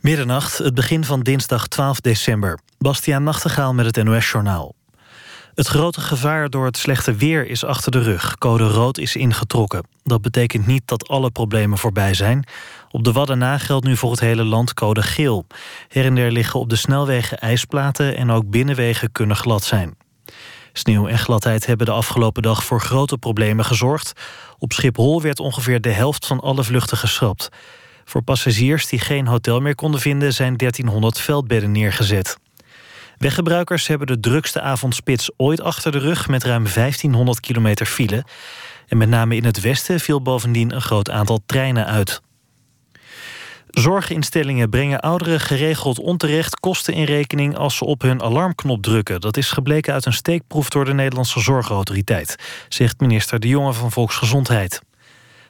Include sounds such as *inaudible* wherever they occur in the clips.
Middernacht, het begin van dinsdag 12 december. Bastiaan Nachtegaal met het NOS-journaal. Het grote gevaar door het slechte weer is achter de rug. Code rood is ingetrokken. Dat betekent niet dat alle problemen voorbij zijn. Op de Wadden na geldt nu voor het hele land code geel. Her en der liggen op de snelwegen ijsplaten... en ook binnenwegen kunnen glad zijn. Sneeuw en gladheid hebben de afgelopen dag voor grote problemen gezorgd. Op Schiphol werd ongeveer de helft van alle vluchten geschrapt. Voor passagiers die geen hotel meer konden vinden... zijn 1300 veldbedden neergezet. Weggebruikers hebben de drukste avondspits ooit achter de rug... met ruim 1500 kilometer file. En met name in het westen viel bovendien een groot aantal treinen uit. Zorginstellingen brengen ouderen geregeld onterecht kosten in rekening als ze op hun alarmknop drukken. Dat is gebleken uit een steekproef door de Nederlandse Zorgautoriteit, zegt minister De Jonge van Volksgezondheid.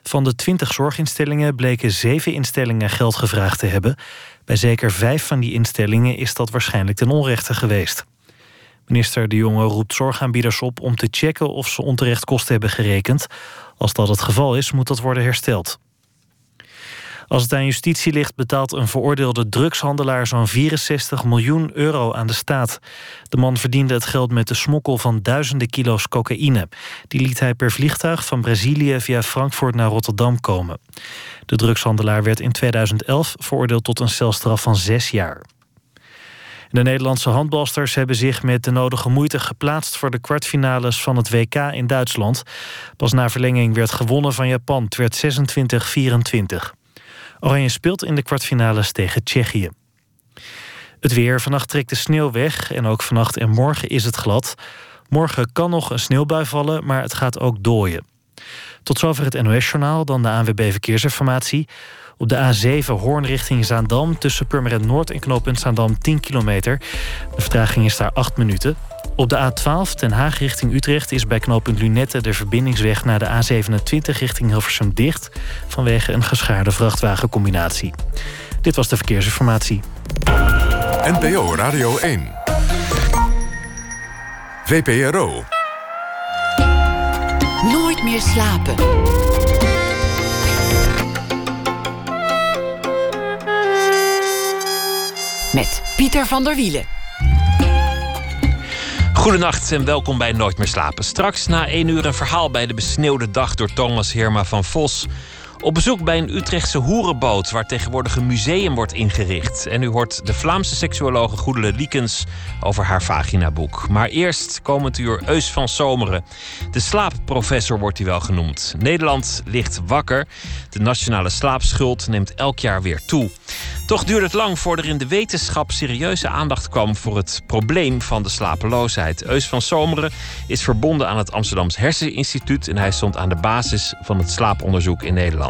Van de 20 zorginstellingen bleken zeven instellingen geld gevraagd te hebben. Bij zeker vijf van die instellingen is dat waarschijnlijk ten onrechte geweest. Minister De Jonge roept zorgaanbieders op om te checken of ze onterecht kosten hebben gerekend. Als dat het geval is, moet dat worden hersteld. Als het aan justitie ligt, betaalt een veroordeelde drugshandelaar zo'n 64 miljoen euro aan de staat. De man verdiende het geld met de smokkel van duizenden kilo's cocaïne. Die liet hij per vliegtuig van Brazilië via Frankfurt naar Rotterdam komen. De drugshandelaar werd in 2011 veroordeeld tot een celstraf van zes jaar. De Nederlandse handbalsters hebben zich met de nodige moeite geplaatst voor de kwartfinales van het WK in Duitsland. Pas na verlenging werd gewonnen van Japan. Het werd 26-24. Oranje speelt in de kwartfinales tegen Tsjechië. Het weer. Vannacht trekt de sneeuw weg en ook vannacht en morgen is het glad. Morgen kan nog een sneeuwbui vallen, maar het gaat ook dooien. Tot zover het NOS-journaal, dan de ANWB Verkeersinformatie. Op de A7 Hoorn richting Zaandam tussen Purmerend Noord en knooppunt Zaandam 10 kilometer. De vertraging is daar 8 minuten. Op de A12 Den Haag richting Utrecht is bij knooppunt Lunette de verbindingsweg naar de A27 richting Hilversum dicht vanwege een geschaarde vrachtwagencombinatie. Dit was de verkeersinformatie. NPO Radio 1. VPRO. Nooit meer slapen. Met Pieter van der Wielen. Goedenacht en welkom bij Nooit meer slapen. Straks na één uur een verhaal bij de besneeuwde dag door Thomas Herma van Vos. Op bezoek bij een Utrechtse hoerenboot waar tegenwoordig een museum wordt ingericht. En u hoort de Vlaamse seksuologe Goedele Liekens over haar vaginaboek. Maar eerst komend uur Eus van Zomeren. De slaapprofessor wordt hij wel genoemd. Nederland ligt wakker. De nationale slaapschuld neemt elk jaar weer toe. Toch duurde het lang voordat er in de wetenschap serieuze aandacht kwam voor het probleem van de slapeloosheid. Eus van Zomeren is verbonden aan het Amsterdams Herseninstituut en hij stond aan de basis van het slaaponderzoek in Nederland.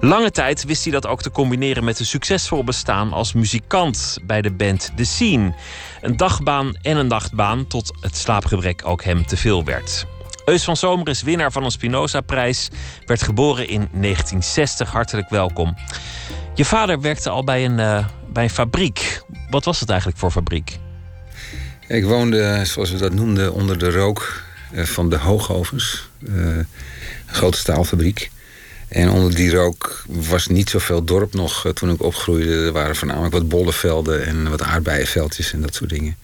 Lange tijd wist hij dat ook te combineren met een succesvol bestaan als muzikant bij de band The Scene. Een dagbaan en een nachtbaan tot het slaapgebrek ook hem te veel werd. Eus van Zomer is winnaar van een Spinoza-prijs. Werd geboren in 1960. Hartelijk welkom. Je vader werkte al bij een, uh, bij een fabriek. Wat was het eigenlijk voor fabriek? Ik woonde, zoals we dat noemden, onder de rook uh, van de hoogovens. Uh, een grote staalfabriek. En onder die rook was niet zoveel dorp nog toen ik opgroeide. Er waren voornamelijk wat bollenvelden en wat aardbeienveldjes en dat soort dingen.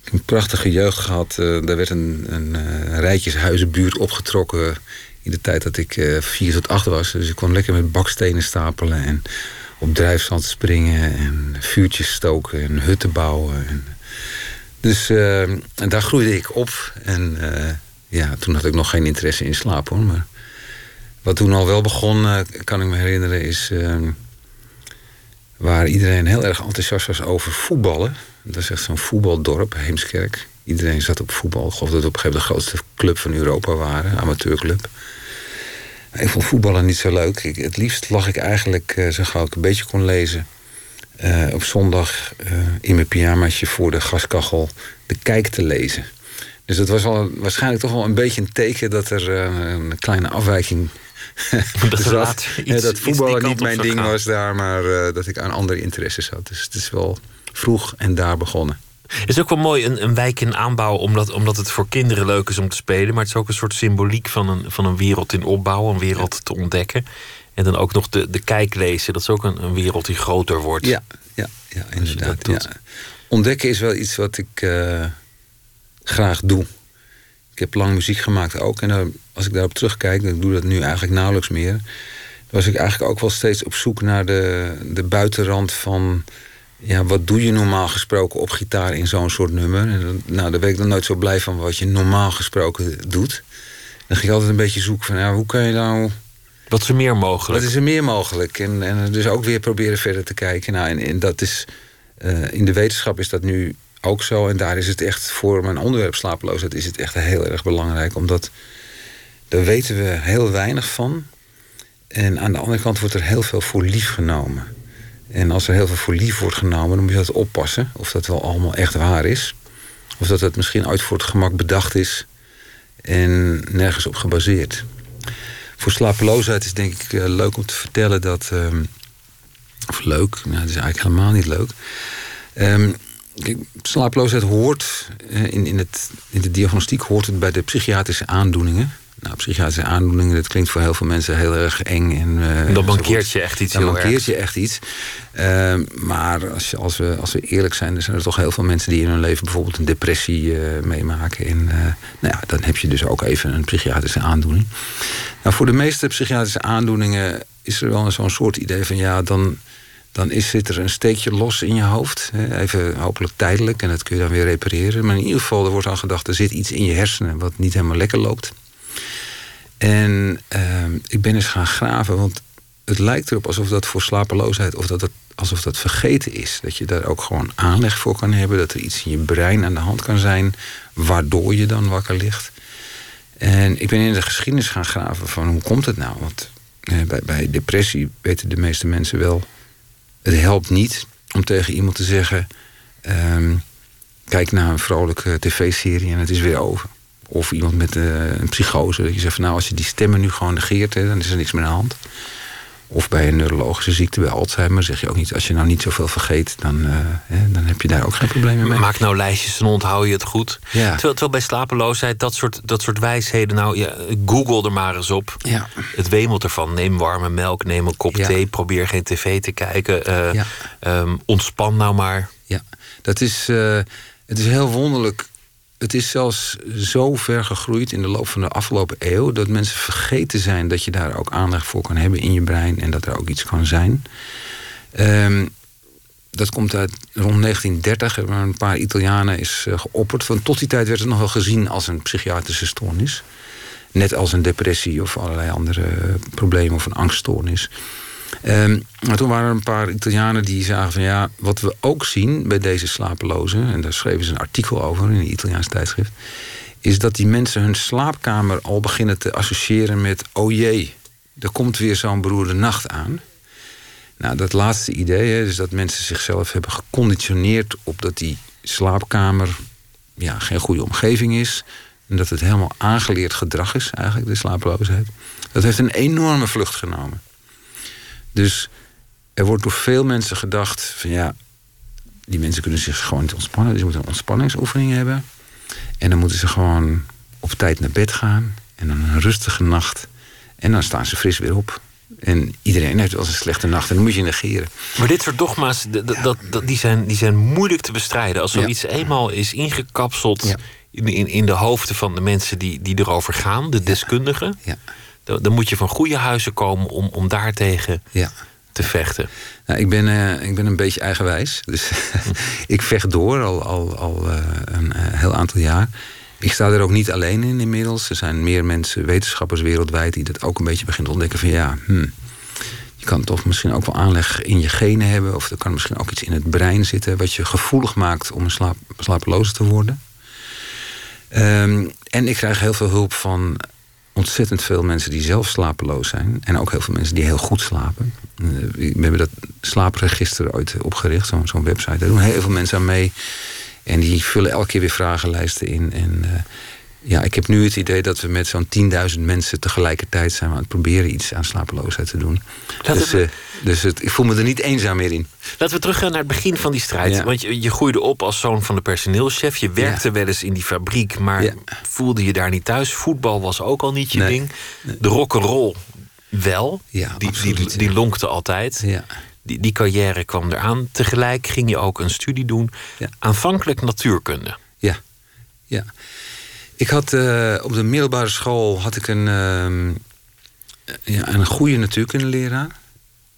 Ik heb een prachtige jeugd gehad. er werd een, een rijtjeshuizenbuurt opgetrokken in de tijd dat ik uh, vier tot acht was. Dus ik kon lekker met bakstenen stapelen en op drijfzand springen en vuurtjes stoken en hutten bouwen. En, dus uh, en daar groeide ik op. En uh, ja, toen had ik nog geen interesse in slaap hoor. Maar wat toen al wel begon, kan ik me herinneren, is ehm, waar iedereen heel erg enthousiast was over voetballen. Dat is echt zo'n voetbaldorp, Heemskerk. Iedereen zat op voetbal. Ik geloof dat we op een gegeven moment de grootste club van Europa waren, amateurclub. Ik vond voetballen niet zo leuk. Ik, het liefst lag ik eigenlijk, uh, zo gauw ik een beetje kon lezen... Uh, op zondag in mijn pyjamaatje voor de gaskachel de kijk te lezen. Dus dat was al, waarschijnlijk toch wel een beetje een teken dat er een kleine afwijking *laughs* dat, zat. Iets, dat voetballen niet mijn ding was daar, maar dat ik aan andere interesses had. Dus het is wel vroeg en daar begonnen. Het is ook wel mooi, een, een wijk in aanbouw, omdat, omdat het voor kinderen leuk is om te spelen. Maar het is ook een soort symboliek van een, van een wereld in opbouw, een wereld te ontdekken. En dan ook nog de, de kijklezen. Dat is ook een, een wereld die groter wordt. Ja, ja, ja inderdaad. dat. Ja. Ontdekken is wel iets wat ik eh, graag doe. Ik heb lang muziek gemaakt ook. En dan, als ik daarop terugkijk, ik doe dat nu eigenlijk nauwelijks meer. Was ik eigenlijk ook wel steeds op zoek naar de, de buitenrand van... Ja, wat doe je normaal gesproken op gitaar in zo'n soort nummer? En dan, nou, daar ben ik dan nooit zo blij van wat je normaal gesproken doet. Dan ging ik altijd een beetje zoeken van... Ja, hoe kan je nou Wat is er meer mogelijk? wat is er meer mogelijk? En, en dus ook weer proberen verder te kijken. Nou, en, en dat is, eh, in de wetenschap is dat nu ook zo. En daar is het echt voor mijn onderwerp slapeloosheid is het echt heel erg belangrijk. Omdat daar weten we heel weinig van. En aan de andere kant wordt er heel veel voor lief genomen. En als er heel veel voor lief wordt genomen, dan moet je dat oppassen. Of dat wel allemaal echt waar is. Of dat het misschien uit voor het gemak bedacht is. En nergens op gebaseerd. Voor slapeloosheid is denk ik eh, leuk om te vertellen dat. ehm, of leuk, nou, het is eigenlijk helemaal niet leuk. Ehm, kijk, slapeloosheid hoort eh, in, in, het, in de diagnostiek hoort het bij de psychiatrische aandoeningen. Nou, psychiatrische aandoeningen, dat klinkt voor heel veel mensen heel erg eng. En, eh, dan enzovoort. mankeert je echt iets Dan heel mankeert je echt iets. Ehm, maar als, je, als, we, als we eerlijk zijn, dan zijn er toch heel veel mensen die in hun leven bijvoorbeeld een depressie eh, meemaken. En eh, nou ja, dan heb je dus ook even een psychiatrische aandoening. Nou, voor de meeste psychiatrische aandoeningen is er wel zo'n soort idee van ja, dan, dan is, zit er een steekje los in je hoofd. Even hopelijk tijdelijk en dat kun je dan weer repareren. Maar in ieder geval, er wordt aan gedacht, er zit iets in je hersenen wat niet helemaal lekker loopt. En ehm, ik ben eens gaan graven, want het lijkt erop alsof dat voor slapeloosheid, of dat het, alsof dat vergeten is. Dat je daar ook gewoon aanleg voor kan hebben, dat er iets in je brein aan de hand kan zijn, waardoor je dan wakker ligt. En ik ben in de geschiedenis gaan graven van hoe komt het nou? Want eh, bij depressie weten de meeste mensen wel, het helpt niet om tegen iemand te zeggen, ehm, kijk naar een vrolijke tv-serie en het is weer over. Of iemand met eh, een psychose. Dat je zegt van nou, als je die stemmen nu gewoon negeert, dan is er niks meer aan de hand. Of bij een neurologische ziekte, bij Alzheimer, zeg je ook niet, als je nou niet zoveel vergeet, dan, eh, hè, dan heb je daar ook geen problemen mee. Maak nou lijstjes en onthoud je het goed. Ja. Terwijl, terwijl bij slapeloosheid, dat soort, dat soort wijsheden... nou, ja, google er maar eens op. Ja. Het wemelt ervan. Neem warme melk, neem een kop thee... probeer geen tv te kijken. eh, ehm, ontspan nou maar. Ja, dat is, eh, het is heel wonderlijk. Het is zelfs zo ver gegroeid in de loop van de afgelopen eeuw... dat mensen vergeten zijn dat je daar ook aandacht voor kan hebben in je brein... en dat er ook iets kan zijn. Ehm, dat komt uit rond 1930, waar een paar Italianen is eh, geopperd. Want tot die tijd werd het nog wel gezien als een psychiatrische stoornis. Net als een depressie of allerlei andere eh, problemen of een angststoornis. Ehm, maar toen waren er een paar Italianen die zagen van ja, wat we ook zien bij deze slapelozen, en daar schreven ze een artikel over in een Italiaans tijdschrift, is dat die mensen hun slaapkamer al beginnen te associëren met oh jee, er komt weer zo'n beroerde nacht aan. Nou, dat laatste idee, hè, dus dat mensen zichzelf hebben geconditioneerd op dat die slaapkamer ja, geen goede omgeving is. En dat het helemaal aangeleerd gedrag is, eigenlijk, de slapeloosheid. Dat heeft een enorme vlucht genomen. Dus er wordt door veel mensen gedacht van ja, die mensen kunnen zich gewoon niet ontspannen. Dus ze moeten een ontspanningsoefening hebben. En dan moeten ze gewoon op tijd naar bed gaan. En dan een rustige nacht. En dan staan ze fris weer op. En iedereen heeft wel eens een slechte nacht en dan moet je negeren. Maar dit soort dogma's, dat, dat, die, zijn, die zijn moeilijk te bestrijden. Als Ja. zoiets eenmaal is ingekapseld Ja. in, in, in de hoofden van de mensen die, die erover gaan, de deskundigen... Ja, Dan, moet je van goede huizen komen om, om daartegen ja. te vechten. Nou, ik, ben, eh, ik ben een beetje eigenwijs. Dus *laughs* ik vecht door al, al, al eh, een eh, heel aantal jaar. Ik sta er ook niet alleen in inmiddels. Er zijn meer mensen, wetenschappers wereldwijd... die dat ook een beetje beginnen te ontdekken van ja... Hmm, je kan toch misschien ook wel aanleg in je genen hebben... of er kan misschien ook iets in het brein zitten... wat je gevoelig maakt om een slaap, slapeloze te worden. Ehm, en ik krijg heel veel hulp van ontzettend veel mensen die zelf slapeloos zijn. En ook heel veel mensen die heel goed slapen. Eh, We hebben dat slaapregister ooit opgericht, zo'n website. Daar doen heel veel mensen aan mee. En die vullen elke keer weer vragenlijsten in. En eh, ja, ik heb nu het idee dat we met zo'n 10.000 mensen tegelijkertijd zijn aan het proberen iets aan slapeloosheid te doen. Laten dus we- eh, dus het, ik voel me er niet eenzaam meer in. Laten we teruggaan naar het begin van die strijd. Ja. Want je, je groeide op als zoon van de personeelschef. Je werkte Ja. wel eens in die fabriek, maar Ja. voelde je daar niet thuis. Voetbal was ook al niet je Nee. ding. De rock'n'roll wel. Ja, die, absoluut, die, die lonkte altijd. Ja. Die, die carrière kwam eraan. Tegelijk ging je ook een studie doen. Ja. Aanvankelijk natuurkunde. Ja, ja. Ik had eh, op de middelbare school had ik een, ehm, ja, een goede.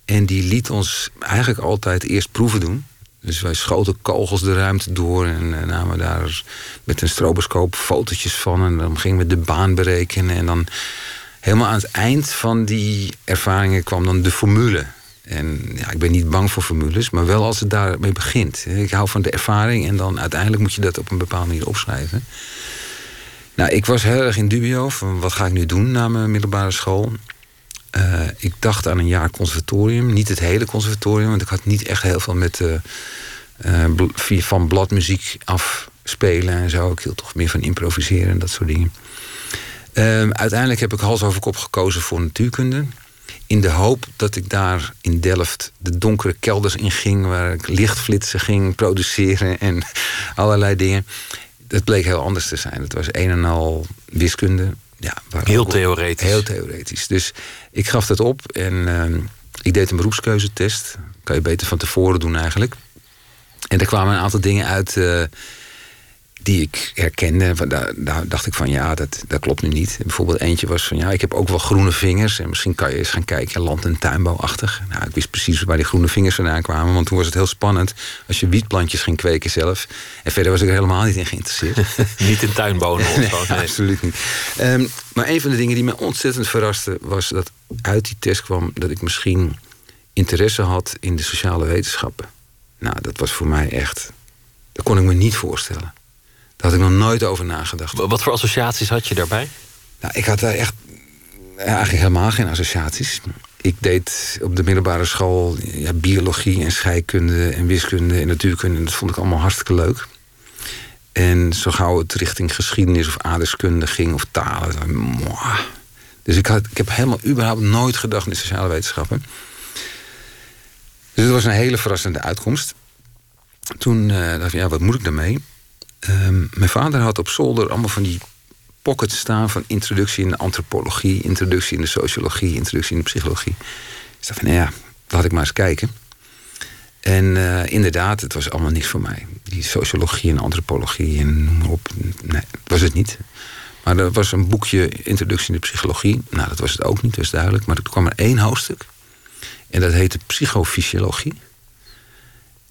En die liet ons eigenlijk altijd eerst proeven doen. Dus wij schoten kogels de ruimte door en eh, namen daar met een stroboscoop fotootjes van. En dan gingen we de baan berekenen. En dan helemaal aan het eind van die ervaringen kwam dan de formule. En ja, ik ben niet bang voor formules, maar wel als het daarmee begint. Ik hou van de ervaring en dan uiteindelijk moet je dat op een bepaalde manier opschrijven. Nou, ik was heel erg in dubio van wat ga ik nu doen na mijn middelbare school. Eh, ik dacht aan een jaar conservatorium. Niet het hele conservatorium, want ik had niet echt heel veel met via- van bladmuziek afspelen en zo. Ik hield toch meer van improviseren en dat soort dingen. Ehm, uiteindelijk heb ik hals over kop gekozen voor natuurkunde. In de hoop dat ik daar in Delft de donkere kelders in ging, waar ik lichtflitsen ging produceren en *laughs* allerlei dingen. Dat bleek heel anders te zijn. Het was een en al wiskunde. Ja, Heel theoretisch. Heel theoretisch. Dus ik gaf dat op en ehm, ik deed een beroepskeuzetest. Kan je beter van tevoren doen eigenlijk. En er kwamen een aantal dingen uit eh, die ik herkende. Daar, daar dacht ik van ja, dat, dat klopt nu niet. Bijvoorbeeld eentje was van ja, ik heb ook wel groene vingers. En misschien kan je eens gaan kijken, land- en tuinbouwachtig. Nou, ik wist precies waar die groene vingers vandaan kwamen. Want toen was het heel spannend als je wietplantjes ging kweken zelf. En verder was ik er helemaal niet in geïnteresseerd. *laughs* Niet in tuinbonen of *laughs* Nee, zo. nee. absoluut niet. Ehm, maar een van de dingen die me ontzettend verraste... was dat uit die test kwam dat ik misschien interesse had... in de sociale wetenschappen. Nou, dat was voor mij echt... dat kon ik me niet voorstellen. Daar had ik nog nooit over nagedacht. Wat voor associaties had je daarbij? Nou, ik had daar echt eigenlijk helemaal geen associaties. Ik deed op de middelbare school ja, biologie en scheikunde en wiskunde en natuurkunde. En dat vond ik allemaal hartstikke leuk. En zo gauw het richting geschiedenis of aardrijkskunde ging of talen. dan. Dus ik, had, ik heb helemaal überhaupt nooit gedacht in de sociale wetenschappen. Dus het was een hele verrassende uitkomst. Toen eh, dacht ik, ja, wat moet ik daarmee? Ehm, mijn vader had op zolder allemaal van die pockets staan van introductie in de antropologie, introductie in de sociologie, introductie in de psychologie. Ik dacht van, nou ja, laat ik maar eens kijken. En eh, inderdaad, het was allemaal niks voor mij. Die sociologie en antropologie en noem maar op. Nee, was het niet. Maar er was een boekje Introductie in de Psychologie. Nou, dat was het ook niet, dat is duidelijk. Maar er kwam er één hoofdstuk. En dat heette Psychofysiologie.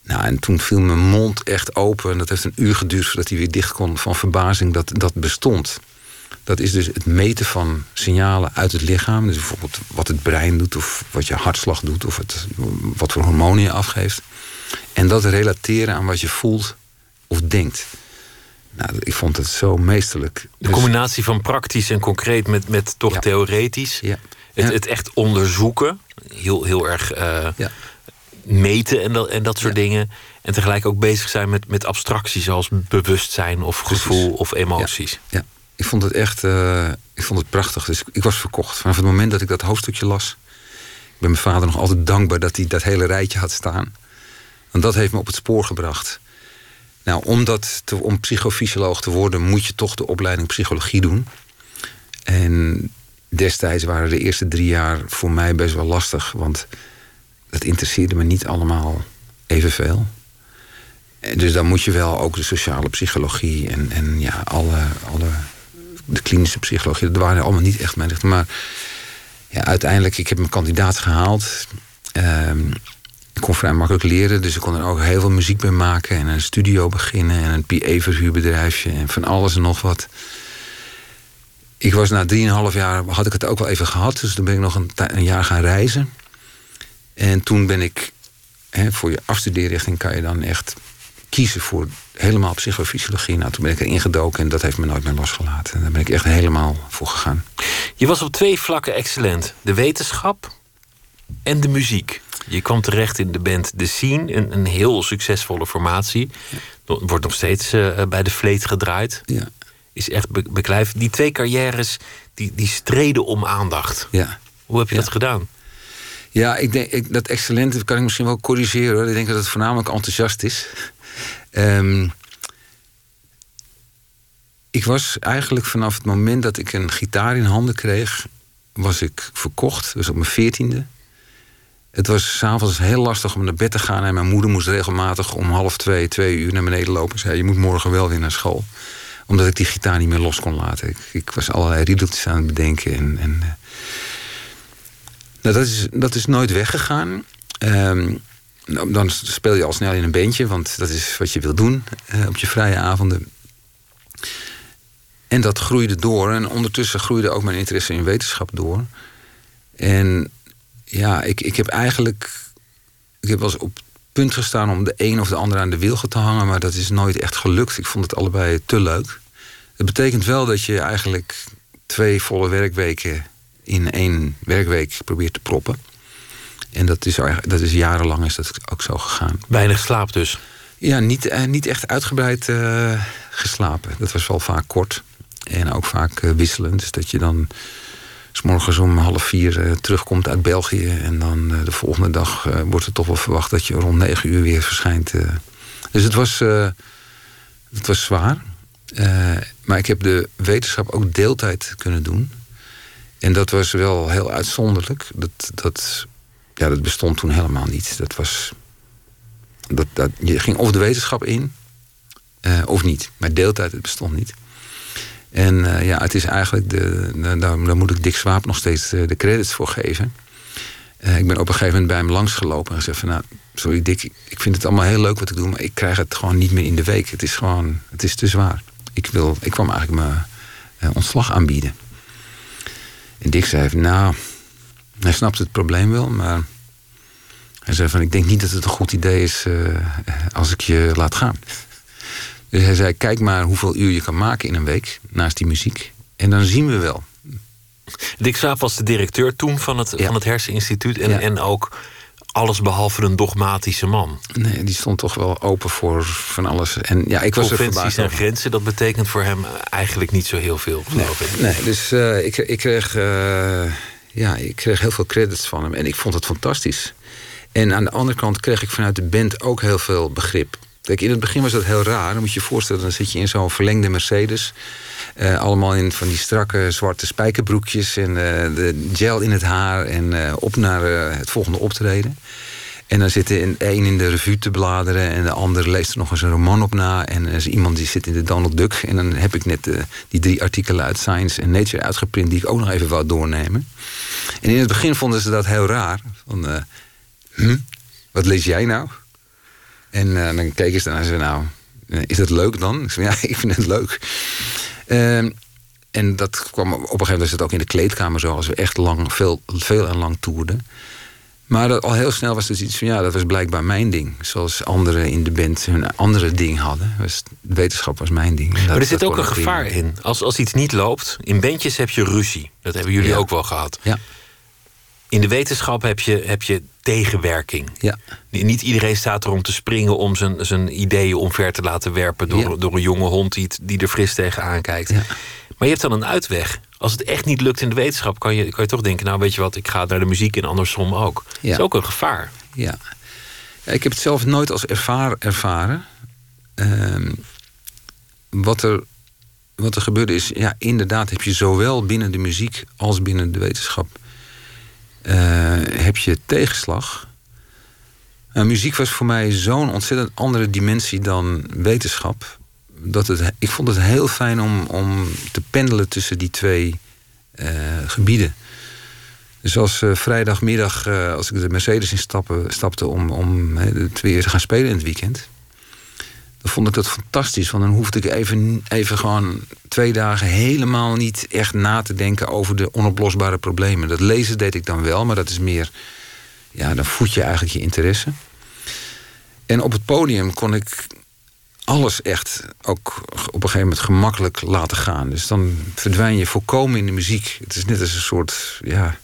Nou, en toen viel mijn mond echt open. En dat heeft een uur geduurd voordat hij weer dicht kon van verbazing dat dat bestond. Dat is dus het meten van signalen uit het lichaam. Dus bijvoorbeeld wat het brein doet, of wat je hartslag doet, of het, wat voor hormonen je afgeeft. En dat relateren aan wat je voelt of denkt. Nou, ik vond het zo meesterlijk. De Dus- combinatie van praktisch en concreet met, met toch Ja. theoretisch. ja. Het, Ja. het echt onderzoeken. Heel, heel erg eh, Ja. Meten en dat, en dat soort Ja. dingen. En tegelijk ook bezig zijn met, met abstracties zoals bewustzijn of Precies. gevoel of emoties. Ja, ik vond het echt eh, ik vond het prachtig. Dus ik was verkocht. Vanaf het moment dat ik dat hoofdstukje las. Ik ben mijn vader nog altijd dankbaar dat hij dat hele rijtje had staan. Want dat heeft me op het spoor gebracht. Nou, om, dat te, om psychofysioloog te worden, moet je toch de opleiding psychologie doen. En destijds waren de eerste drie jaar voor mij best wel lastig. Want dat interesseerde me niet allemaal evenveel. En Dus dan moet je wel ook de sociale psychologie en, en ja, alle, alle, de klinische psychologie, dat waren allemaal niet echt mijn richting. Maar ja, uiteindelijk, ik heb mijn kandidaat gehaald. Ehm, ik kon vrij makkelijk leren, dus ik kon er ook heel veel muziek bij maken en een studio beginnen en een PA-verhuurbedrijfje en van alles en nog wat. Ik was na 3,5 jaar, had ik het ook wel even gehad, dus toen ben ik nog een jaar gaan reizen. En toen ben ik, hè, voor je afstudeerrichting kan je dan echt kiezen voor helemaal psychofysiologie. Nou, toen ben ik erin gedoken en dat heeft me nooit meer losgelaten. En daar ben ik echt helemaal voor gegaan. Je was op twee vlakken excellent. De wetenschap en de muziek. Je kwam terecht in de band The Scene, een, een heel succesvolle formatie. Wordt nog steeds eh, bij de vleet gedraaid. Ja, Is echt be beklijf. Die twee carrières die, die streden om aandacht. ja. Hoe heb je Ja. dat gedaan? Ja, ik denk ik, dat excellente kan ik misschien wel corrigeren. Hoor. Ik denk dat het voornamelijk enthousiast is. Ehm, ik was eigenlijk vanaf het moment dat ik een gitaar in handen kreeg, was ik verkocht, dus op mijn veertiende. Het was s'avonds heel lastig om naar bed te gaan. En mijn moeder moest regelmatig om half twee, twee uur naar beneden lopen. En zei, je moet morgen wel weer naar school. Omdat ik die gitaar niet meer los kon laten. Ik, ik was allerlei riedeltjes aan het bedenken. En, en, uh... nou, dat, is, dat is nooit weggegaan. Um, dan speel je al snel in een bandje, want dat is wat je wil doen uh, op je vrije avonden. En dat groeide door. En ondertussen groeide ook mijn interesse in wetenschap door. En ja, ik, ik heb eigenlijk. Ik heb wel eens op het punt gestaan om de een of de ander aan de wilgen te hangen, maar dat is nooit echt gelukt. Ik vond het allebei te leuk. Het betekent wel dat je eigenlijk twee volle werkweken in één werkweek probeert te proppen. En dat is, dat is jarenlang is dat ook zo gegaan. Weinig slaap dus? Ja, niet, eh, niet echt uitgebreid uh, geslapen. Dat was wel vaak kort. En ook vaak uh, wisselend. Dus dat je dan s morgens om half vier uh, terugkomt uit België. En dan de volgende dag wordt er toch wel verwacht dat je rond negen uur weer verschijnt. Dus het was, het was zwaar. maar ik heb de wetenschap ook deeltijd kunnen doen. En dat was wel heel uitzonderlijk. Dat, dat, ja, dat bestond toen helemaal niet. Dat was. Dat, dat, je ging of de wetenschap in, of niet. Maar deeltijd, het bestond niet. En uh, ja, het is eigenlijk, de, daar, moet ik Dick Swaap nog steeds de, de credits voor geven. Ik ben op een gegeven moment bij hem langsgelopen en gezegd van... nou, sorry Dick, ik vind het allemaal heel leuk wat ik doe... maar ik krijg het gewoon niet meer in de week. Het is gewoon, het is te zwaar. Ik, wil, ik kwam eigenlijk mijn ontslag aanbieden. En Dick zei van, nou, hij snapt het probleem wel... maar hij zei van, ik denk niet dat het een goed idee is als ik je laat gaan. Dus hij zei, kijk maar hoeveel uur je kan maken in een week... naast die muziek. En dan zien we wel. Dick Swaap was de directeur toen van het, ja. van het Herseninstituut... En, ja. en ook alles behalve een dogmatische man. Nee, die stond toch wel open voor van alles. En ja, ik was Conventies en grenzen, dat betekent voor hem eigenlijk niet zo heel veel, geloof nee, ik. Nee, dus uh, ik, ik, kreeg, uh, ja, ik kreeg heel veel credits van hem. En ik vond het fantastisch. En aan de andere kant kreeg ik vanuit de band ook heel veel begrip. Kijk, in het begin was dat heel raar. Dan moet je je voorstellen, dan zit je in zo'n verlengde Mercedes. Uh, allemaal in van die strakke zwarte spijkerbroekjes en uh, de gel in het haar en uh, op naar het volgende optreden. En dan zit de een in de revue te bladeren en de ander leest er nog eens een roman op na. En er is iemand die zit in de Donald Duck. En dan heb ik net die drie artikelen uit Science en Nature uitgeprint die ik ook nog even wou doornemen. En in het begin vonden ze dat heel raar. Van, hm, wat lees jij nou? En dan keken ze naar zeiden, nou, is dat leuk dan? Ik zei, ja, *laughs* ik vind het leuk. Uh, en dat kwam op een gegeven moment was het ook in de kleedkamer zo, als we echt lang, veel, veel en lang toerden. Maar dat, al heel snel was dus iets van, ja, dat was blijkbaar mijn ding. Zoals anderen in de band hun andere ding hadden. Was, wetenschap was mijn ding. maar er zit ook een gevaar in. Als, als iets niet loopt, in bandjes heb je ruzie. Dat hebben jullie ja. ook wel gehad. Ja. In de wetenschap heb je, heb je tegenwerking. Ja. Niet iedereen staat er om te springen om zijn, zijn ideeën omver te laten werpen door, Ja. door een jonge hond die, die er fris tegenaan kijkt. Ja. Maar je hebt dan een uitweg. Als het echt niet lukt in de wetenschap, kan je, kan je toch denken: Nou, weet je wat, ik ga naar de muziek en andersom ook. Dat is ook een gevaar. Ja. Ik heb het zelf nooit als ervaar, ervaren. Ehm, wat, er, wat er gebeurde is, ja, inderdaad heb je zowel binnen de muziek als binnen de wetenschap heb je tegenslag. Nou, muziek was voor mij zo'n ontzettend andere dimensie dan wetenschap. Dat het, ik vond het heel fijn om, om te pendelen tussen die twee eh, gebieden. Dus als eh, vrijdagmiddag, eh, als ik de Mercedes instappen, stapte om, om het weer te gaan spelen in het weekend. Vond ik dat fantastisch. Want dan hoefde ik even, even gewoon twee dagen helemaal niet echt na te denken over de onoplosbare problemen. Dat lezen deed ik dan wel, maar dat is meer. Ja, dan voed je eigenlijk je interesse. En op het podium kon ik alles echt ook op een gegeven moment gemakkelijk laten gaan. Dus dan verdwijn je volkomen in de muziek. Het is net als een soort. Ja,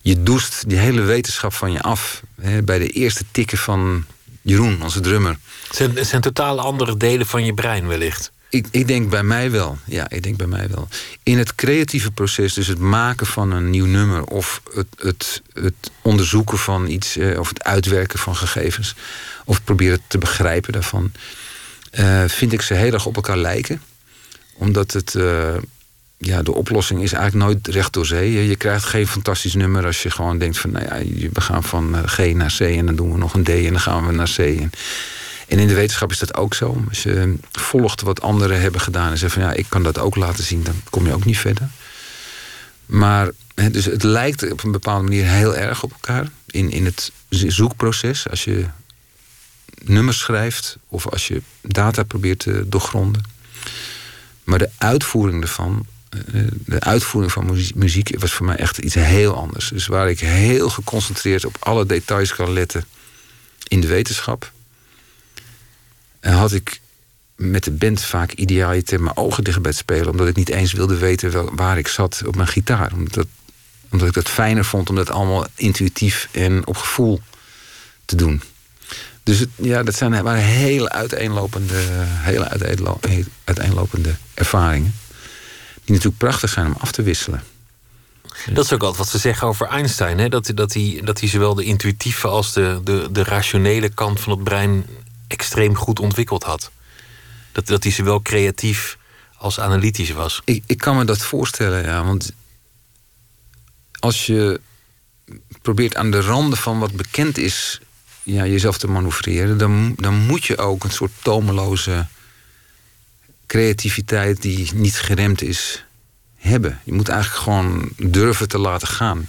je doest die hele wetenschap van je af. Bij de eerste tikken van Jeroen, onze drummer. Het zijn, het zijn totaal andere delen van je brein, wellicht. Ik, ik denk bij mij wel. Ja, ik denk bij mij wel. In het creatieve proces, dus het maken van een nieuw nummer... of het, het, het onderzoeken van iets, eh, of het uitwerken van gegevens... of proberen te begrijpen daarvan... eh, vind ik ze heel erg op elkaar lijken. Omdat het... eh, ja, de oplossing is eigenlijk nooit recht door zee. Je krijgt geen fantastisch nummer als je gewoon denkt van... nou ja, we gaan van eh, G naar C en dan doen we nog een D en dan gaan we naar C. En, en in de wetenschap is dat ook zo. Als je volgt wat anderen hebben gedaan en zegt van... ja, ik kan dat ook laten zien, dan kom je ook niet verder. Maar dus het lijkt op een bepaalde manier heel erg op elkaar. In, in het zoekproces, als je nummers schrijft... of als je data probeert te doorgronden. Maar de uitvoering ervan de uitvoering van muziek was voor mij echt iets heel anders. Dus waar ik heel geconcentreerd op alle details kan letten in de wetenschap. En had ik met de band vaak idealiter mijn ogen dicht bij het spelen. Omdat ik niet eens wilde weten waar ik zat op mijn gitaar. Omdat, omdat ik dat fijner vond om dat allemaal intuïtief en op gevoel te doen. Dus ja, dat zijn, waren hele uiteenlopende, hele uiteenlopende ervaringen die natuurlijk prachtig zijn om af te wisselen. Dat is ook altijd wat ze zeggen over Einstein. Hè? Dat, dat, hij, dat hij zowel de intuïtieve als de, de, de rationele kant van het brein extreem goed ontwikkeld had. Dat, dat hij zowel creatief als analytisch was. Ik, ik kan me dat voorstellen, ja. Want als je probeert aan de randen van wat bekend is... Ja, jezelf te manoeuvreren... Dan, dan moet je ook een soort tomeloze creativiteit die niet geremd is hebben. Je moet eigenlijk gewoon durven te laten gaan.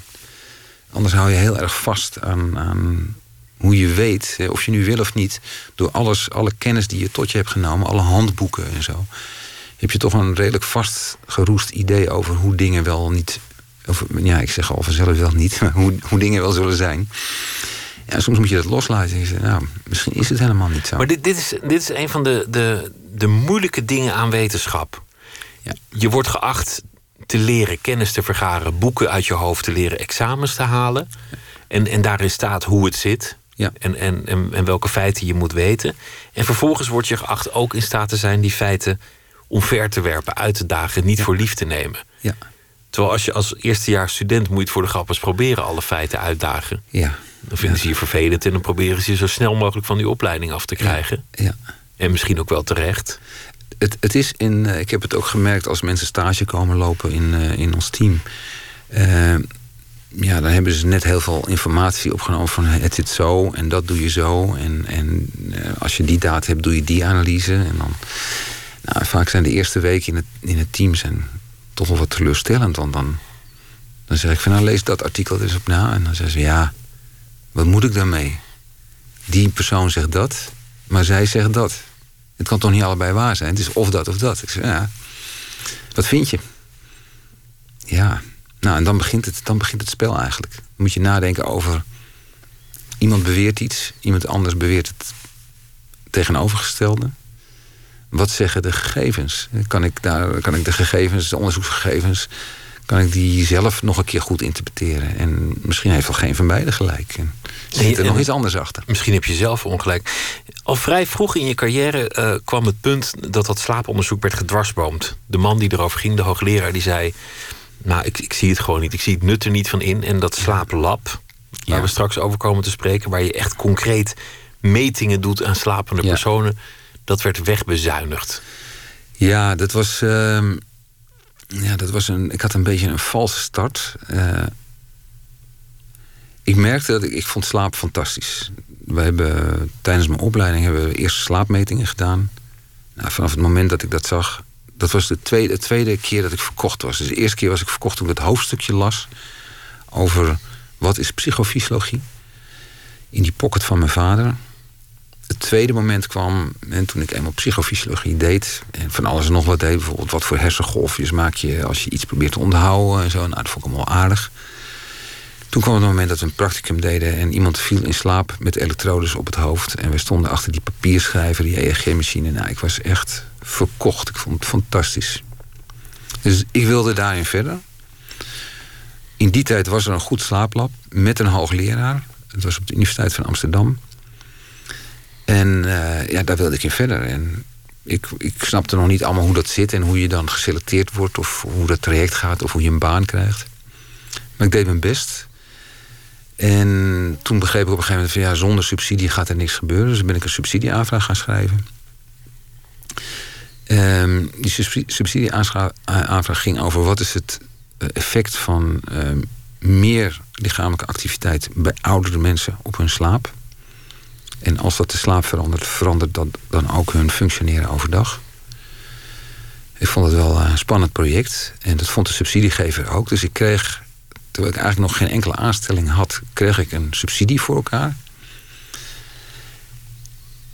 Anders hou je heel erg vast aan, hoe je weet, of je nu wil of niet, door alles, alle kennis die je tot je hebt genomen, alle handboeken en zo, heb je toch een redelijk vastgeroest idee over hoe dingen wel niet, of, ja, ik zeg al vanzelf wel niet, maar *laughs* hoe, hoe dingen wel zullen zijn. Ja, soms moet je dat loslaten. En nou, misschien is het helemaal niet zo. Maar dit, dit, is, dit is een van de, de, de moeilijke dingen aan wetenschap. Ja. Je wordt geacht te leren kennis te vergaren, boeken uit je hoofd te leren, examens te halen. En, en daarin staat hoe het zit. Ja. En, en, en, en welke feiten je moet weten. En vervolgens word je geacht ook in staat te zijn die feiten omver te werpen, uit te dagen, niet voor lief te nemen. Ja. Terwijl als je als eerstejaars student moet voor de grap eens proberen alle feiten uitdagen. Ja. Dan vinden ze je vervelend en dan proberen ze je zo snel mogelijk van die opleiding af te krijgen. Ja. En misschien ook wel terecht. Het, het is in, eh, ik heb het ook gemerkt als mensen stage komen lopen in, uh, in ons team. Uh, ja, dan hebben ze net heel veel informatie opgenomen van het zit zo en dat doe je zo. En, en als je die data hebt, doe je die analyse. En dan, nou, vaak zijn de eerste weken in het, in het team zijn toch wel wat teleurstellend. Want dan, dan zeg ik van nou lees dat artikel eens op na. En dan zeggen ze ja, wat moet ik daarmee? Die persoon zegt dat, maar zij zegt dat. Het kan toch niet allebei waar zijn? Het is of dat of dat. Ik zeg, ja, wat vind je? Ja, nou en dan begint het, dan begint het spel eigenlijk. Dan moet je nadenken over... iemand beweert iets, iemand anders beweert het tegenovergestelde. Wat zeggen de gegevens? Kan ik, daar, kan ik de gegevens, de onderzoeksgegevens kan ik die zelf nog een keer goed interpreteren. En misschien heeft wel geen van beiden gelijk. En zit er nog iets anders achter. Misschien heb je zelf ongelijk. Al vrij vroeg in je carrière uh, kwam het punt dat dat slaaponderzoek werd gedwarsboomd. De man die erover ging, de hoogleraar, die zei... nou, ik, ik zie het gewoon niet. Ik zie het nut er niet van in. En dat slaaplab, waar we straks over komen te spreken... waar je echt concreet metingen doet aan slapende personen... dat werd wegbezuinigd. Ja, dat was... Uh ja, dat was een. Ik had een beetje een valse start. Uh, ik merkte dat ik, ik vond slaap fantastisch. We hebben tijdens mijn opleiding hebben we eerste slaapmetingen gedaan. Nou, vanaf het moment dat ik dat zag, dat was de tweede, de tweede keer dat ik verkocht was. Dus de eerste keer was ik verkocht toen ik het hoofdstukje las over wat is psychofysiologie. In die pocket van mijn vader het tweede moment kwam, en toen ik eenmaal psychofysiologie deed... en van alles en nog wat deed, bijvoorbeeld wat voor hersengolfjes maak je... als je iets probeert te onderhouden en zo. Nou, dat vond ik allemaal aardig. Toen kwam het moment dat we een practicum deden... en iemand viel in slaap met elektrodes op het hoofd... en we stonden achter die papierschrijver, die EEG-machine. Nou, ik was echt verkocht. Ik vond het fantastisch. Dus ik wilde daarin verder. In die tijd was er een goed slaaplab met een hoogleraar. Het was op de Universiteit van Amsterdam... En uh, ja, daar wilde ik in verder. En ik, ik snapte nog niet allemaal hoe dat zit en hoe je dan geselecteerd wordt of hoe dat traject gaat of hoe je een baan krijgt. Maar ik deed mijn best. En toen begreep ik op een gegeven moment van ja, zonder subsidie gaat er niks gebeuren. Dus ben ik een subsidieaanvraag gaan schrijven. Ehm, die subsidieaanvraag ging over wat is het eh, effect van ehm, meer lichamelijke activiteit bij oudere mensen op hun slaap. En als dat de slaap verandert, verandert dat dan ook hun functioneren overdag. Ik vond het wel een spannend project. En dat vond de subsidiegever ook. Dus ik kreeg, terwijl ik eigenlijk nog geen enkele aanstelling had, kreeg ik een subsidie voor elkaar.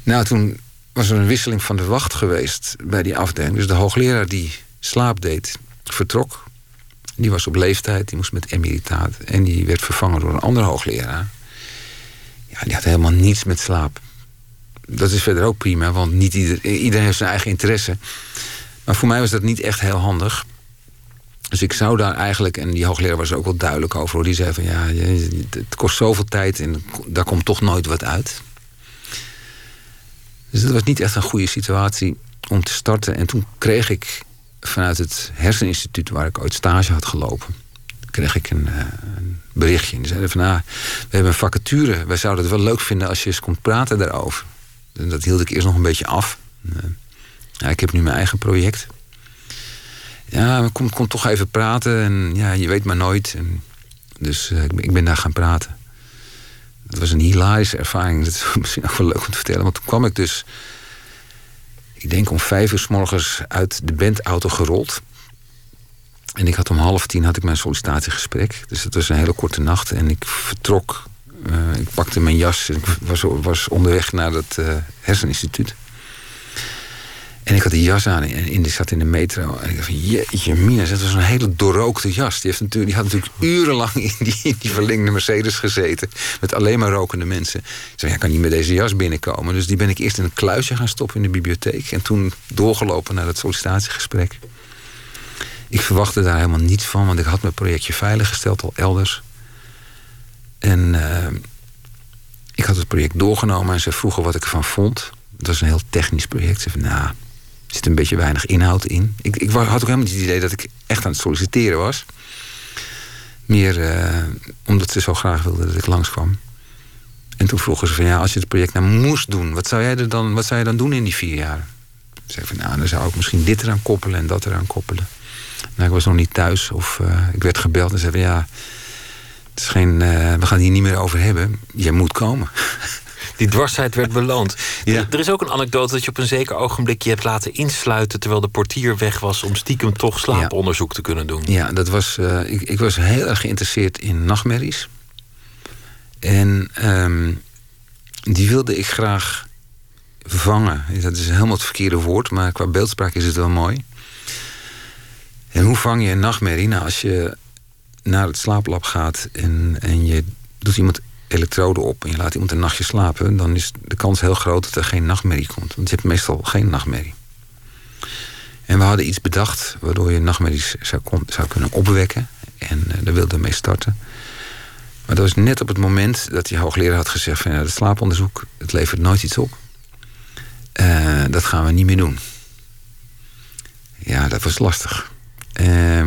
Nou, toen was er een wisseling van de wacht geweest bij die afdeling. Dus de hoogleraar die slaap deed, vertrok. Die was op leeftijd, die moest met emeritaat. En die werd vervangen door een andere hoogleraar. Ja, die had helemaal niets met slaap. Dat is verder ook prima, want niet ieder, iedereen heeft zijn eigen interesse. Maar voor mij was dat niet echt heel handig. Dus ik zou daar eigenlijk, en die hoogleraar was er ook wel duidelijk over, die zei van ja, het kost zoveel tijd en daar komt toch nooit wat uit. Dus dat was niet echt een goede situatie om te starten. En toen kreeg ik vanuit het herseninstituut waar ik ooit stage had gelopen, kreeg ik een, een berichtje. En die zeiden van, nou, we hebben een vacature. Wij zouden het wel leuk vinden als je eens komt praten daarover. En dat hield ik eerst nog een beetje af. Uh, ja, ik heb nu mijn eigen project. Ja, kom, kom toch even praten. En ja, je weet maar nooit. En dus uh, ik, ben daar gaan praten. Het was een hilarische ervaring. *laughs* Dat is misschien ook wel leuk om te vertellen. Want toen kwam ik dus... Ik denk om vijf uur s morgens uit de bandauto gerold. En ik had om half tien had ik mijn sollicitatiegesprek. Dus het was een hele korte nacht. En ik vertrok. Uh, ik pakte mijn jas. En ik was, was onderweg naar het uh, herseninstituut. En ik had die jas aan en die zat in de metro. En ik dacht van, jeetje mina, dat was een hele doorrookte jas. Die, heeft natuurlijk, die had natuurlijk urenlang in die, die verlengde Mercedes gezeten. Met alleen maar rokende mensen. Ik zei, ja, kan niet met deze jas binnenkomen. Dus die ben ik eerst in een kluisje gaan stoppen in de bibliotheek. En toen doorgelopen naar het sollicitatiegesprek. Ik verwachtte daar helemaal niets van, want ik had mijn projectje veiliggesteld al elders. En uh, ik had het project doorgenomen en ze vroegen wat ik ervan vond. Dat was een heel technisch project. Ze van, nou, er zit een beetje weinig inhoud in. Ik, ik had ook helemaal niet het idee dat ik echt aan het solliciteren was. Meer uh, omdat ze zo graag wilden dat ik langskwam. En toen vroegen ze van ja, als je het project nou moest doen, wat zou jij er dan, wat zou je dan doen in die vier jaar? Ik zei van nou, dan zou ik misschien dit eraan koppelen en dat eraan koppelen. Nou, ik was nog niet thuis of uh, ik werd gebeld en zei van ja, het is geen, uh, we gaan het hier niet meer over hebben. Jij moet komen. *laughs* Die dwarsheid werd beloond. Ja. Er is ook een anekdote dat je op een zeker ogenblik je hebt laten insluiten terwijl de portier weg was om stiekem toch slaaponderzoek te kunnen doen. Ja, dat was, uh, ik, ik, was heel erg geïnteresseerd in nachtmerries. En um, die wilde ik graag vangen. Dat is helemaal het verkeerde woord, maar qua beeldspraak is het wel mooi. En hoe vang je een nachtmerrie? Nou, als je naar het slaaplab gaat en, en je doet iemand elektroden op en je laat iemand een nachtje slapen, dan is de kans heel groot dat er geen nachtmerrie komt. Want je hebt meestal geen nachtmerrie. En we hadden iets bedacht waardoor je nachtmerries zou, zou kunnen opwekken. En uh, daar wilden we mee starten. Maar dat was net op het moment dat die hoogleraar had gezegd: van ja, het slaaponderzoek het levert nooit iets op. Uh, dat gaan we niet meer doen. Ja, dat was lastig. Uh,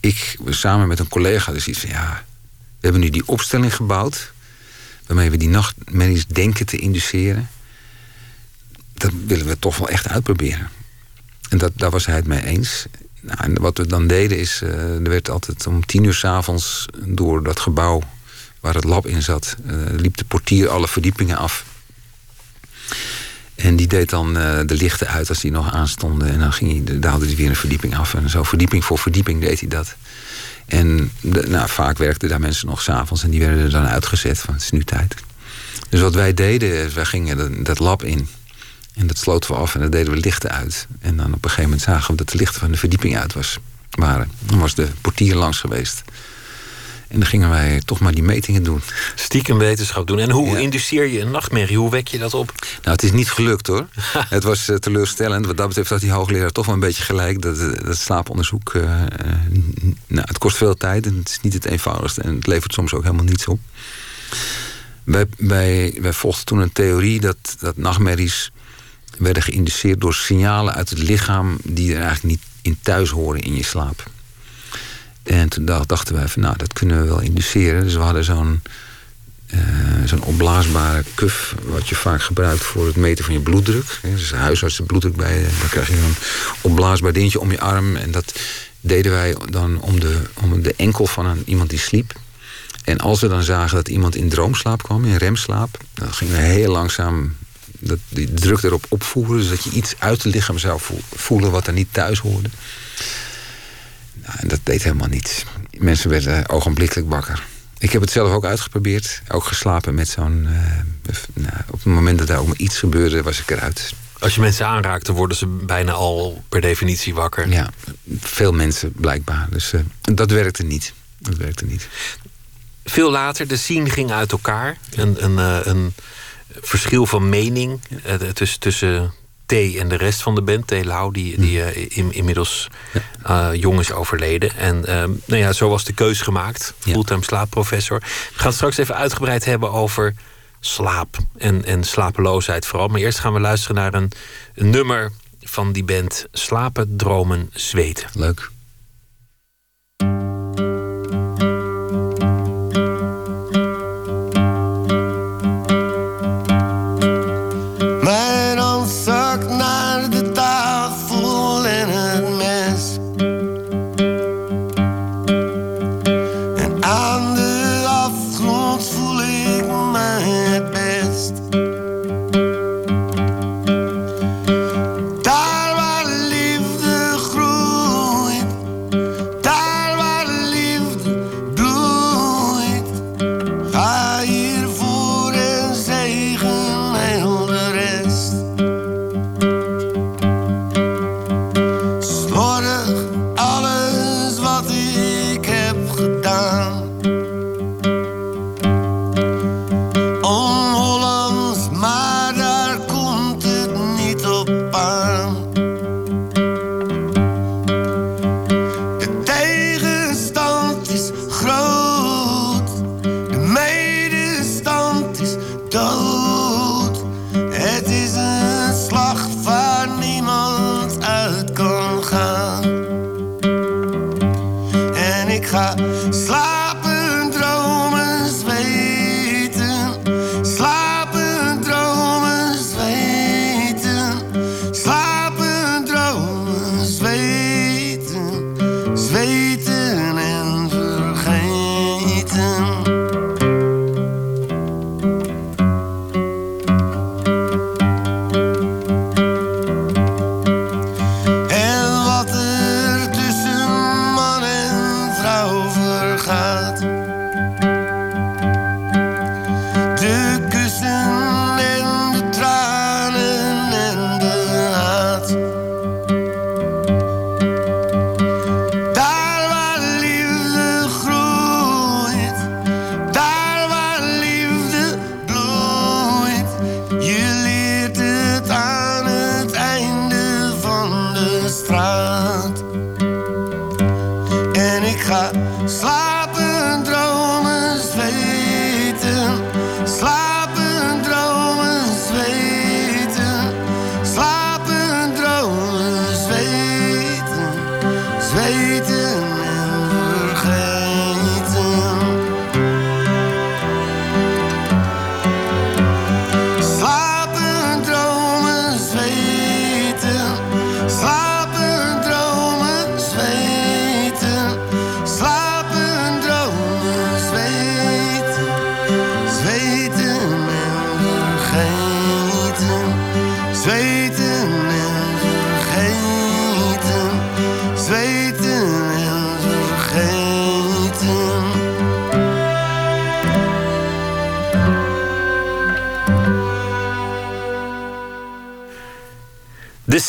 ik samen met een collega dus iets van ja we hebben nu die opstelling gebouwd, waarmee we die nachtmerries denken te induceren. Dat willen we toch wel echt uitproberen. En dat, daar was hij het mee eens. Nou, en wat we dan deden is, uh, er werd altijd om tien uur s avonds door dat gebouw waar het lab in zat, uh, liep de portier alle verdiepingen af. En die deed dan uh, de lichten uit als die nog aanstonden. En dan ging hij, daalde hij weer een verdieping af. En zo verdieping voor verdieping deed hij dat. En nou, vaak werkten daar mensen nog s'avonds en die werden er dan uitgezet van het is nu tijd. Dus wat wij deden, wij gingen dat lab in. En dat sloten we af en dan deden we lichten uit. En dan op een gegeven moment zagen we dat de lichten van de verdieping uit was, waren. Dan was de portier langs geweest. En dan gingen wij toch maar die metingen doen. Stiekem wetenschap doen. En hoe ja. induceer je een nachtmerrie? Hoe wek je dat op? Nou, het is niet gelukt hoor. *laughs* het was uh, teleurstellend. Wat dat betreft had die hoogleraar toch wel een beetje gelijk. Dat, uh, dat slaaponderzoek, uh, nou, het kost veel tijd. En het is niet het eenvoudigste. En het levert soms ook helemaal niets op. Wij, wij, wij volgden toen een theorie dat, dat nachtmerries werden geïnduceerd door signalen uit het lichaam die er eigenlijk niet in thuis horen in je slaap. En toen dachten wij van nou, dat kunnen we wel induceren. Dus we hadden zo'n zo'n opblaasbare kuf, wat je vaak gebruikt voor het meten van je bloeddruk. Dus een huisarts de bloeddruk bij je, dan krijg je een opblaasbaar dingetje om je arm. En dat deden wij dan om de, om de enkel van een, iemand die sliep. En als we dan zagen dat iemand in droomslaap kwam, in remslaap, dan gingen we heel langzaam dat, die druk erop opvoeren, zodat je iets uit het lichaam zou voelen wat er niet thuis hoorde. Nou, en dat deed helemaal niets. Mensen werden ogenblikkelijk wakker. Ik heb het zelf ook uitgeprobeerd. Ook geslapen met zo'n... Uh, nou, op het moment dat er ook maar iets gebeurde, was ik eruit. Als je mensen aanraakte, worden ze bijna al per definitie wakker. Ja, veel mensen blijkbaar. Dus uh, dat werkte niet. Dat werkte niet. Veel later, de scene ging uit elkaar. Een, een, uh, een verschil van mening tussen, tussen en de rest van de band. T. Lau, die, die uh, in, inmiddels uh, jong is overleden. En uh, nou ja, zo was de keus gemaakt. Fulltime slaapprofessor. We gaan straks even uitgebreid hebben over slaap en, en slapeloosheid vooral. Maar eerst gaan we luisteren naar een, een nummer van die band. Slapen, dromen, zweten. Leuk.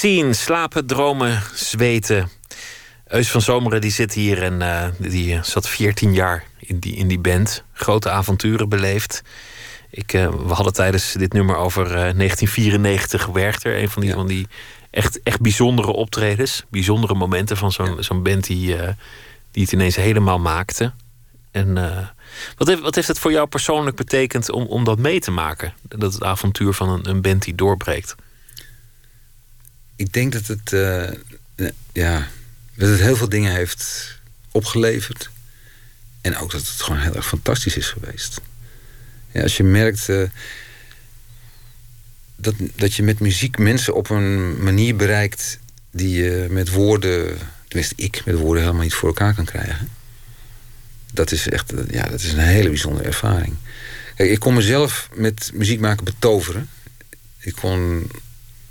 Scene, slapen, dromen, zweten. Eus van Zomeren die zit hier en uh, die zat 14 jaar in die, in die band. Grote avonturen beleefd. Ik, uh, we hadden tijdens dit nummer over uh, 1994 Werchter. Een van die, ja. van die echt, echt bijzondere optredens. Bijzondere momenten van zo'n ja. zo'n band die, die het ineens helemaal maakte. En wat, heeft, wat heeft het voor jou persoonlijk betekend om, om dat mee te maken? Dat het avontuur van een, een band die doorbreekt? ik denk dat het, ja, dat het heel veel dingen heeft opgeleverd. En ook dat het gewoon heel erg fantastisch is geweest. Ja, als je merkt uh, dat, dat je met muziek mensen op een manier bereikt die je met woorden, tenminste ik met woorden helemaal niet voor elkaar kan krijgen. Dat is echt ja, dat is een hele bijzondere ervaring. Kijk, ik kon mezelf met muziek maken betoveren. Ik kon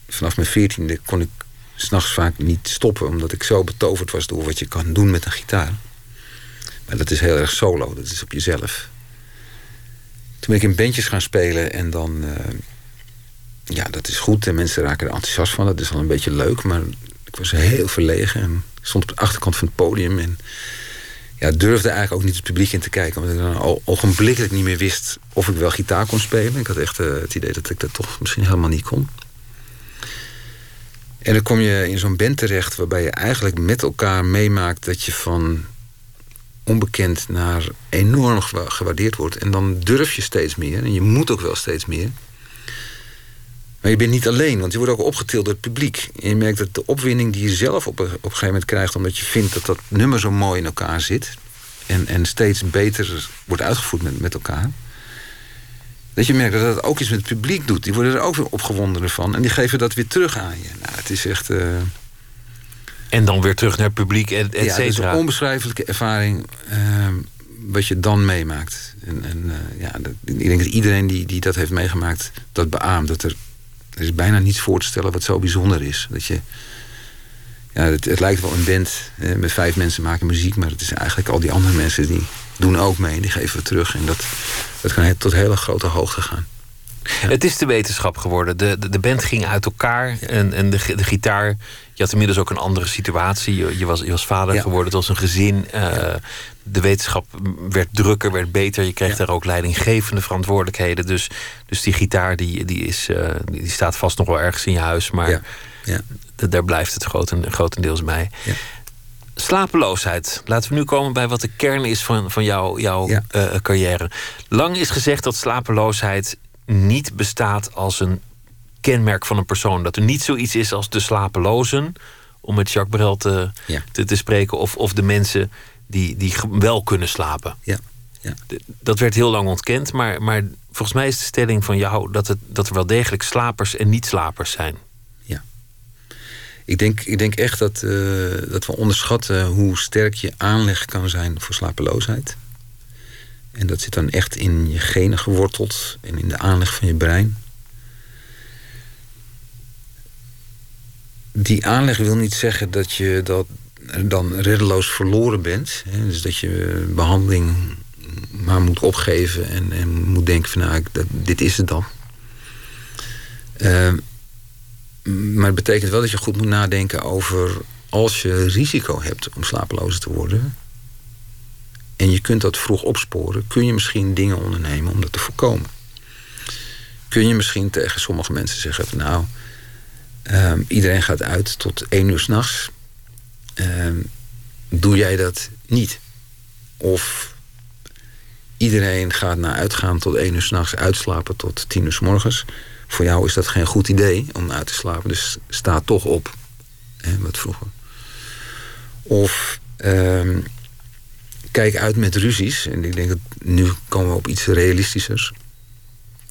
vanaf mijn veertiende kon ik s'nachts vaak niet stoppen, omdat ik zo betoverd was door wat je kan doen met een gitaar. Maar dat is heel erg solo, dat is op jezelf. Toen ben ik in bandjes gaan spelen en dan. Uh, ja, dat is goed en mensen raken er enthousiast van. Dat is al een beetje leuk, maar ik was heel verlegen en stond op de achterkant van het podium. En ja, durfde eigenlijk ook niet het publiek in te kijken. Omdat ik dan al ogenblikkelijk niet meer wist of ik wel gitaar kon spelen. Ik had echt uh, het idee dat ik dat toch misschien helemaal niet kon. En dan kom je in zo'n band terecht waarbij je eigenlijk met elkaar meemaakt dat je van onbekend naar enorm gewaardeerd wordt. En dan durf je steeds meer en je moet ook wel steeds meer. Maar je bent niet alleen, want je wordt ook opgetild door het publiek. En je merkt dat de opwinding die je zelf op een, op een gegeven moment krijgt... omdat je vindt dat dat nummer zo mooi in elkaar zit... en, en steeds beter wordt uitgevoerd met, met elkaar... dat je merkt dat dat ook iets met het publiek doet. Die worden er ook weer opgewondener van. En die geven dat weer terug aan je. Nou, het is echt... Uh... En dan weer terug naar het publiek, et, et ja, het is een onbeschrijfelijke ervaring... Uh, wat je dan meemaakt. En, en uh, ja, dat, ik denk dat iedereen die, die dat heeft meegemaakt... dat beaamt, dat er er is bijna niets voor te stellen wat zo bijzonder is. Dat je, ja, het, het lijkt wel een band. met vijf mensen maken muziek. Maar het is eigenlijk al die andere mensen die doen ook mee. En die geven we terug. En dat, dat kan tot hele grote hoogte gaan. Het is de wetenschap geworden. De, de, de, band ging uit elkaar. En, en de, de gitaar. Je had inmiddels ook een andere situatie. Je, je was, je was vader geworden. Het was een gezin. Uh, de wetenschap werd drukker, werd beter. Je kreeg daar ook leidinggevende verantwoordelijkheden. Dus, dus die gitaar die, die, is, uh, die staat vast nog wel ergens in je huis. Maar ja. Ja. daar blijft het groten, grotendeels bij. Ja. Slapeloosheid. Laten we nu komen bij wat de kern is van, van jouw, jouw uh, carrière. Lang is gezegd dat slapeloosheid niet bestaat als een kenmerk van een persoon. Dat er niet zoiets is als de slapelozen, om met Jacques Brel te, te, te, spreken, of, of de mensen die, die wel kunnen slapen. Ja. Ja. Dat werd heel lang ontkend, maar, maar volgens mij is de stelling van jou dat, het, dat er wel degelijk slapers en niet-slapers zijn. Ja. Ik denk, ik denk echt dat, uh, dat we onderschatten hoe sterk je aanleg kan zijn voor slapeloosheid. En dat zit dan echt in je genen geworteld en in de aanleg van je brein. Die aanleg wil niet zeggen dat je dat dan reddeloos verloren bent. Hè, dus dat je behandeling maar moet opgeven en, en moet denken van nou, dat, dit is het dan. Uh, maar het betekent wel dat je goed moet nadenken over als je risico hebt om slapeloos te worden. En je kunt dat vroeg opsporen, kun je misschien dingen ondernemen om dat te voorkomen. Kun je misschien tegen sommige mensen zeggen van nou, uh, iedereen gaat uit tot één uur s'nachts. Ehm, doe jij dat niet? Of iedereen gaat naar uitgaan tot één uur s'nachts, uitslapen tot tien uur s morgens. Voor jou is dat geen goed idee om uit te slapen, dus sta toch op. Hè, wat vroeger. Of ehm, kijk uit met ruzies. En ik denk dat nu komen we op iets realistischers.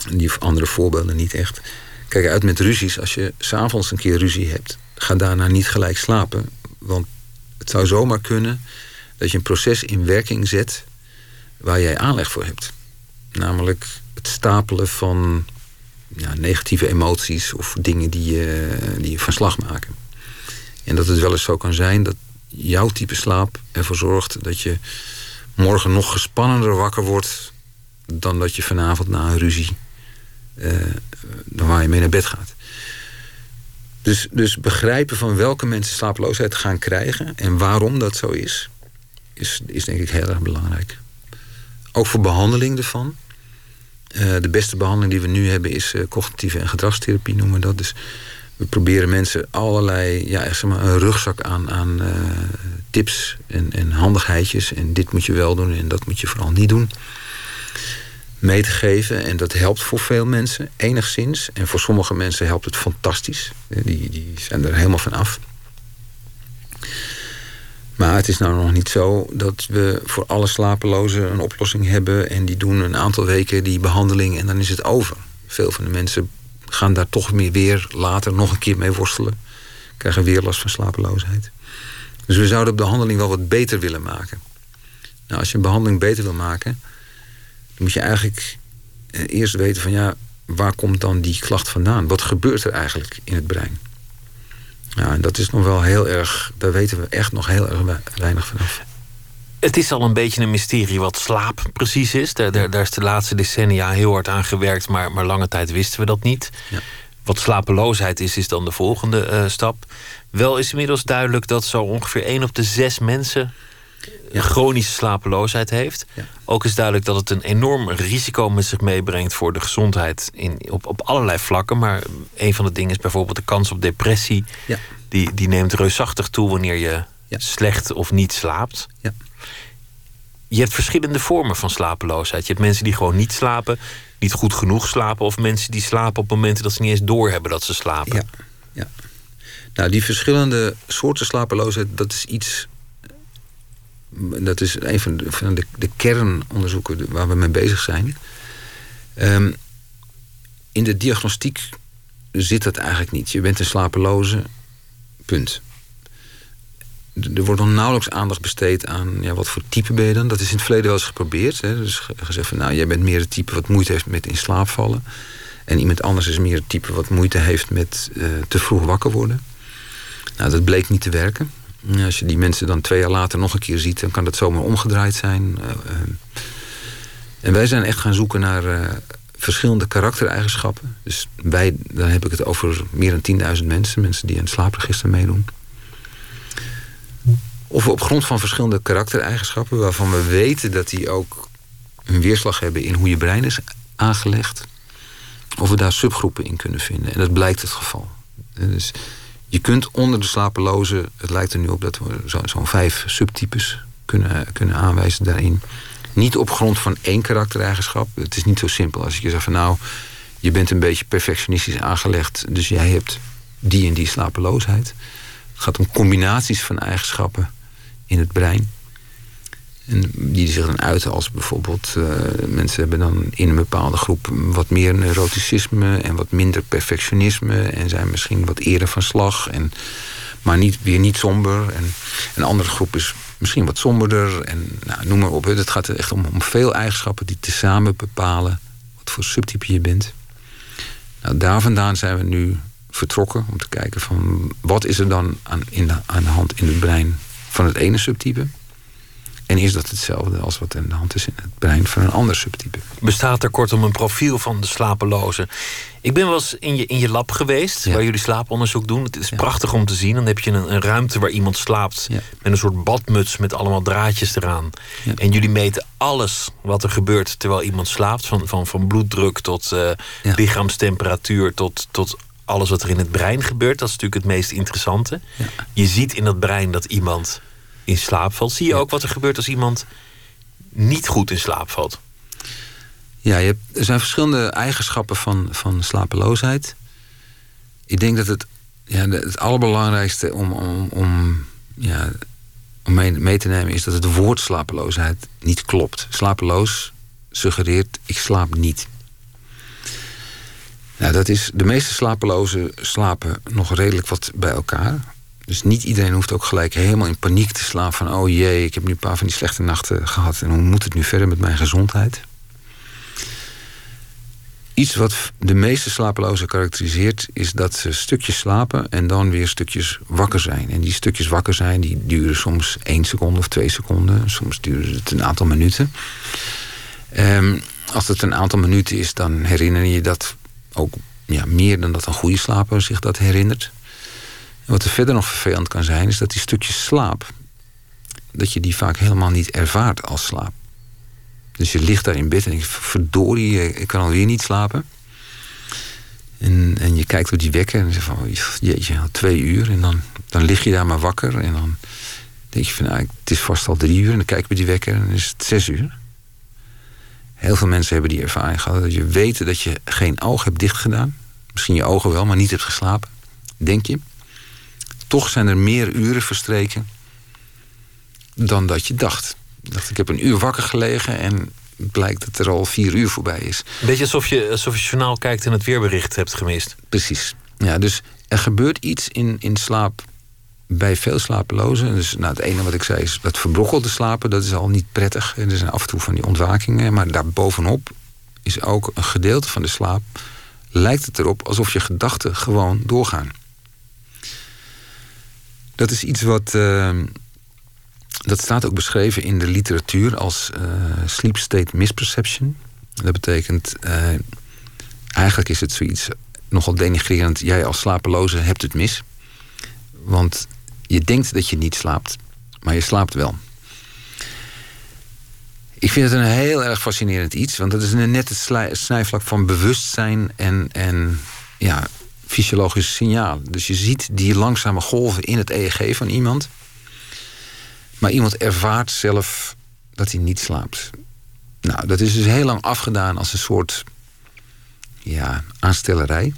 Die andere voorbeelden niet echt. Kijk uit met ruzies. Als je s'avonds een keer ruzie hebt, ga daarna niet gelijk slapen. Want het zou zomaar kunnen dat je een proces in werking zet waar jij aanleg voor hebt. Namelijk het stapelen van ja, negatieve emoties of dingen die je, die je van slag maken. En dat het wel eens zo kan zijn dat jouw type slaap ervoor zorgt dat je morgen nog gespannender wakker wordt dan dat je vanavond na een ruzie uh, waar je mee naar bed gaat. Dus, dus begrijpen van welke mensen slapeloosheid gaan krijgen en waarom dat zo is, is, is denk ik heel erg belangrijk. Ook voor behandeling ervan. Uh, de beste behandeling die we nu hebben is uh, cognitieve en gedragstherapie noemen we dat. Dus we proberen mensen allerlei, ja, zeg maar, een rugzak aan, aan uh, tips en, en handigheidjes. En dit moet je wel doen en dat moet je vooral niet doen mee te geven. En dat helpt voor veel mensen, enigszins. En voor sommige mensen helpt het fantastisch. Die, die zijn er helemaal van af. Maar het is nou nog niet zo dat we voor alle slapelozen een oplossing hebben... en die doen een aantal weken die behandeling en dan is het over. Veel van de mensen gaan daar toch meer weer later nog een keer mee worstelen. Krijgen weer last van slapeloosheid. Dus we zouden de behandeling wel wat beter willen maken. Nou, als je een behandeling beter wil maken... dan moet je eigenlijk eh, eerst weten van ja, waar komt dan die klacht vandaan? Wat gebeurt er eigenlijk in het brein? Ja, en dat is nog wel heel erg, daar weten we echt nog heel erg weinig vanaf. Het is al een beetje een mysterie wat slaap precies is. Daar, daar, daar is de laatste decennia heel hard aan gewerkt, maar, maar lange tijd wisten we dat niet. Ja. Wat slapeloosheid is, is dan de volgende uh, stap. Wel is inmiddels duidelijk dat zo ongeveer 1 op de 6 mensen ja. chronische slapeloosheid heeft. Ja. Ook is duidelijk dat het een enorm risico met zich meebrengt voor de gezondheid in, op, op allerlei vlakken. Maar een van de dingen is bijvoorbeeld de kans op depressie. Ja. Die, die neemt reusachtig toe wanneer je slecht of niet slaapt. Je hebt verschillende vormen van slapeloosheid. Je hebt mensen die gewoon niet slapen, niet goed genoeg slapen, of mensen die slapen op momenten dat ze niet eens doorhebben dat ze slapen. Ja. ja. Nou, die verschillende soorten slapeloosheid, dat is iets dat is een van de, van de, de kernonderzoeken waar we mee bezig zijn. Um, in de diagnostiek zit dat eigenlijk niet. Je bent een slapeloze, punt. Er wordt nog nauwelijks aandacht besteed aan ja, wat voor type ben je dan. Dat is in het verleden wel eens geprobeerd. Hè. Dus gezegd van nou, jij bent meer het type wat moeite heeft met in slaap vallen. En iemand anders is meer het type wat moeite heeft met uh, te vroeg wakker worden. Nou, dat bleek niet te werken. Als je die mensen dan twee jaar later nog een keer ziet, dan kan dat zomaar omgedraaid zijn. Eh, eh. en wij zijn echt gaan zoeken naar verschillende karaktereigenschappen. Dus wij, dan heb ik het over meer dan 10.000 mensen, mensen die aan slaapregister meedoen. Of we op grond van verschillende karaktereigenschappen, waarvan we weten dat die ook een weerslag hebben in hoe je brein is aangelegd, of we daar subgroepen in kunnen vinden. En dat blijkt het geval. Dus je kunt onder de slapelozen, het lijkt er nu op dat we zo'n zo vijf subtypes kunnen, kunnen aanwijzen daarin. Niet op grond van één karaktereigenschap. Het is niet zo simpel als je zegt van nou, je bent een beetje perfectionistisch aangelegd, dus jij hebt die en die slapeloosheid. Het gaat om combinaties van eigenschappen in het brein. En die zich dan uiten als bijvoorbeeld uh, mensen hebben dan in een bepaalde groep wat meer neuroticisme en wat minder perfectionisme en zijn misschien wat eerder van slag, en, maar niet, weer niet somber. En een andere groep is misschien wat somberder en nou, noem maar op. Het gaat echt om, om veel eigenschappen die tezamen bepalen wat voor subtype je bent. Nou, daar vandaan zijn we nu vertrokken om te kijken van wat is er dan aan, in aan de hand in het brein van het ene subtype. En is dat hetzelfde als wat in de hand is in het brein van een ander subtype? Bestaat er kortom een profiel van de slapeloze? Ik ben wel eens in je, in je lab geweest, waar jullie slaaponderzoek doen. Het is prachtig om te zien. Dan heb je een, een ruimte waar iemand slaapt met een soort badmuts met allemaal draadjes eraan. En jullie meten alles wat er gebeurt terwijl iemand slaapt. Van, van, van bloeddruk tot uh, lichaamstemperatuur tot, tot alles wat er in het brein gebeurt. Dat is natuurlijk het meest interessante. Je ziet in dat brein dat iemand in slaap valt. Zie je ook wat er gebeurt als iemand niet goed in slaap valt? Ja, je hebt, er zijn verschillende eigenschappen van, van slapeloosheid. Ik denk dat het, ja, het allerbelangrijkste om, om, om, ja, om mee, mee te nemen is dat het woord slapeloosheid niet klopt. Slapeloos suggereert ik slaap niet. Nou, dat is, de meeste slapelozen slapen nog redelijk wat bij elkaar. Dus niet iedereen hoeft ook gelijk helemaal in paniek te slaan van... oh jee, ik heb nu een paar van die slechte nachten gehad... en hoe moet het nu verder met mijn gezondheid? Iets wat de meeste slapelozen karakteriseert... is dat ze stukjes slapen en dan weer stukjes wakker zijn. En die stukjes wakker zijn, die duren soms één seconde of twee seconden. Soms duren het een aantal minuten. Um, als het een aantal minuten is, dan herinner je dat ook ja, meer dan dat een goede slaper zich dat herinnert wat er verder nog vervelend kan zijn, is dat die stukjes slaap, dat je die vaak helemaal niet ervaart als slaap. Dus je ligt daar in bed en je verdorie, ik kan alweer niet slapen. En, en je kijkt op die wekker en zegt van, jeetje, twee uur. En dan, dan lig je daar maar wakker en dan denk je van, nou, het is vast al drie uur. En dan kijk je op die wekker en dan is het zes uur. Heel veel mensen hebben die ervaring gehad. Dat je weet dat je geen oog hebt dichtgedaan. Misschien je ogen wel, maar niet hebt geslapen. Denk je. Toch zijn er meer uren verstreken dan dat je dacht. Ik dacht, ik heb een uur wakker gelegen en het blijkt dat er al vier uur voorbij is. Een beetje alsof je, alsof je journaal kijkt en het weerbericht hebt gemist. Precies. Ja, dus er gebeurt iets in, in slaap bij veel slapelozen. Dus nou, het ene wat ik zei is dat verbrokkelde slapen, dat is al niet prettig. En er zijn af en toe van die ontwakingen. Maar daarbovenop is ook een gedeelte van de slaap. Lijkt het erop alsof je gedachten gewoon doorgaan. Dat is iets wat. Uh, dat staat ook beschreven in de literatuur als uh, sleep state misperception. Dat betekent. Uh, eigenlijk is het zoiets nogal denigrerend. Jij als slapeloze hebt het mis. Want je denkt dat je niet slaapt, maar je slaapt wel. Ik vind het een heel erg fascinerend iets, want dat is net het snijvlak van bewustzijn en, en ja, fysiologische signaal. Dus je ziet die langzame golven in het EEG van iemand, maar iemand ervaart zelf dat hij niet slaapt. Nou, dat is dus heel lang afgedaan als een soort ja, aanstellerij.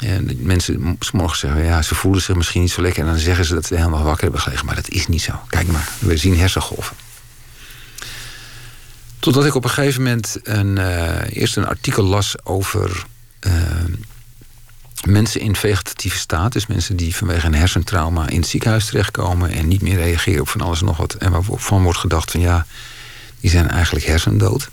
En mensen morgen zeggen, ja, ze voelen zich misschien niet zo lekker. En dan zeggen ze dat ze helemaal wakker hebben gelegen. Maar dat is niet zo. Kijk maar, we zien hersengolven. Totdat ik op een gegeven moment een, uh, eerst een artikel las over uh, mensen in vegetatieve staat. Dus mensen die vanwege een hersentrauma in het ziekenhuis terechtkomen en niet meer reageren op van alles en nog wat. En waarvan wordt gedacht van ja, die zijn eigenlijk hersendood.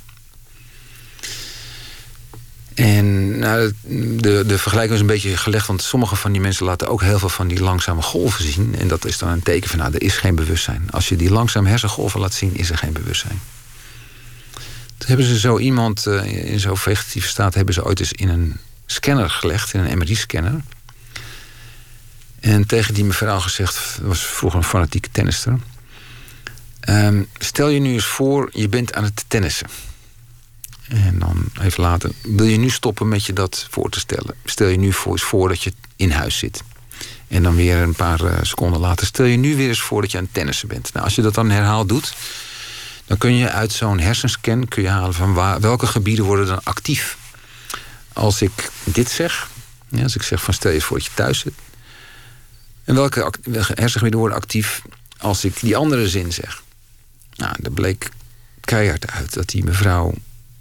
En nou, de, de vergelijking is een beetje gelegd, want sommige van die mensen laten ook heel veel van die langzame golven zien. En dat is dan een teken van, nou, er is geen bewustzijn. Als je die langzame hersengolven laat zien, is er geen bewustzijn. Toen hebben ze zo iemand uh, in zo'n vegetatieve staat, hebben ze ooit eens in een scanner gelegd, in een MRI-scanner. En tegen die mevrouw gezegd, was vroeger een fanatieke tennister. Um, stel je nu eens voor, je bent aan het tennissen. En dan even later, wil je nu stoppen met je dat voor te stellen? Stel je nu voor, eens voor dat je in huis zit. En dan weer een paar uh, seconden later, stel je nu weer eens voor dat je aan het tennissen bent. Nou, als je dat dan herhaald doet, dan kun je uit zo'n hersenscan kun je halen van welke gebieden worden dan actief. Als ik dit zeg, ja, als ik zeg van stel je voor dat je thuis zit. En welke, welke hersengebieden worden actief als ik die andere zin zeg? Nou, dat bleek keihard uit dat die mevrouw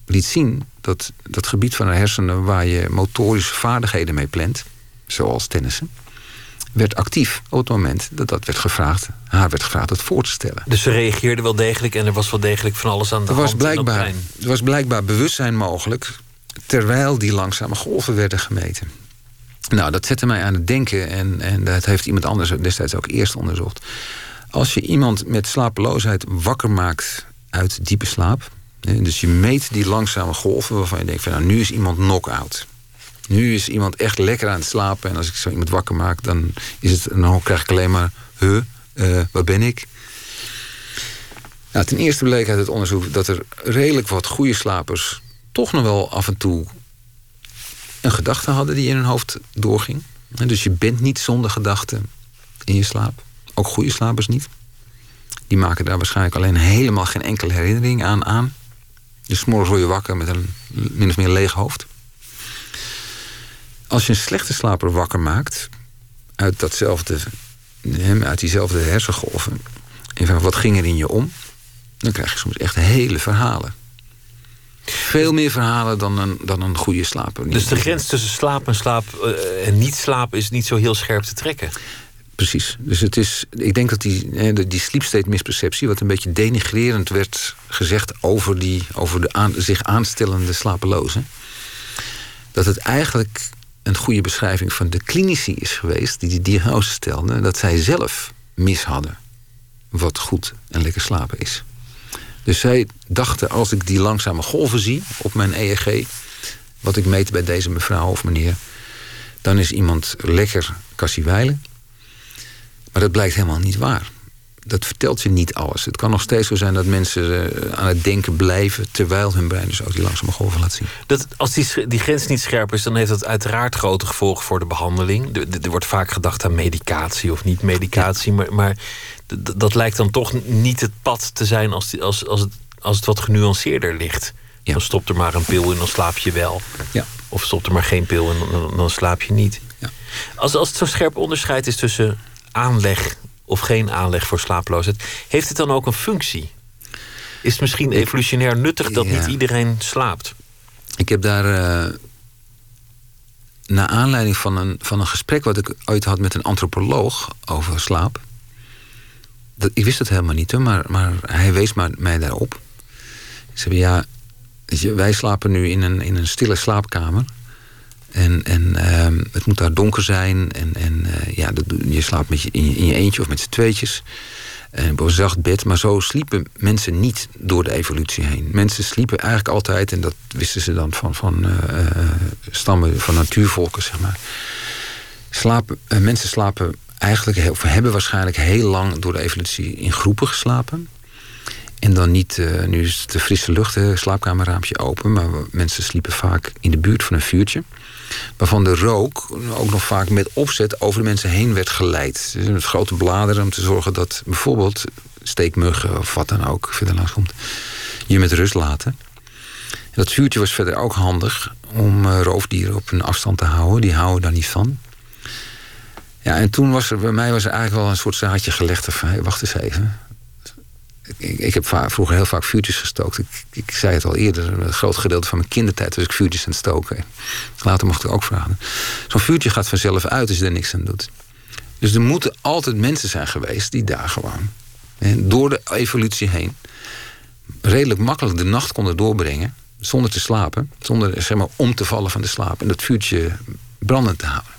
liet zien dat dat gebied van de hersenen waar je motorische vaardigheden mee plant, zoals tennissen, werd actief op het moment dat dat werd gevraagd, haar werd gevraagd het voor te stellen. Dus ze reageerde wel degelijk en er was wel degelijk van alles aan de er was hand. Blijkbaar, er was blijkbaar bewustzijn mogelijk terwijl die langzame golven werden gemeten. Nou, dat zette mij aan het denken en, en dat heeft iemand anders destijds ook eerst onderzocht. Als je iemand met slapeloosheid wakker maakt uit diepe slaap, dus je meet die langzame golven waarvan je denkt van nou, nu is iemand knock-out. Nu is iemand echt lekker aan het slapen. En als ik zo iemand wakker maak, dan, is het, dan krijg ik alleen maar... Huh, uh, waar ben ik? Nou, ten eerste bleek uit het onderzoek dat er redelijk wat goede slapers... toch nog wel af en toe een gedachte hadden die in hun hoofd doorging. Dus je bent niet zonder gedachten in je slaap. Ook goede slapers niet. Die maken daar waarschijnlijk alleen helemaal geen enkele herinnering aan aan. Dus morgens word je wakker met een min of meer leeg hoofd. Als je een slechte slaper wakker maakt, uit, datzelfde, uit diezelfde hersengolven, en vraagt wat ging er in je om, dan krijg je soms echt hele verhalen. Veel meer verhalen dan een, dan een goede slaper. Dus de grens tussen slaap en slaap uh, en niet slaap is niet zo heel scherp te trekken? Precies. Dus het is, ik denk dat die, die sleep misperceptie, wat een beetje denigrerend werd gezegd over, die, over de aan, zich aanstellende slapelozen, dat het eigenlijk een goede beschrijving van de klinici is geweest die die diagnose stelden, dat zij zelf mis hadden wat goed en lekker slapen is. Dus zij dachten, als ik die langzame golven zie op mijn EEG, wat ik meet bij deze mevrouw of meneer, dan is iemand lekker kassiewijlen. Maar dat blijkt helemaal niet waar. Dat vertelt je niet alles. Het kan nog steeds zo zijn dat mensen uh, aan het denken blijven... terwijl hun brein dus ook die langzame golven laat zien. Dat, als die, die grens niet scherp is, dan heeft dat uiteraard grote gevolgen voor de behandeling. Er, er wordt vaak gedacht aan medicatie of niet medicatie. Ja. Maar, maar dat lijkt dan toch niet het pad te zijn als, die, als, als, het, als het wat genuanceerder ligt. Ja. Dan stopt er maar een pil en dan slaap je wel. Ja. Of stopt er maar geen pil en dan, dan slaap je niet. Ja. Als, als het zo scherp onderscheid is tussen aanleg of geen aanleg voor slapeloosheid. Heeft het dan ook een functie? Is het misschien evolutionair nuttig dat niet iedereen slaapt? Ik heb daar. Uh, naar aanleiding van een, van een gesprek wat ik ooit had met een antropoloog over slaap. Dat, ik wist het helemaal niet, hoor, maar, maar hij wees mij daarop. Ik zei: Ja, wij slapen nu in een, in een stille slaapkamer. En, en ehm, het moet daar donker zijn. En, en uh, ja, je slaapt met je, in, je, eentje of met z'n tweetjes. En op een zacht bed. Maar zo sliepen mensen niet door de evolutie heen. Mensen sliepen eigenlijk altijd, en dat wisten ze dan van, van uh, stammen, van natuurvolken, zeg maar. Slapen, mensen slapen eigenlijk, of hebben waarschijnlijk heel lang door de evolutie in groepen geslapen. En dan niet, nu is het de frisse lucht, slaapkamerraampje open. Maar mensen sliepen vaak in de buurt van een vuurtje waarvan de rook ook nog vaak met opzet over de mensen heen werd geleid. Dus met grote bladeren om te zorgen dat bijvoorbeeld steekmuggen of wat dan ook verder langs komt, je met rust laten. dat vuurtje was verder ook handig om uh, roofdieren op een afstand te houden. Die houden daar niet van. Ja, en toen was er bij mij was eigenlijk wel een soort zaadje gelegd van, wacht eens even ik, heb vroeger heel vaak vuurtjes gestookt. Ik, ik, zei het al eerder, een groot gedeelte van mijn kindertijd was ik vuurtjes aan het stoken. Later mocht ik ook vragen. Zo'n vuurtje gaat vanzelf uit als je er niks aan doet. Dus er moeten altijd mensen zijn geweest die daar gewoon door de evolutie heen redelijk makkelijk de nacht konden doorbrengen zonder te slapen, zonder zeg maar, om te vallen van de slaap en dat vuurtje brandend te houden.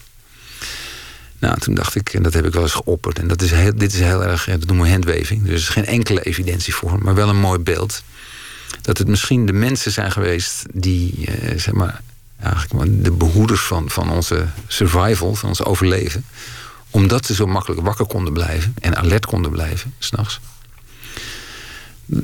Nou, toen dacht ik, en dat heb ik wel eens geopperd. En dat is dit is heel erg, dat noemen we handwaving. Dus er is geen enkele evidentie voor, maar wel een mooi beeld. Dat het misschien de mensen zijn geweest die, eh, zeg maar, eigenlijk de behoeders van, van onze survival, van ons overleven. Omdat ze zo makkelijk wakker konden blijven en alert konden blijven, s'nachts.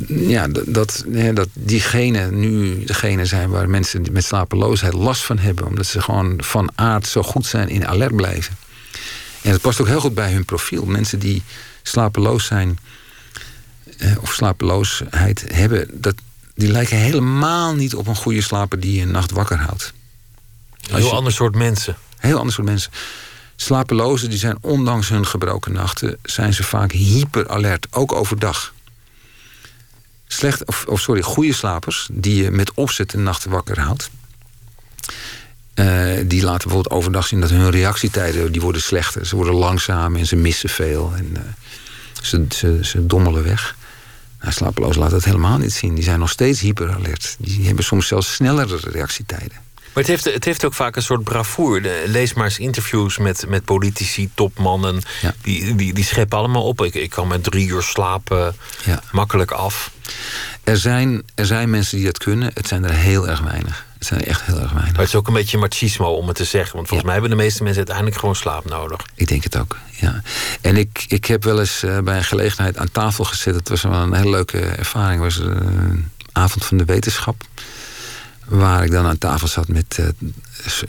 Ja, dat, dat diegenen nu degene zijn waar mensen met slapeloosheid last van hebben. Omdat ze gewoon van aard zo goed zijn in alert blijven. En dat past ook heel goed bij hun profiel. Mensen die slapeloos zijn eh, of slapeloosheid hebben, dat, die lijken helemaal niet op een goede slaper die je een nacht wakker houdt. Een heel ander soort mensen. Heel ander soort mensen. Slapelozen die zijn ondanks hun gebroken nachten, zijn ze vaak hyperalert, ook overdag. Slecht, of, of sorry, goede slapers die je met opzet een nacht wakker houdt, uh, die laten bijvoorbeeld overdag zien dat hun reactietijden die worden slechter. Ze worden langzaam en ze missen veel. En uh, ze, ze, ze dommelen weg. Nou, slapeloos laat dat helemaal niet zien. Die zijn nog steeds hyperalert. Die hebben soms zelfs snellere reactietijden. Maar het heeft, het heeft ook vaak een soort bravoure. Lees maar eens interviews met, met politici, topmannen. Die, die, die scheppen allemaal op. Ik, ik kan met drie uur slapen ja. makkelijk af. Er zijn, er zijn mensen die dat kunnen. Het zijn er heel erg weinig. Het zijn echt heel erg weinig. Maar het is ook een beetje machismo om het te zeggen. Want volgens mij hebben de meeste mensen uiteindelijk gewoon slaap nodig. Ik denk het ook, ja. En ik, ik heb wel eens uh, bij een gelegenheid aan tafel gezet. Het was wel een hele leuke ervaring. Het was een avond van de wetenschap. Waar ik dan aan tafel zat met uh,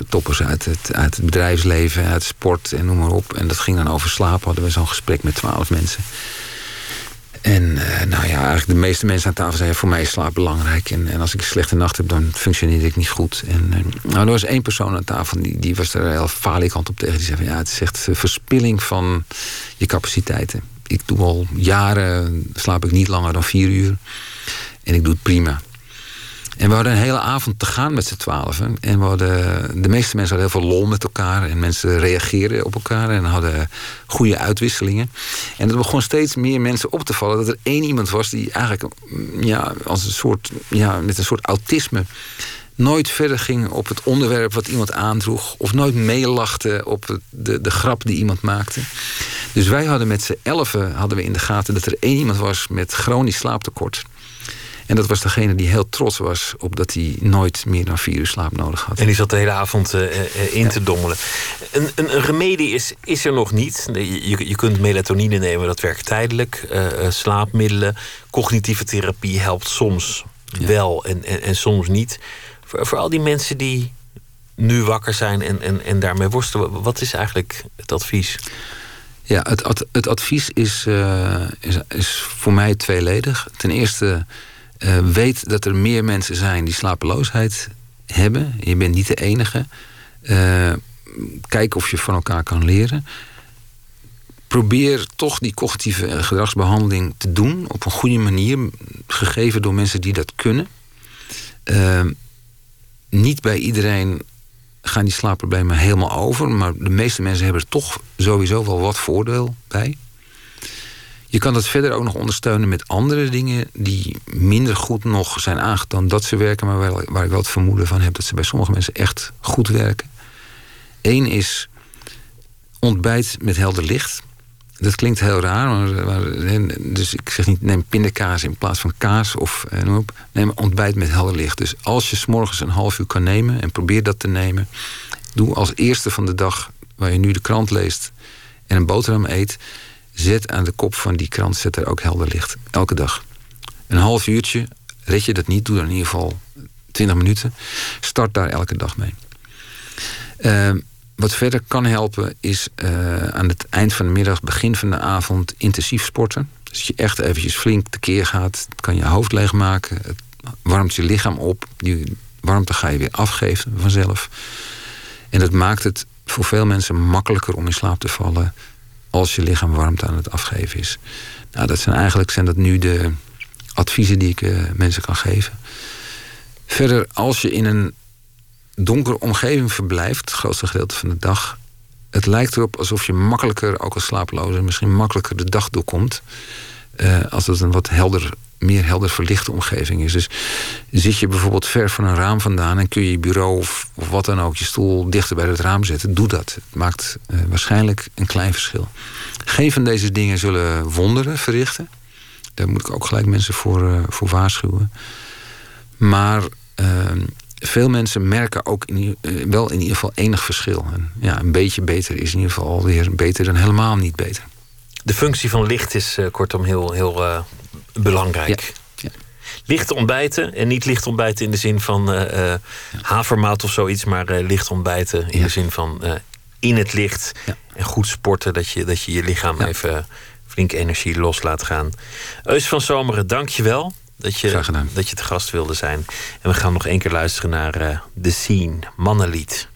toppers uit het, uit het bedrijfsleven, uit sport en noem maar op. En dat ging dan over slaap. Hadden we zo'n gesprek met twaalf mensen. En eh, nou ja, eigenlijk de meeste mensen aan tafel zeiden... voor mij is slaap belangrijk. En, en als ik een slechte nacht heb, dan functioneer ik niet goed. En uh, nou, er was één persoon aan tafel, die, die was er heel falikant op tegen. Die zei van, ja, het is echt verspilling van je capaciteiten. Ik doe al jaren, slaap ik niet langer dan vier uur. En ik doe het prima. En we hadden een hele avond te gaan met z'n twaalfen. En we hadden, de meeste mensen hadden heel veel lol met elkaar. En mensen reageerden op elkaar en hadden goede uitwisselingen. En het begon steeds meer mensen op te vallen dat er één iemand was die eigenlijk mm, ja, als een soort, ja, met een soort autisme nooit verder ging op het onderwerp wat iemand aandroeg. Of nooit meelachte op de, de grap die iemand maakte. Dus wij hadden met z'n elfen hadden we in de gaten dat er één iemand was met chronisch slaaptekort. En dat was degene die heel trots was op dat hij nooit meer dan vier uur slaap nodig had. En die zat de hele avond uh, in te dommelen. Een, een, een, remedie is, is er nog niet. Je, je kunt melatonine nemen, dat werkt tijdelijk. Uh, slaapmiddelen, cognitieve therapie helpt soms wel en, en, en, soms niet. Voor, voor al die mensen die nu wakker zijn en, en, en daarmee worstelen, wat is eigenlijk het advies? Ja, het, het advies is, is, is voor mij tweeledig. Ten eerste uh, weet dat er meer mensen zijn die slapeloosheid hebben. Je bent niet de enige. Uh, kijk of je van elkaar kan leren. probeer toch die cognitieve gedragsbehandeling te doen op een goede manier, gegeven door mensen die dat kunnen. Uh, niet bij iedereen gaan die slaapproblemen helemaal over, maar de meeste mensen hebben er toch sowieso wel wat voordeel bij. Je kan dat verder ook nog ondersteunen met andere dingen die minder goed nog zijn aangetoond dat ze werken, maar waar, ik wel het vermoeden van heb dat ze bij sommige mensen echt goed werken. Eén is ontbijt met helder licht. Dat klinkt heel raar, maar, dus ik zeg niet neem pindakaas in plaats van kaas of eh, noem op. Neem ontbijt met helder licht. Dus als je s'morgens een half uur kan nemen en probeer dat te nemen, doe als eerste van de dag waar je nu de krant leest en een boterham eet, zet aan de kop van die krant zet er ook helder licht. Elke dag. Een half uurtje, red je dat niet, doe dan in ieder geval 20 minuten. Start daar elke dag mee. Uh, wat verder kan helpen is uh, aan het eind van de middag, begin van de avond intensief sporten. Dus dat je echt eventjes flink tekeer gaat. Kan je hoofd leegmaken. Het warmt je lichaam op. Die warmte ga je weer afgeven vanzelf. En dat maakt het voor veel mensen makkelijker om in slaap te vallen als je lichaam warmte aan het afgeven is. Nou, dat zijn eigenlijk zijn dat nu de adviezen die ik uh, mensen kan geven. Verder, als je in een donkere omgeving verblijft, het grootste gedeelte van de dag. Het lijkt erop alsof je makkelijker, ook als slapeloze, misschien makkelijker de dag doorkomt. Uh, als het een wat helder, meer helder verlichte omgeving is. Dus zit je bijvoorbeeld ver van een raam vandaan en kun je je bureau of, of wat dan ook, je stoel dichter bij het raam zetten, doe dat. Het maakt uh, waarschijnlijk een klein verschil. Geen van deze dingen zullen wonderen verrichten. Daar moet ik ook gelijk mensen voor, uh, voor waarschuwen. Maar ehm, veel mensen merken ook in, wel in ieder geval enig verschil. Ja, een beetje beter is in ieder geval alweer beter dan helemaal niet beter. De functie van licht is uh, kortom heel, heel uh, belangrijk. Ja. Ja. Licht ontbijten en niet licht ontbijten in de zin van ja. havermout of zoiets, maar licht ontbijten in de zin van in het licht en goed sporten, dat je dat je, je lichaam even flink energie los laat gaan. Eus van Zomeren, dank je wel dat je, dat je te gast wilde zijn. En we gaan nog één keer luisteren naar uh, The Scene, Mannenlied.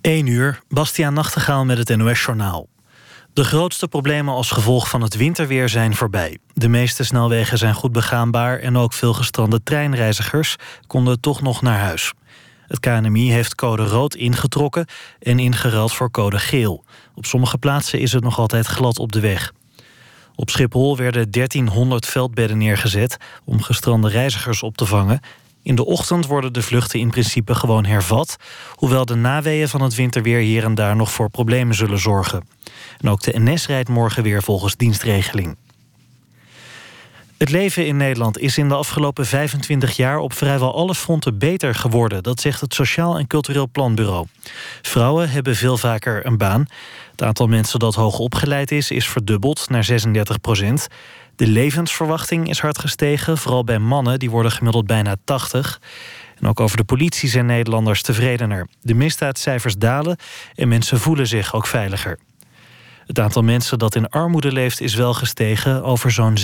1 uur, Bastiaan Nachtegaal met het NOS-journaal. De grootste problemen als gevolg van het winterweer zijn voorbij. De meeste snelwegen zijn goed begaanbaar... en ook veel gestrande treinreizigers konden toch nog naar huis. Het KNMI heeft code rood ingetrokken en ingeruild voor code geel. Op sommige plaatsen is het nog altijd glad op de weg. Op Schiphol werden 1300 veldbedden neergezet... om gestrande reizigers op te vangen... In de ochtend worden de vluchten in principe gewoon hervat, hoewel de naweeën van het winterweer hier en daar nog voor problemen zullen zorgen. En ook de NS rijdt morgen weer volgens dienstregeling. Het leven in Nederland is in de afgelopen 25 jaar op vrijwel alle fronten beter geworden. Dat zegt het Sociaal en Cultureel Planbureau. Vrouwen hebben veel vaker een baan. Het aantal mensen dat hoog opgeleid is, is verdubbeld naar 36 procent. De levensverwachting is hard gestegen, vooral bij mannen, die worden gemiddeld bijna 80. En ook over de politie zijn Nederlanders tevredener. De misdaadcijfers dalen en mensen voelen zich ook veiliger. Het aantal mensen dat in armoede leeft is wel gestegen. Over zo'n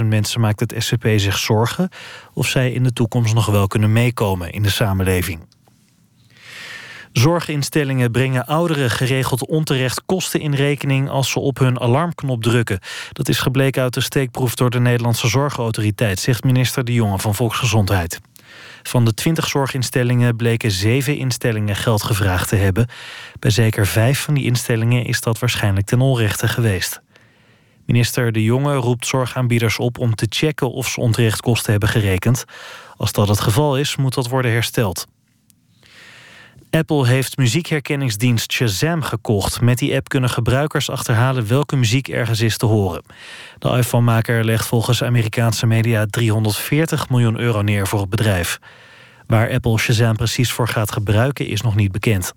700.000 mensen maakt het SCP zich zorgen... of zij in de toekomst nog wel kunnen meekomen in de samenleving. Zorginstellingen brengen ouderen geregeld onterecht kosten in rekening als ze op hun alarmknop drukken. Dat is gebleken uit de steekproef door de Nederlandse Zorgautoriteit, zegt minister De Jonge van Volksgezondheid. Van de 20 zorginstellingen bleken zeven instellingen geld gevraagd te hebben. Bij zeker vijf van die instellingen is dat waarschijnlijk ten onrechte geweest. Minister De Jonge roept zorgaanbieders op om te checken of ze onterecht kosten hebben gerekend. Als dat het geval is, moet dat worden hersteld. Apple heeft muziekherkenningsdienst Shazam gekocht. Met die app kunnen gebruikers achterhalen welke muziek ergens is te horen. De iPhone-maker legt volgens Amerikaanse media 340 miljoen euro neer voor het bedrijf. Waar Apple Shazam precies voor gaat gebruiken is nog niet bekend.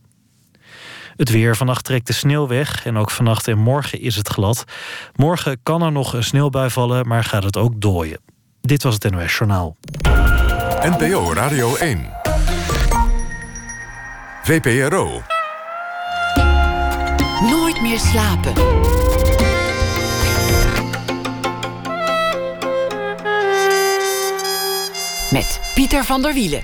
Het weer. Vannacht trekt de sneeuw weg en ook vannacht en morgen is het glad. Morgen kan er nog een sneeuwbui vallen, maar gaat het ook dooien. Dit was het NOS Journaal. NPO Radio 1. VPRO. Nooit meer slapen. Met Pieter van der Wielen.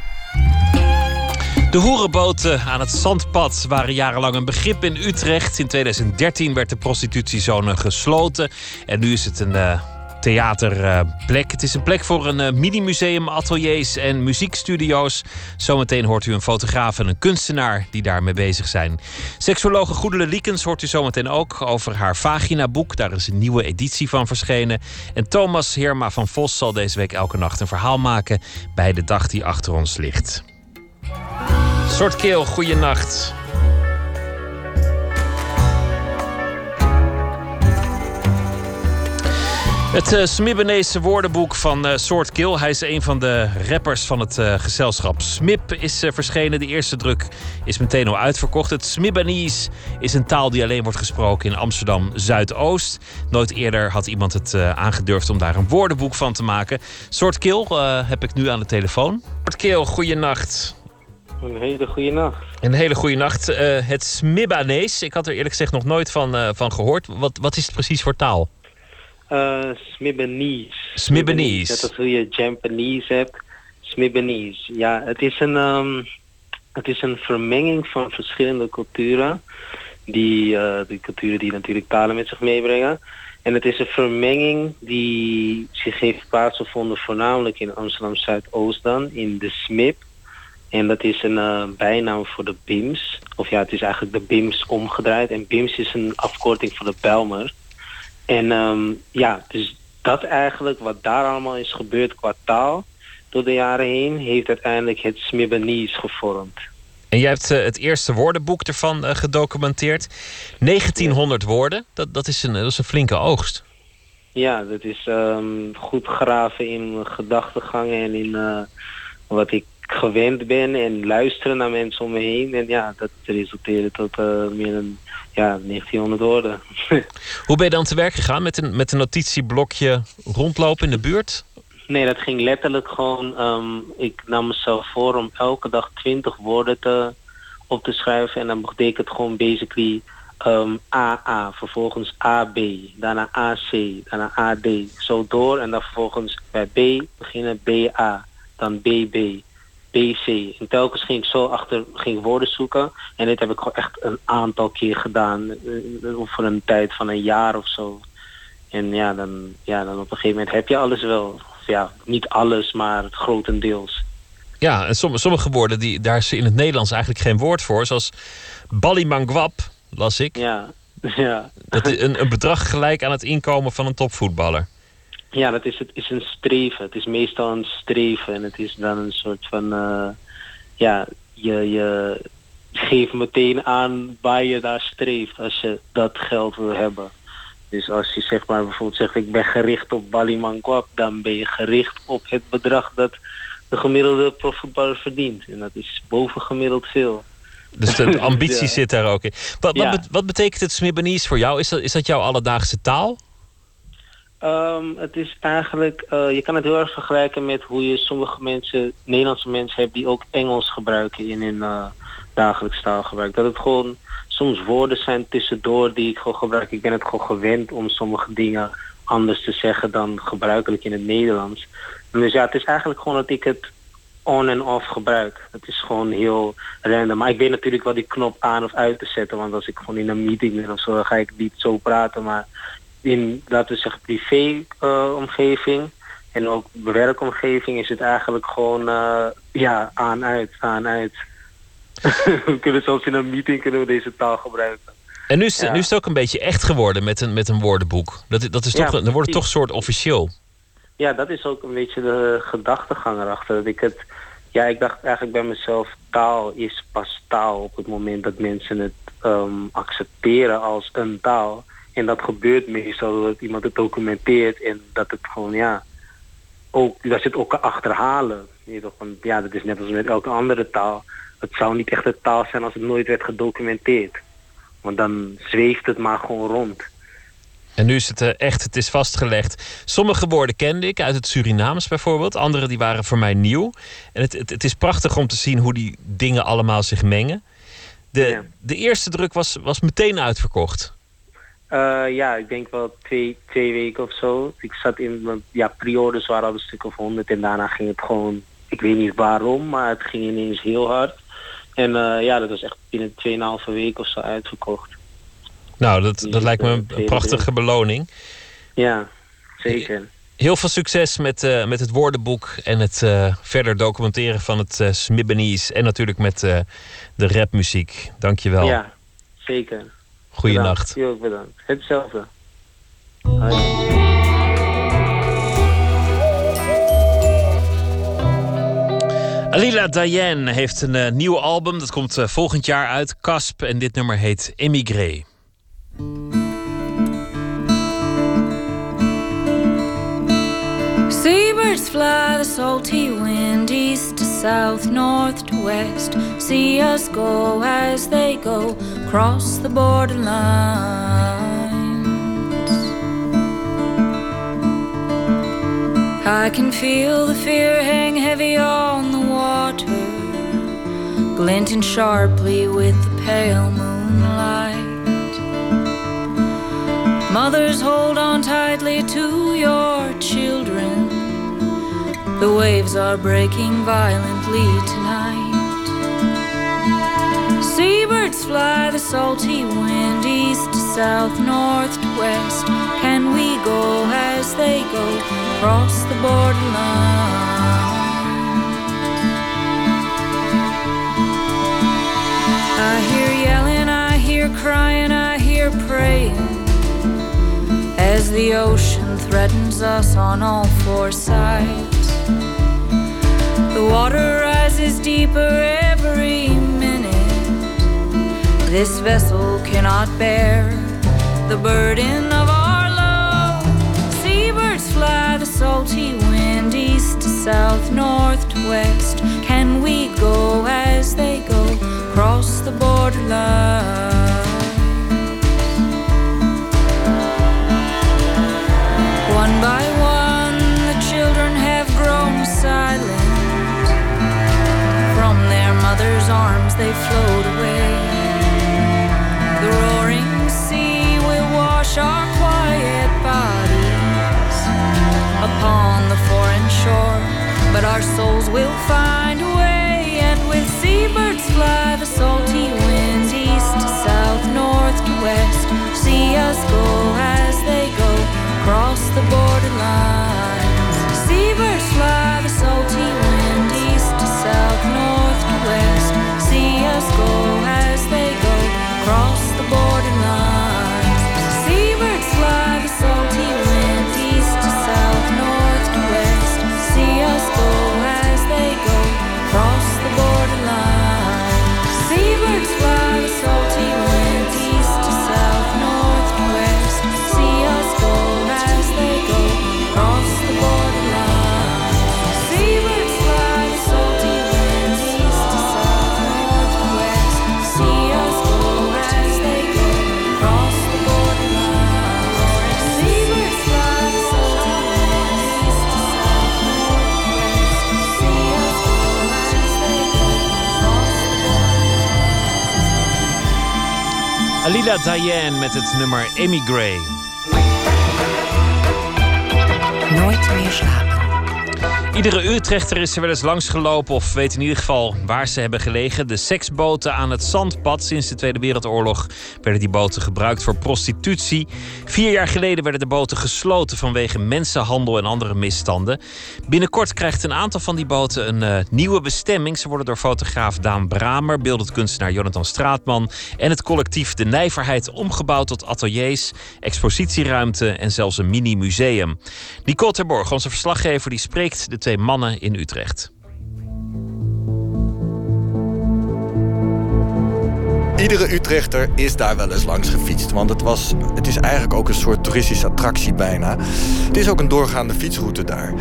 De hoerenboten aan het zandpad waren jarenlang een begrip in Utrecht. In 2013 werd de prostitutiezone gesloten. En nu is het een uh, theaterplek. Het is een plek voor een uh, mini-museum, ateliers en muziekstudio's. Zometeen hoort u een fotograaf en een kunstenaar die daarmee bezig zijn. Seksologe Goedele Liekens hoort u zometeen ook over haar vagina-boek. Daar is een nieuwe editie van verschenen. En Thomas Herma van Vos zal deze week elke nacht een verhaal maken bij de dag die achter ons ligt. Soortkeel, goeienacht. Het uh, Smibbenese woordenboek van uh, Soort Kill. Hij is een van de rappers van het uh, gezelschap Smib. Is verschenen. De eerste druk is meteen al uitverkocht. Het Smibbenese is een taal die alleen wordt gesproken in Amsterdam Zuidoost. Nooit eerder had iemand het aangedurfd om daar een woordenboek van te maken. Soort Kill heb ik nu aan de telefoon. Soort Kill, goeienacht. Een hele goede nacht. Een hele goede nacht. het Smibbanees. Ik had er eerlijk gezegd nog nooit van, van gehoord. Wat, wat is het precies voor taal? Uh, Smibbenese. Smibbenese. Net als hoe je Japanese hebt. Smibbenese. Ja, het is een, um, het is een vermenging van verschillende culturen. Die, uh, die culturen die natuurlijk talen met zich meebrengen. En het is een vermenging die zich heeft plaatsgevonden voornamelijk in Amsterdam Zuidoost dan, in de SMIP. En dat is een uh, bijnaam voor de BIMS. Of ja, het is eigenlijk de BIMS omgedraaid. En BIMS is een afkorting voor de Belmer. En um, ja, dus dat eigenlijk, wat daar allemaal is gebeurd qua taal door de jaren heen, heeft uiteindelijk het Smibbenese gevormd. En jij hebt uh, het eerste woordenboek ervan uh, gedocumenteerd. 1900 woorden, dat, dat, is een, dat is een flinke oogst. Ja, dat is um, goed graven in gedachtegangen en in uh, wat ik gewend ben en luisteren naar mensen om me heen. En ja, dat resulteerde tot meer dan ja, 1900 woorden. *laughs* Hoe ben je dan te werk gegaan? Met een, met een notitieblokje rondlopen in de buurt? Nee, dat ging letterlijk gewoon... Um, ik nam mezelf voor om elke dag 20 woorden te, op te schrijven. En dan betekent het gewoon basically um, AA, vervolgens AB, daarna AC, daarna AD. Zo door en dan vervolgens bij B beginnen BA, dan BB. BC. En telkens ging ik zo achter ging woorden zoeken. En dit heb ik gewoon echt een aantal keer gedaan. Uh, voor een tijd van een jaar of zo. En ja dan, ja, dan op een gegeven moment heb je alles wel. Ja, niet alles, maar grotendeels. Ja, en sommige, sommige woorden, die, daar is in het Nederlands eigenlijk geen woord voor. Zoals Ballimangwap, las ik. Ja, *laughs* ja. Dat is een, een bedrag gelijk aan het inkomen van een topvoetballer. Ja, dat is, het is een streven. Het is meestal een streven. En het is dan een soort van... Uh, ja, je, je geeft meteen aan waar je daar streeft als je dat geld wil hebben. Dus als je zeg maar bijvoorbeeld zegt ik ben gericht op Baliman Kwap, dan ben je gericht op het bedrag dat de gemiddelde profvoetballer verdient. En dat is bovengemiddeld veel. Dus de *laughs* ambitie zit daar ook in. Wat, wat, wat betekent het Smibanese voor jou? Is dat, is dat jouw alledaagse taal? Um, het is eigenlijk, uh, je kan het heel erg vergelijken met hoe je sommige mensen, Nederlandse mensen hebt die ook Engels gebruiken in hun uh, dagelijks taalgebruik. Dat het gewoon soms woorden zijn tussendoor die ik gewoon gebruik. Ik ben het gewoon gewend om sommige dingen anders te zeggen dan gebruikelijk in het Nederlands. Dus ja, het is eigenlijk gewoon dat ik het on en off gebruik. Het is gewoon heel random. Maar ik weet natuurlijk wel die knop aan of uit te zetten. Want als ik gewoon in een meeting ben of zo, dan ga ik niet zo praten. Maar in, laten we zeggen, privé-omgeving en ook werkomgeving is het eigenlijk gewoon uh, ja, aan-uit, aan-uit. *laughs* we kunnen zelfs in een meeting kunnen we deze taal gebruiken. En nu is, nu is het ook een beetje echt geworden met een, met een woordenboek. Dat, dat is toch, ja, dan wordt het toch een soort officieel. Ja, dat is ook een beetje de gedachtegang erachter. Dat ik het, ja, ik dacht eigenlijk bij mezelf, taal is pas taal op het moment dat mensen het um, accepteren als een taal. En dat gebeurt meestal dat iemand het documenteert en dat het gewoon, ja, ook, dat ze het ook achterhalen. Ja, dat is net als met elke andere taal. Het zou niet echt een taal zijn als het nooit werd gedocumenteerd. Want dan zweeft het maar gewoon rond. En nu is het uh, echt, het is vastgelegd. Sommige woorden kende ik uit het Surinaams bijvoorbeeld. Andere die waren voor mij nieuw. En het, het, het is prachtig om te zien hoe die dingen allemaal zich mengen. De, ja. de eerste druk was, was meteen uitverkocht. Uh, ja, ik denk wel twee, twee weken of zo. Ik zat in, ja, pre-orders waren al een stuk of honderd. En daarna ging het gewoon, ik weet niet waarom, maar het ging ineens heel hard. En uh, ja, dat was echt binnen 2,5 week of zo uitverkocht. Nou, dat, dat lijkt me een, een prachtige beloning. Ja, zeker. Heel veel succes met, uh, met het woordenboek en het uh, verder documenteren van het uh, Smibbenese. En natuurlijk met de rapmuziek. Dankjewel. Ja, zeker. Goeienacht. Heel bedankt. Hetzelfde. Alila Diane heeft een uh, nieuw album. Dat komt uh, volgend jaar uit. Casp. En dit nummer heet Emigré. Seabirds fly the salty wind east to south, north to west. See us go as they go across the borderlines. I can feel the fear hang heavy on the water, glinting sharply with the pale moonlight. Mothers, hold on tightly to your children. The waves are breaking violently tonight. Seabirds fly the salty wind east to south, north to west. Can we go as they go across the borderline? I hear yelling, I hear crying, I hear praying as the ocean threatens us on all four sides. The water rises deeper every minute. this vessel cannot bear the burden of our love. Seabirds fly the salty wind east to south, north to west. Can we go as they go across the borderline? Mother's arms, they float away. The roaring sea will wash our quiet bodies upon the foreign shore, but our souls will find a way. And with seabirds fly the salty winds east to south, north to west. See us go as they go across the borderlines. Alila Diane met het nummer Emigray. Nooit meer slapen. Iedere Utrechter is er wel eens langsgelopen of weet in ieder geval waar ze hebben gelegen. De seksboten aan het Zandpad. Sinds de Tweede Wereldoorlog werden die boten gebruikt voor prostitutie. Vier jaar geleden werden de boten gesloten vanwege mensenhandel en andere misstanden. Binnenkort krijgt een aantal van die boten een eh, nieuwe bestemming. Ze worden door fotograaf Daan Bramer, beeldend kunstenaar Jonathan Straatman en het collectief De Nijverheid omgebouwd tot ateliers, expositieruimte en zelfs een mini-museum. Nicole Terborg, onze verslaggever, die spreekt de twee mannen in Utrecht. Iedere Utrechter is daar wel eens langs gefietst. Want het, was, het is eigenlijk ook een soort toeristische attractie bijna. Het is ook een doorgaande fietsroute daar.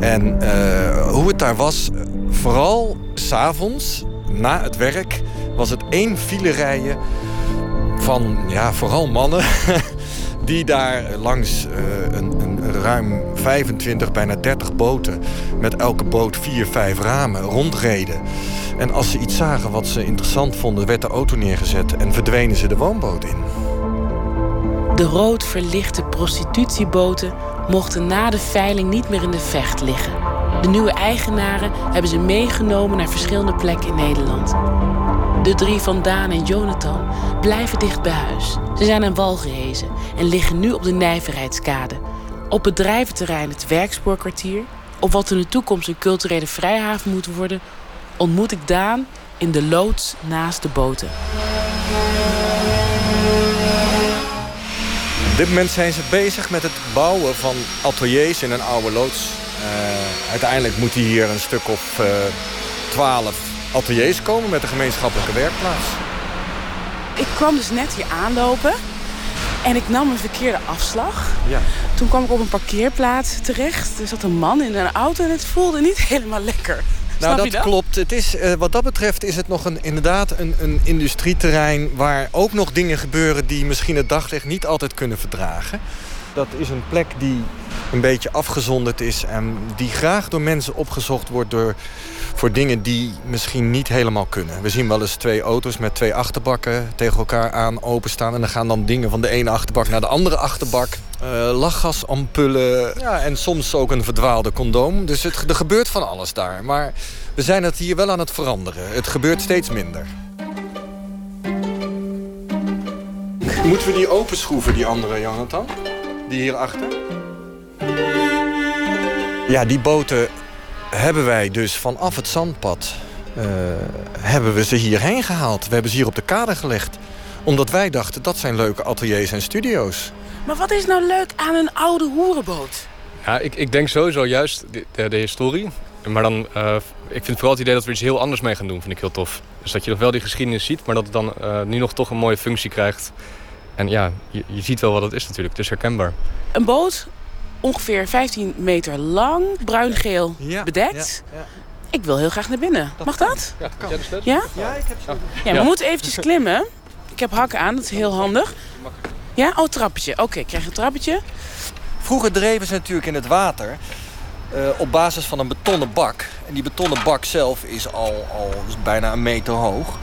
En eh, hoe het daar was, vooral s'avonds, na het werk... was het één file rijden van ja, vooral mannen... *laughs* die daar langs eh, een, een ruim 25, bijna 30 boten... met elke boot vier, vijf ramen rondreden... En als ze iets zagen wat ze interessant vonden, werd de auto neergezet en verdwenen ze de woonboot in. De rood verlichte prostitutieboten mochten na de veiling niet meer in de vecht liggen. De nieuwe eigenaren hebben ze meegenomen naar verschillende plekken in Nederland. De drie van Daan en Jonathan blijven dicht bij huis. Ze zijn aan wal gehezen en liggen nu op de Nijverheidskade. Op bedrijventerrein het Werkspoorkwartier, op wat in de toekomst een culturele vrijhaven moet worden, ontmoet ik Daan in de loods naast de boten. Op dit moment zijn ze bezig met het bouwen van ateliers in een oude loods. Eh, uiteindelijk moeten hier een stuk of eh, twaalf ateliers komen met een gemeenschappelijke werkplaats. Ik kwam dus net hier aanlopen en ik nam een verkeerde afslag. Ja. Toen kwam ik op een parkeerplaats terecht. Er zat een man in een auto en het voelde niet *laughs* helemaal lekker. Nou, dat? klopt. Het is, eh, wat dat betreft is het nog een, inderdaad een, een industrieterrein... waar ook nog dingen gebeuren die misschien het daglicht niet altijd kunnen verdragen. Dat is een plek die een beetje afgezonderd is... en die graag door mensen opgezocht wordt door, voor dingen die misschien niet helemaal kunnen. We zien wel eens twee auto's met twee achterbakken tegen elkaar aan openstaan... en dan gaan dan dingen van de ene achterbak naar de andere achterbak. Eh, lachgasampullen ja, en soms ook een verdwaalde condoom. Dus het, er gebeurt van alles daar. Maar we zijn het hier wel aan het veranderen. Het gebeurt steeds minder. Moeten we die openschroeven, die andere, Jonathan? Die hierachter? Ja, die boten hebben wij dus vanaf het zandpad... eh, hebben we ze hierheen gehaald. We hebben ze hier op de kade gelegd. Omdat wij dachten, dat zijn leuke ateliers en studio's. Maar wat is nou leuk aan een oude hoerenboot? Ja, ik, ik denk sowieso juist de, de, de historie. Maar dan, eh, ik vind vooral het idee dat we iets heel anders mee gaan doen, vind ik heel tof. Dus dat je nog wel die geschiedenis ziet, maar dat het dan eh, nu nog toch een mooie functie krijgt. En ja, je, je ziet wel wat het is natuurlijk. Het is herkenbaar. Een boot, ongeveer 15 meter lang, bruin-geel Ja, bedekt. ja, ja. Ik wil heel graag naar binnen. Mag dat? Ja, kan. jij de sleutel? Ja? Ja, ik heb ze. Ja, we moeten eventjes klimmen. Ik heb hakken aan, dat is heel handig. Ja, oh, trappetje. Oké, ik krijg een trappetje. Vroeger dreven ze natuurlijk in het water eh, op basis van een betonnen bak. En die betonnen bak zelf is al, al bijna een meter hoog.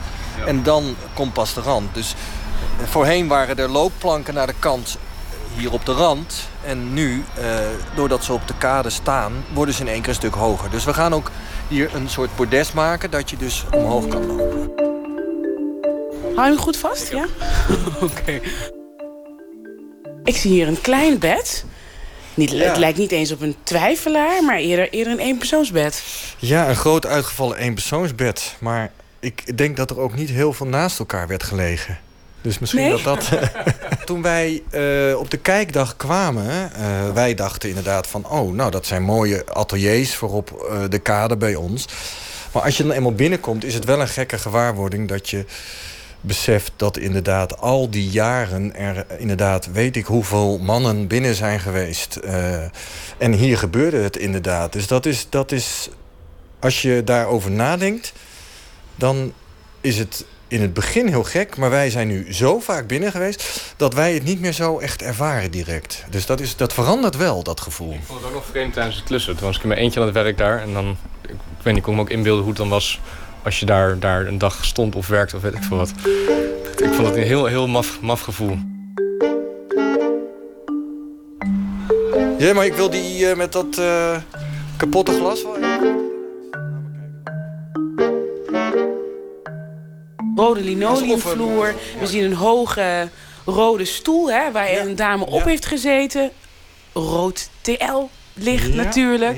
En dan komt pas de rand. Dus eh, voorheen waren er loopplanken naar de kant hier op de rand. En nu, eh, doordat ze op de kade staan, worden ze in één keer een stuk hoger. Dus we gaan ook hier een soort bordes maken dat je dus omhoog kan lopen. Hou je hem goed vast? Ja? *laughs* Oké. *laughs* Ik zie hier een klein bed. Niet, Het lijkt niet eens op een twijfelaar, maar eerder, eerder een eenpersoonsbed. Ja, een groot uitgevallen eenpersoonsbed. Maar ik denk dat er ook niet heel veel naast elkaar werd gelegen. Dus misschien Nee? dat dat... *laughs* Toen wij eh, op de kijkdag kwamen, eh, wij dachten inderdaad van... oh, nou, dat zijn mooie ateliers voor op eh, de kade bij ons. Maar als je dan eenmaal binnenkomt, is het wel een gekke gewaarwording... dat je beseft dat inderdaad al die jaren er inderdaad weet ik hoeveel mannen binnen zijn geweest. Eh, en hier gebeurde het inderdaad. Dus dat is, dat is, als je daarover nadenkt, dan is het in het begin heel gek. Maar wij zijn nu zo vaak binnen geweest dat wij het niet meer zo echt ervaren direct. Dus dat, is, dat verandert wel, dat gevoel. Ik vond het ook nog vreemd tijdens het klussen. Toen was ik in mijn eentje aan het werk daar. En dan, ik, weet niet, ik kon me ook inbeelden hoe het dan was... als je daar, daar een dag stond of werkte of weet ik veel wat. Ik vond het een heel, heel maf, maf gevoel. Ja, maar ik wil die eh, met dat eh, kapotte glas wel Rode linoleumvloer. We zien een hoge rode stoel hè, waar een dame op heeft gezeten. Rood TL-licht Ja, natuurlijk.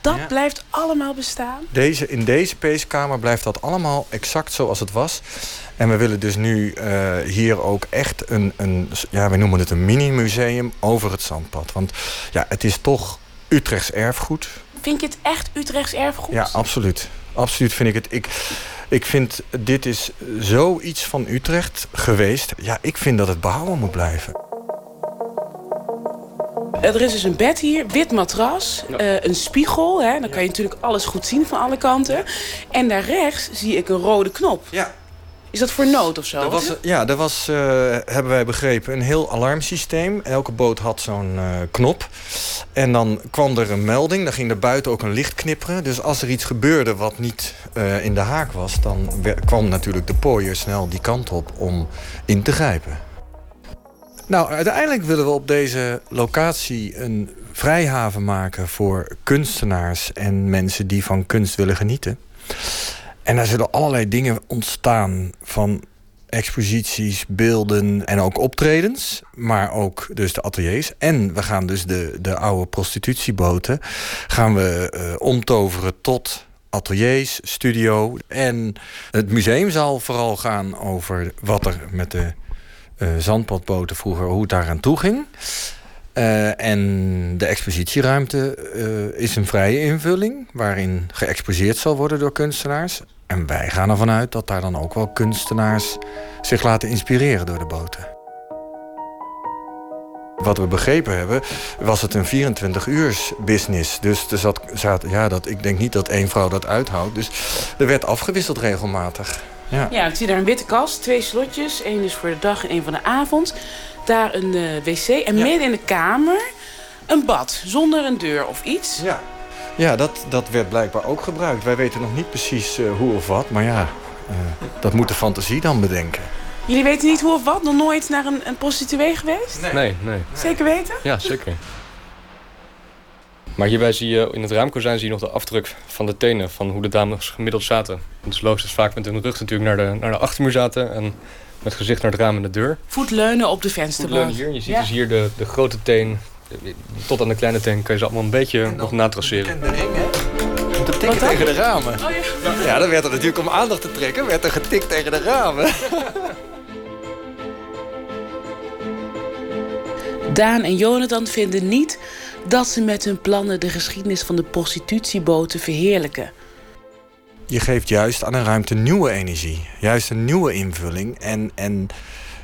Dat blijft allemaal bestaan. Deze, in deze peeskamer blijft dat allemaal exact zoals het was. En we willen dus nu eh, hier ook echt een, een, ja, we noemen het een mini-museum over het zandpad. Want ja, het is toch Utrechts erfgoed. Vind je het echt Utrechts erfgoed? Ja, absoluut. Absoluut vind ik het. Ik, ik vind, dit is zoiets van Utrecht geweest. Ja, ik vind dat het behouden moet blijven. Er is dus een bed hier, wit matras, eh, een spiegel. Hè, dan kan je natuurlijk alles goed zien van alle kanten. En daar rechts zie ik een rode knop. Ja. Is dat voor nood of zo? Er was, ja, er was, eh, hebben wij begrepen, een heel alarmsysteem. Elke boot had zo'n eh, knop. En dan kwam er een melding. Dan ging er buiten ook een licht knipperen. Dus als er iets gebeurde wat niet eh, in de haak was... dan kwam natuurlijk de pooier snel die kant op om in te grijpen. Nou, uiteindelijk willen we op deze locatie een vrijhaven maken... voor kunstenaars en mensen die van kunst willen genieten. En daar zullen allerlei dingen ontstaan van exposities, beelden en ook optredens. Maar ook dus de ateliers. En we gaan dus de, de oude prostitutieboten... gaan we eh, omtoveren tot ateliers, studio. En het museum zal vooral gaan over wat er met de eh, zandpadboten vroeger... hoe het daaraan toe ging. Eh, en de expositieruimte eh, is een vrije invulling... waarin geëxposeerd zal worden door kunstenaars. En wij gaan ervan uit dat daar dan ook wel kunstenaars... zich laten inspireren door de boten. Wat we begrepen hebben, was het een 24-uurs business. Dus er zat, ja, dat, ik denk niet dat één vrouw dat uithoudt. Dus er werd afgewisseld regelmatig. Ja. Ja, ik zie daar een witte kast, twee slotjes. één is voor de dag en één van de avond. Daar een eh, wc en midden in de kamer een bad, zonder een deur of iets. Ja. Ja, dat, dat werd blijkbaar ook gebruikt. Wij weten nog niet precies eh, hoe of wat, maar ja, eh, dat moet de fantasie dan bedenken. Jullie weten niet hoe of wat? Nog nooit naar een, een prostituee geweest? Nee, nee. Zeker weten? Ja, zeker. Maar hierbij zie je in het raamkozijn zie je nog de afdruk van de tenen, van hoe de dames gemiddeld zaten. Het is logisch dat vaak met hun rug natuurlijk naar de, naar de achtermuur zaten en met gezicht naar het raam en de deur. Voetleunen op de Voetleunen vensterbank. hier, je ziet Ja. dus hier de, de grote teen, tot aan de kleine teen kan je ze allemaal een beetje nog natraceren. Om te tikken tegen de ramen. ja. dan werd er natuurlijk om aandacht te trekken, werd er getikt tegen de ramen. *laughs* Daan en Jonathan vinden niet dat ze met hun plannen de geschiedenis van de prostitutieboten verheerlijken. Je geeft juist aan een ruimte nieuwe energie. Juist een nieuwe invulling. En, en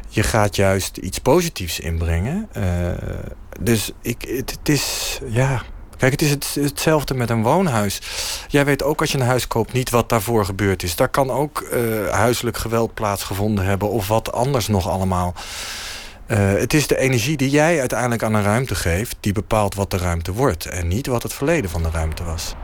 je gaat juist iets positiefs inbrengen. Eh, dus ik, het, het is, ja... Kijk, het is het, hetzelfde met een woonhuis. Jij weet ook als je een huis koopt niet wat daarvoor gebeurd is. Daar kan ook eh, huiselijk geweld plaatsgevonden hebben... of wat anders nog allemaal. Eh, het is de energie die jij uiteindelijk aan een ruimte geeft... die bepaalt wat de ruimte wordt. En niet wat het verleden van de ruimte was.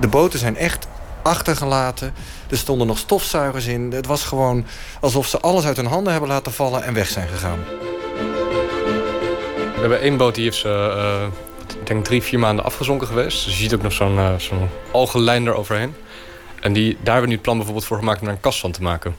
De, boten zijn echt achtergelaten. Er stonden nog stofzuigers in. Het was gewoon alsof ze alles uit hun handen hebben laten vallen... en weg zijn gegaan. We hebben één boot die heeft ze, eh, ik denk drie, vier maanden afgezonken geweest. Dus je ziet ook nog zo'n eh, zo'n algenlijn eroverheen. En die, daar hebben we nu het plan bijvoorbeeld voor gemaakt om daar een kast van te maken.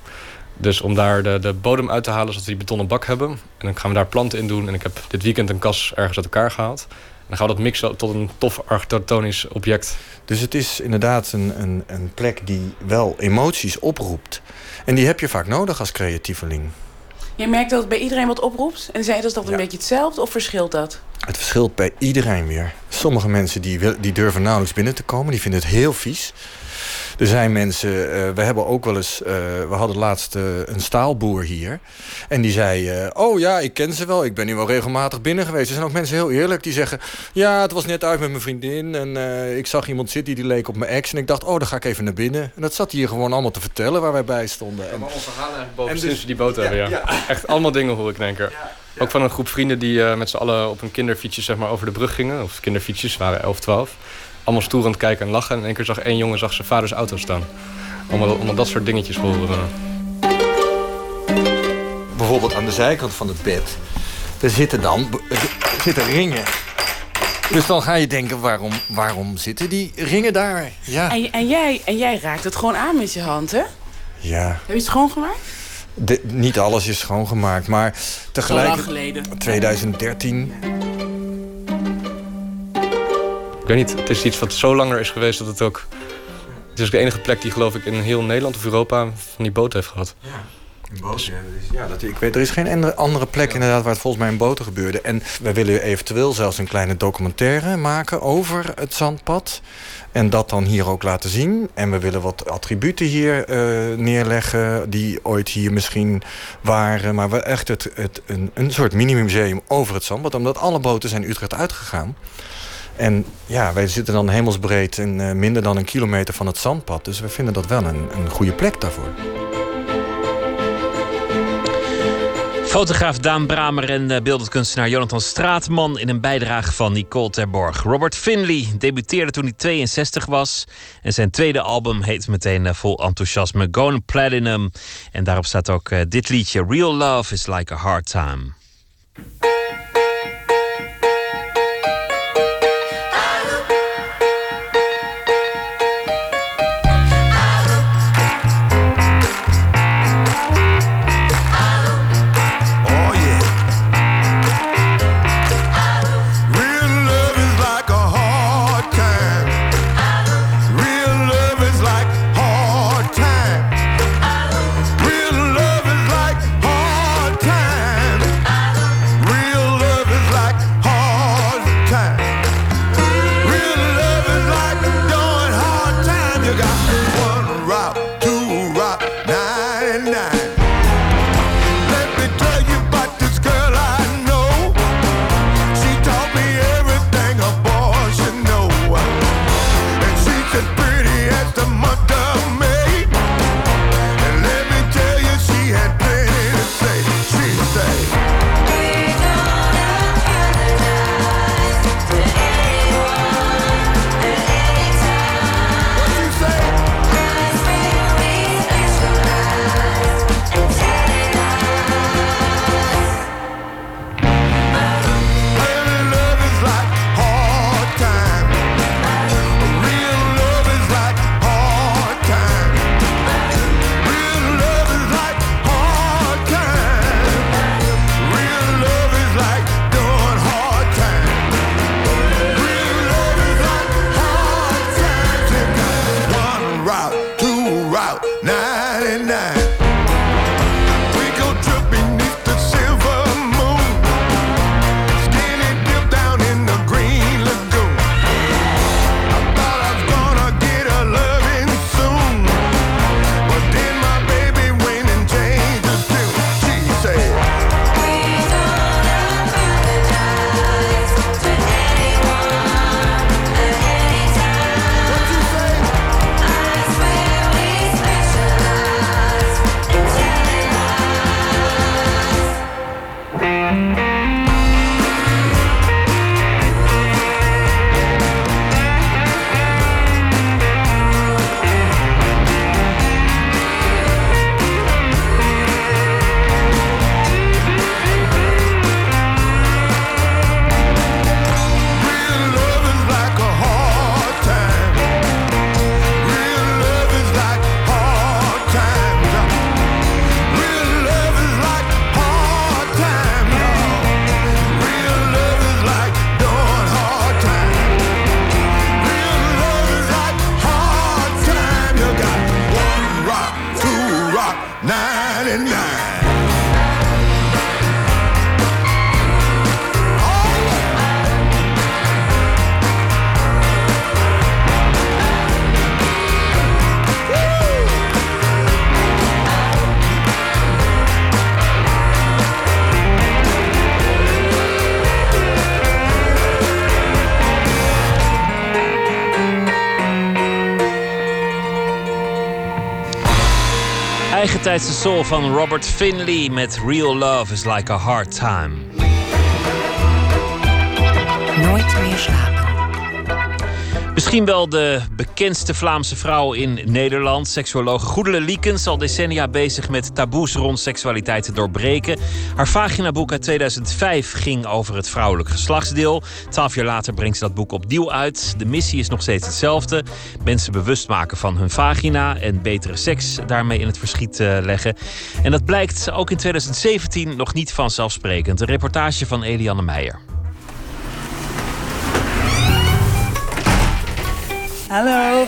Dus om daar de, de bodem uit te halen, zodat we die betonnen bak hebben. En dan gaan we daar planten in doen. En ik heb dit weekend een kas ergens uit elkaar gehaald. Dan gaan we dat mixen tot een tof architectonisch object. Dus het is inderdaad een, een, een plek die wel emoties oproept. En die heb je vaak nodig als creatieveling. Je merkt dat het bij iedereen wat oproept. En zij dat dat een beetje hetzelfde of verschilt dat? Het verschilt bij iedereen weer. Sommige mensen die, wil- die durven nauwelijks binnen te komen. Die vinden het heel vies. Er zijn mensen, eh, we hebben ook wel eens, eh, we hadden laatst eh, een staalboer hier. En die zei, oh ja, ik ken ze wel, ik ben hier wel regelmatig binnen geweest. Er zijn ook mensen heel eerlijk die zeggen, ja, het was net uit met mijn vriendin. En ik zag iemand zitten die leek op mijn ex. En ik dacht, oh, dan ga ik even naar binnen. En dat zat hier gewoon allemaal te vertellen waar wij bij stonden. En, allemaal verhalen eigenlijk boven En dus- we die boot hebben, ja. ja. Echt allemaal dingen hoor ik in één keer. Ook van een groep vrienden die met z'n allen op een kinderfietsje zeg maar, over de brug gingen. Of kinderfietsjes, waren 11, 12. Allemaal stoer aan het kijken en lachen. En één keer zag één jongen zag zijn vaders auto staan. Allemaal, allemaal dat soort dingetjes horen we. bijvoorbeeld aan de zijkant van het bed, daar zitten dan er zitten ringen. Dus dan ga je denken, waarom, waarom zitten die ringen daar? Ja, En, en, jij, en jij raakt het gewoon aan met je hand, hè? ja. Heb je het schoongemaakt? De- niet alles is schoongemaakt, maar Zo lang tegelijk... geleden. 2013. Ik weet niet, het is iets wat zo langer is geweest dat het ook... Het is ook de enige plek die geloof ik in heel Nederland of Europa van die boot heeft gehad. Ja, dat, ik weet, er is geen andere- andere plek inderdaad waar het volgens mij in boten gebeurde. En we willen eventueel zelfs een kleine documentaire maken over het zandpad. En dat dan hier ook laten zien. En we willen wat attributen hier eh, neerleggen die ooit hier misschien waren. Maar we echt het, het, een, een soort mini-museum over het zandpad. Omdat alle boten zijn Utrecht uitgegaan. En ja, wij zitten dan hemelsbreed en eh, minder dan een kilometer van het zandpad. Dus we vinden dat wel een, een goede plek daarvoor. Fotograaf Daan Bramer en eh, beeldend kunstenaar Jonathan Straatman in een bijdrage van Nicole Terborg. Robert Finley debuteerde toen hij 62 was. En zijn tweede album heet meteen eh, vol enthousiasme Gone Platinum. En daarop staat ook dit liedje Real Love is Like a Hard Time. Eigentijdse soul van Robert Finley met Real Love is Like a Hard Time. Nooit meer slapen. Misschien wel de bekendste Vlaamse vrouw in Nederland. Seksuoloog Goedele Liekens, al decennia bezig met taboes rond seksualiteit te doorbreken. Haar vaginaboek uit 2005 ging over het vrouwelijk geslachtsdeel. Twaalf jaar later brengt ze dat boek opnieuw uit. De missie is nog steeds hetzelfde. Mensen bewust maken van hun vagina en betere seks daarmee in het verschiet eh, leggen. En dat blijkt ook in 2017 nog niet vanzelfsprekend. Een reportage van Eliane Meijer. Hallo.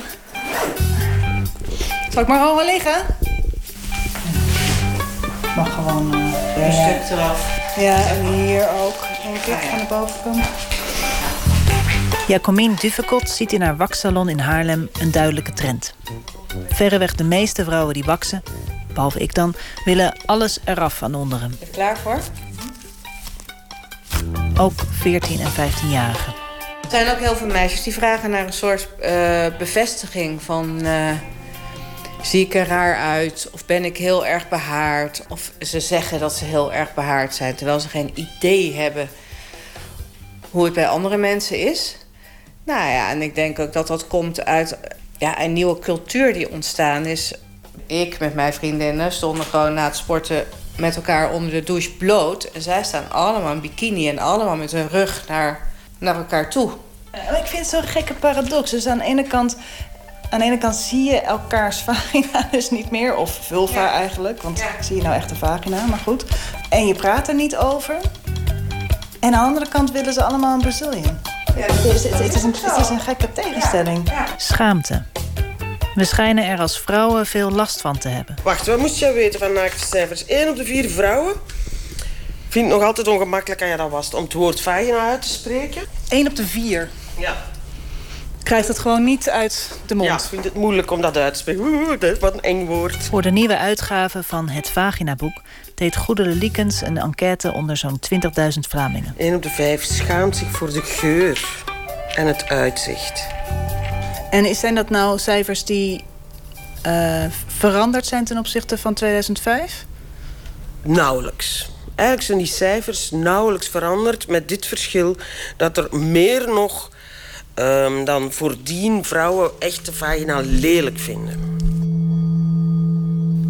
Zal ik maar gewoon gaan liggen? Mag gewoon uh, een stuk eraf. Ja, en hier ook. Denk ik, aan de bovenkant. Jacomien Duvekot ziet in haar waksalon in Haarlem een duidelijke trend. Verreweg de meeste vrouwen die waksen, behalve ik dan, willen alles eraf van onderen. Er klaar voor? Ook 14 en 15-jarigen. Er zijn ook heel veel meisjes die vragen naar een soort eh, bevestiging van... eh, zie ik er raar uit? Of ben ik heel erg behaard? Of ze zeggen dat ze heel erg behaard zijn... terwijl ze geen idee hebben hoe het bij andere mensen is. Nou ja, en ik denk ook dat dat komt uit ja, een nieuwe cultuur die ontstaan is. Ik met mijn vriendinnen stonden gewoon na het sporten met elkaar onder de douche bloot. En zij staan allemaal in bikini en allemaal met hun rug naar, naar elkaar toe. Maar ik vind het zo'n gekke paradox. Dus aan de ene kant, aan de ene kant zie je elkaars *laughs* vagina dus niet meer. Of vulva eigenlijk. Want ik zie je nou echt een vagina, maar goed. En je praat er niet over. En aan de andere kant willen ze allemaal een Brazilian. het, is, het, het is een, het is een gekke tegenstelling. Schaamte. We schijnen er als vrouwen veel last van te hebben. Wacht, wat moest jij weten van naaktcijfers? 1 op de vier vrouwen vindt het nog altijd ongemakkelijk, aan je dat was, om het woord vagina uit te spreken. 1 op de vier. Ja. Krijgt het gewoon niet uit de mond. Ja, vindt het moeilijk om dat uit te spreken. Oeh, dat is wat een eng woord. Voor de nieuwe uitgave van het Vaginaboek deed Goedele Liekens een enquête onder zo'n 20.000 Vlamingen. 1 op de vijf schaamt zich voor de geur en het uitzicht. En zijn dat nou cijfers die eh, veranderd zijn ten opzichte van 2005? Nauwelijks. Eigenlijk zijn die cijfers nauwelijks veranderd met dit verschil dat er meer nog ehm, dan voordien vrouwen echt de vagina lelijk vinden.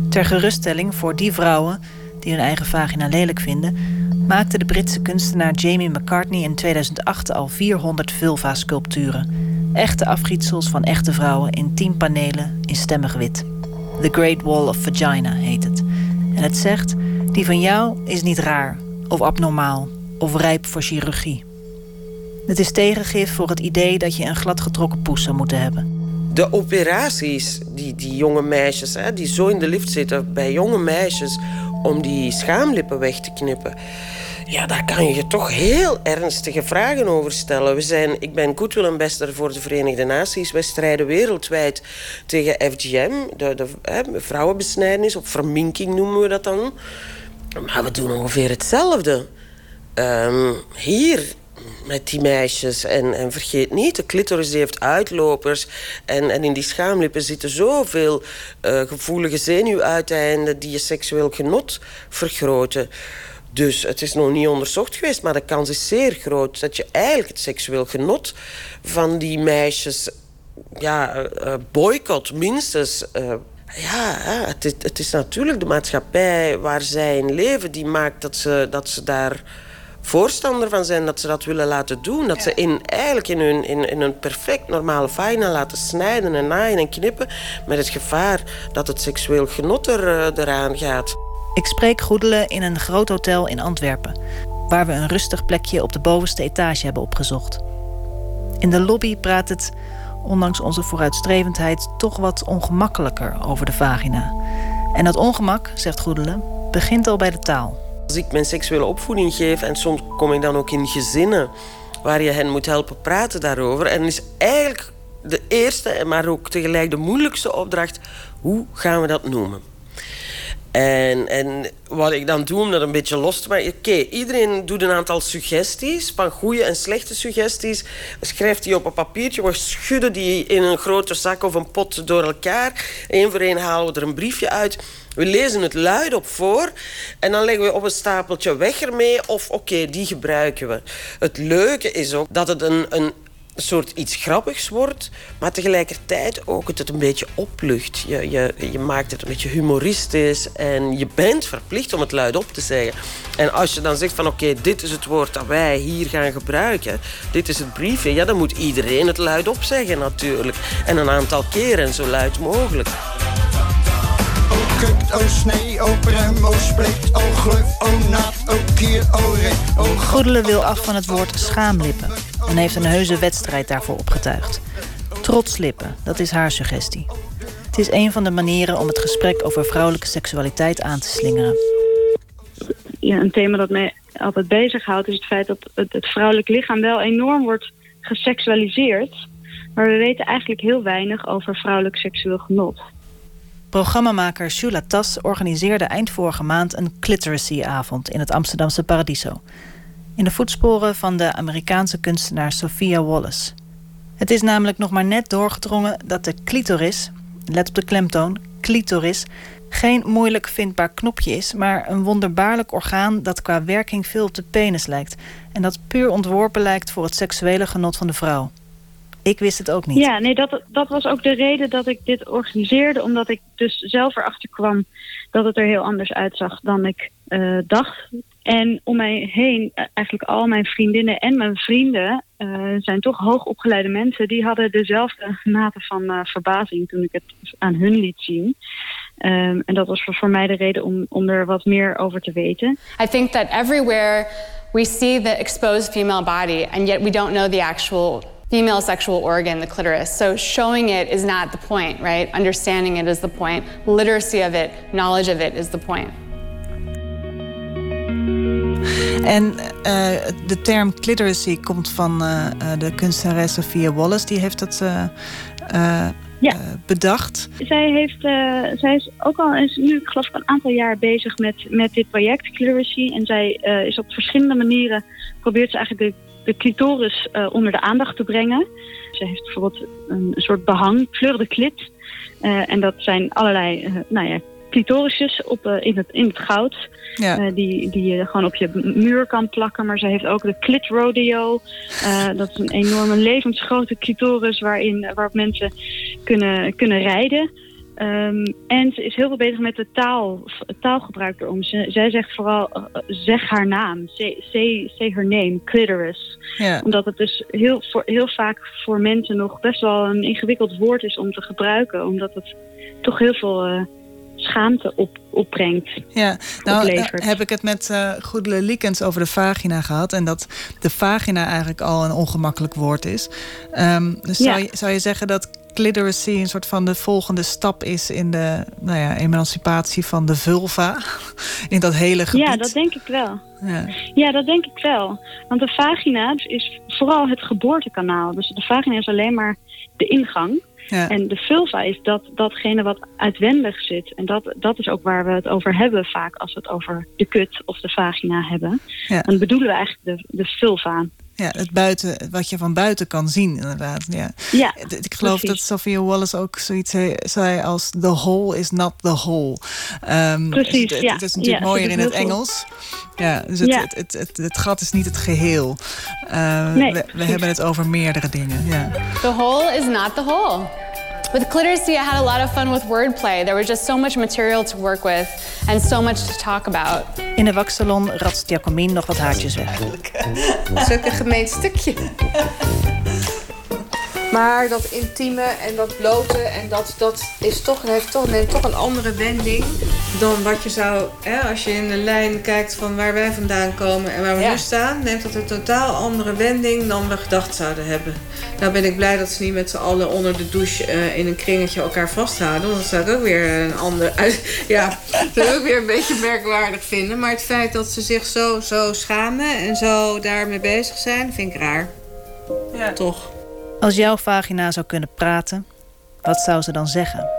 Ter geruststelling voor die vrouwen die hun eigen vagina lelijk vinden, maakte de Britse kunstenaar Jamie McCartney in 2008 al 400 vulva-sculpturen. Echte afgietsels van echte vrouwen in 10 panelen in stemmig wit. The Great Wall of Vagina heet het. En het zegt: die van jou is niet raar, of abnormaal, of rijp voor chirurgie. Het is tegengif voor het idee dat je een gladgetrokken poes zou moeten hebben. De operaties die die jonge meisjes, hè, die zo in de lift zitten bij jonge meisjes om die schaamlippen weg te knippen. Ja, daar kan je je toch heel ernstige vragen over stellen. We zijn, ik ben goodwill-ambassador voor de Verenigde Naties. Wij strijden wereldwijd tegen FGM, de, de hè, vrouwenbesnijdenis, of verminking noemen we dat dan. Maar we doen ongeveer hetzelfde. Ehm, hier met die meisjes. En, en vergeet niet, de clitoris heeft uitlopers. En, en in die schaamlippen zitten zoveel eh, gevoelige zenuwuiteinden... die je seksueel genot vergroten. Dus het is nog niet onderzocht geweest, maar de kans is zeer groot... dat je eigenlijk het seksueel genot van die meisjes ja, eh, boycott, minstens... ja, het is, het is natuurlijk de maatschappij waar zij in leven... die maakt dat ze, dat ze daar voorstander van zijn... dat ze dat willen laten doen. Dat ze in, eigenlijk in hun, in, in hun perfect normale vagina laten snijden en naaien en knippen... met het gevaar dat het seksueel genot er, eh, eraan gaat. Ik spreek Goedele in een groot hotel in Antwerpen, waar we een rustig plekje op de bovenste etage hebben opgezocht. In de lobby praat het, ondanks onze vooruitstrevendheid, toch wat ongemakkelijker over de vagina. En dat ongemak, zegt Goedelen, begint al bij de taal. Als ik mijn seksuele opvoeding geef en soms kom ik dan ook in gezinnen waar je hen moet helpen praten daarover. En is eigenlijk de eerste, maar ook tegelijk de moeilijkste opdracht: hoe gaan we dat noemen? En, en wat ik dan doe om dat een beetje los te maken... Oké, iedereen doet een aantal suggesties, van goede en slechte suggesties. Schrijft die op een papiertje, we schudden die in een grote zak of een pot door elkaar. Eén voor één halen we er een briefje uit. We lezen het luid op voor en dan leggen we op een stapeltje weg ermee of oké, die gebruiken we. Het leuke is ook dat het een, een soort iets grappigs wordt, maar tegelijkertijd ook het, het een beetje oplucht. Je, je, je maakt het een beetje humoristisch en je bent verplicht om het luid op te zeggen. En als je dan zegt van oké, dit is het woord dat wij hier gaan gebruiken, dit is het briefje, ja, dan moet iedereen het luid op zeggen natuurlijk. En een aantal keren zo luid mogelijk. O kut, o snee, o prem, o split, o gluf, o naad, o kier, o rik, o Goedelen wil af van het woord schaamlippen en heeft een heuse wedstrijd daarvoor opgetuigd. Trotslippen, dat is haar suggestie. Het is een van de manieren om het gesprek over vrouwelijke seksualiteit aan te slingeren. ja, een thema dat mij altijd bezighoudt... is het feit dat het, het vrouwelijk lichaam wel enorm wordt geseksualiseerd. Maar we weten eigenlijk heel weinig over vrouwelijk seksueel genot. Programmamaker Shula Tas organiseerde eind vorige maand een cliteracy-avond in het Amsterdamse Paradiso. In de voetsporen van de Amerikaanse kunstenaar Sophia Wallace. Het is namelijk nog maar net doorgedrongen dat de clitoris, let op de klemtoon, clitoris, geen moeilijk vindbaar knopje is, maar een wonderbaarlijk orgaan dat qua werking veel op de penis lijkt en dat puur ontworpen lijkt voor het seksuele genot van de vrouw. Ik wist het ook niet. Ja, nee, dat, dat was ook de reden dat ik dit organiseerde. Omdat ik dus zelf erachter kwam dat het er heel anders uitzag dan ik eh, dacht. En om mij heen, eh, eigenlijk al mijn vriendinnen en mijn vrienden... eh, zijn toch hoogopgeleide mensen. Die hadden dezelfde mate van eh, verbazing toen ik het aan hun liet zien. Ehm, en dat was voor, voor mij de reden om, om er wat meer over te weten. I think that everywhere we see the exposed female body, and yet we don't know the actual female sexual organ, the clitoris. So showing it is not the point, right? Understanding it is the point. Literacy of it, knowledge of it is the point. En eh, de term cliteracy komt van eh, eh, de kunstenares Sophia Wallace. Die heeft dat bedacht. Zij, heeft, zij is ook al is nu, ik geloof ik, een aantal jaar bezig met, met dit project, Cliteracy. En zij is op verschillende manieren, probeert ze eigenlijk de, de clitoris onder de aandacht te brengen. Ze heeft bijvoorbeeld een, soort behang, fleur de clit. En dat zijn allerlei, nou ja, clitorisjes op, eh, in, het, in het goud. Ja. Eh, die, die je gewoon op je muur kan plakken. Maar ze heeft ook de clit rodeo. Eh, dat is een enorme levensgrote clitoris waarin, waarop mensen kunnen, kunnen rijden. Ehm, en ze is heel veel bezig met de taal, taalgebruik erom. Ze, zij zegt vooral, zeg haar naam. Say, her name, clitoris. Ja. Omdat het dus heel, voor, heel vaak voor mensen nog best wel een ingewikkeld woord is om te gebruiken. Omdat het toch heel veel schaamte op, opbrengt. Ja, nou oplevert. eh, heb ik het met eh Goedele Liekens over de vagina gehad. En dat de vagina eigenlijk al een ongemakkelijk woord is. Ehm, dus Ja. zou, je, zou je zeggen dat cliteracy een soort van de volgende stap is in de nou ja, emancipatie van de vulva? *laughs* In dat hele gebied? Ja, dat denk ik wel. Ja. Ja, dat denk ik wel. Want de vagina is vooral het geboortekanaal. Dus de vagina is alleen maar de ingang. Ja. En de vulva is dat, datgene wat uitwendig zit. En dat, dat is ook waar we het over hebben vaak als we het over de kut of de vagina hebben. Ja. Dan bedoelen we eigenlijk de, de vulva. Ja, het buiten, wat je van buiten kan zien, inderdaad. Ja. Ja, ik geloof precies. dat Sophia Wallace ook zoiets he- zei als... the whole is not the whole. Ehm, Precies, het, ja. het is natuurlijk Ja, mooier in het. Engels. Ja, dus het, Ja. Het, het, het, het gat is niet het geheel. Eh, Nee, we, we hebben het over meerdere dingen. Ja. The whole is not the whole. With cliteracy, I had a lot of fun with wordplay. There was just so much material to work with and so much to talk about. In de waksalon ratst Jacomien nog wat haartjes weg. Dat is gemeen stukje. Maar dat intieme en dat blote en dat, dat is toch, heeft toch, neemt toch een andere wending dan wat je zou, hè, als je in de lijn kijkt van waar wij vandaan komen en waar we Ja. nu staan, neemt dat een totaal andere wending dan we gedacht zouden hebben. Nou ben ik blij dat ze niet met z'n allen onder de douche eh, in een kringetje elkaar vasthouden. Want dat zou ik ook weer een ander. *laughs* Ja, dat zou ik ook weer een beetje merkwaardig vinden. Maar het feit dat ze zich zo, zo schamen en zo daarmee bezig zijn, vind ik raar. Ja. Toch. Als jouw vagina zou kunnen praten, wat zou ze dan zeggen?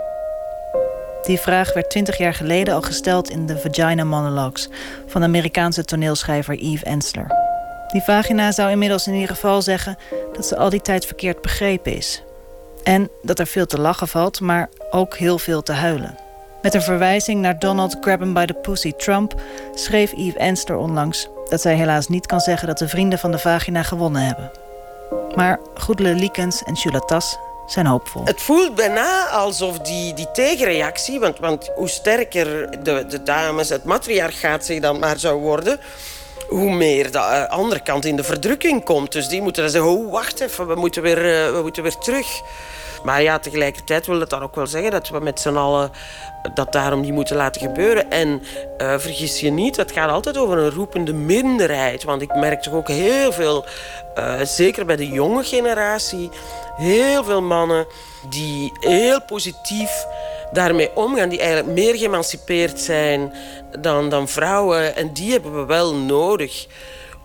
Die vraag werd twintig jaar geleden al gesteld in de Vagina Monologues van de Amerikaanse toneelschrijver Eve Ensler. Die vagina zou inmiddels in ieder geval zeggen dat ze al die tijd verkeerd begrepen is. En dat er veel te lachen valt, maar ook heel veel te huilen. Met een verwijzing naar Donald Grab by the Pussy Trump schreef Eve Ensler onlangs dat zij helaas niet kan zeggen dat de vrienden van de vagina gewonnen hebben. Maar Goedele Liekens en Chulatas zijn hoopvol. Het voelt bijna alsof die, die tegenreactie, want, want hoe sterker de, de dames, het matriarchaat zich dan maar zou worden, hoe meer de eh, andere kant in de verdrukking komt. Dus die moeten dan zeggen, oh, wacht even, we moeten weer, eh, we moeten weer terug. Maar ja, tegelijkertijd wil het dan ook wel zeggen dat we met z'n allen dat daarom niet moeten laten gebeuren. En eh, vergis je niet, het gaat altijd over een roepende minderheid. Want ik merk toch ook heel veel, eh, zeker bij de jonge generatie, heel veel mannen die heel positief daarmee omgaan, die eigenlijk meer geëmancipeerd zijn dan, dan vrouwen. En die hebben we wel nodig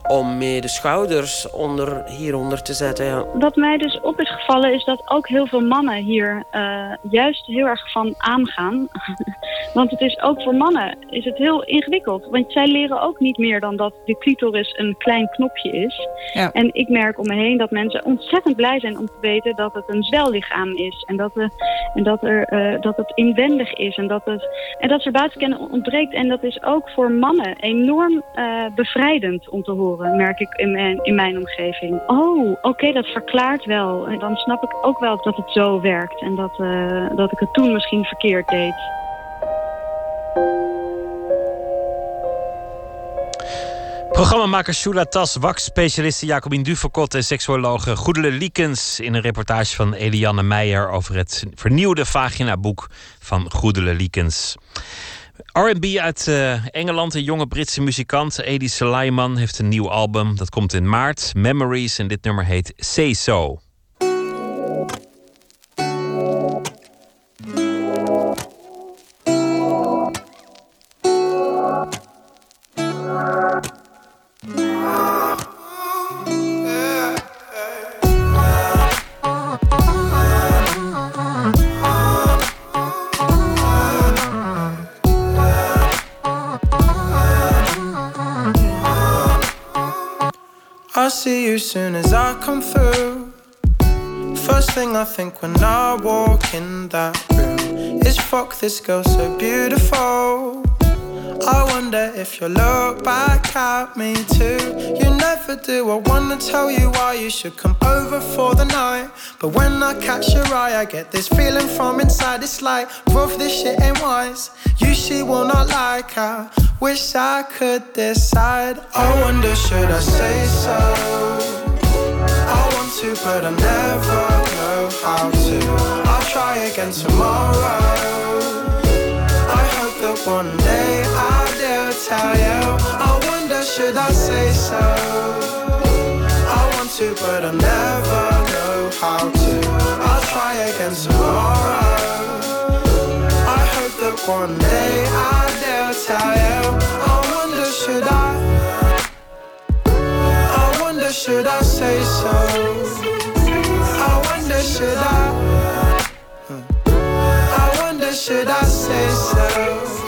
om mee de schouders onder, hieronder te zetten. Ja. Wat mij dus op is gevallen is dat ook heel veel mannen hier eh, juist heel erg van aangaan. *laughs* want het is ook voor mannen is het heel ingewikkeld. Want zij leren ook niet meer dan dat de clitoris een klein knopje is. Ja. En ik merk om me heen dat mensen ontzettend blij zijn om te weten dat het een zwellichaam is. En dat, er, en dat, er, eh, dat het inwendig is. En dat, het, en dat er buitenkennen ontbreekt. En dat is ook voor mannen enorm eh, bevrijdend om te horen, merk ik in mijn, in mijn omgeving. Oh, oké, dat verklaart wel. En dan snap ik ook wel dat het zo werkt. En dat, eh, dat ik het toen misschien verkeerd deed. Programmamaker Shula Tas, wax-specialiste Jacobien Duvekot en seksuologe Goedele Liekens in een reportage van Eliane Meijer over het vernieuwde vagina-boek van Goedele Liekens. R&B uit eh, Engeland, een jonge Britse muzikant, Edi Sulaiman, heeft een nieuw album. Dat komt in maart, Memories, en dit nummer heet Say So. See you soon as I come through. First thing I think when I walk in that room is fuck this girl so beautiful. I wonder if you'll look back at me too. You never do. I wanna tell you why you should come over for the night. But when I catch your eye, I get this feeling from inside. It's like, rough, this shit ain't wise. You she will not like. I wish I could decide. I wonder, should I say so? I want to, but I never know how to. I'll try again tomorrow. One day I dare tell you. I wonder, should I say so? I want to, but I never know how to. I'll try again tomorrow. I hope that one day I dare tell you. I wonder, should I? I wonder, should I say so? I wonder, should I? I wonder, should I say so?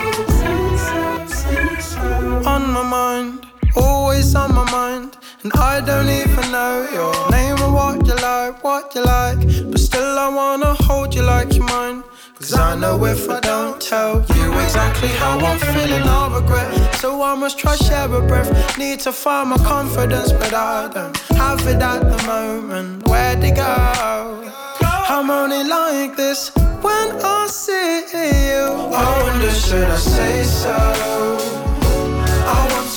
On my mind, always on my mind. And I don't even know your name or what you like, what you like. But still, I wanna hold you like you're mine. Cause I know if I don't tell you exactly how I'm feeling, I'll regret. So I must try share a breath. Need to find my confidence, but I don't have it at the moment. Where'd it go? I'm only like this when I see you. Oh, I wonder, should I say so?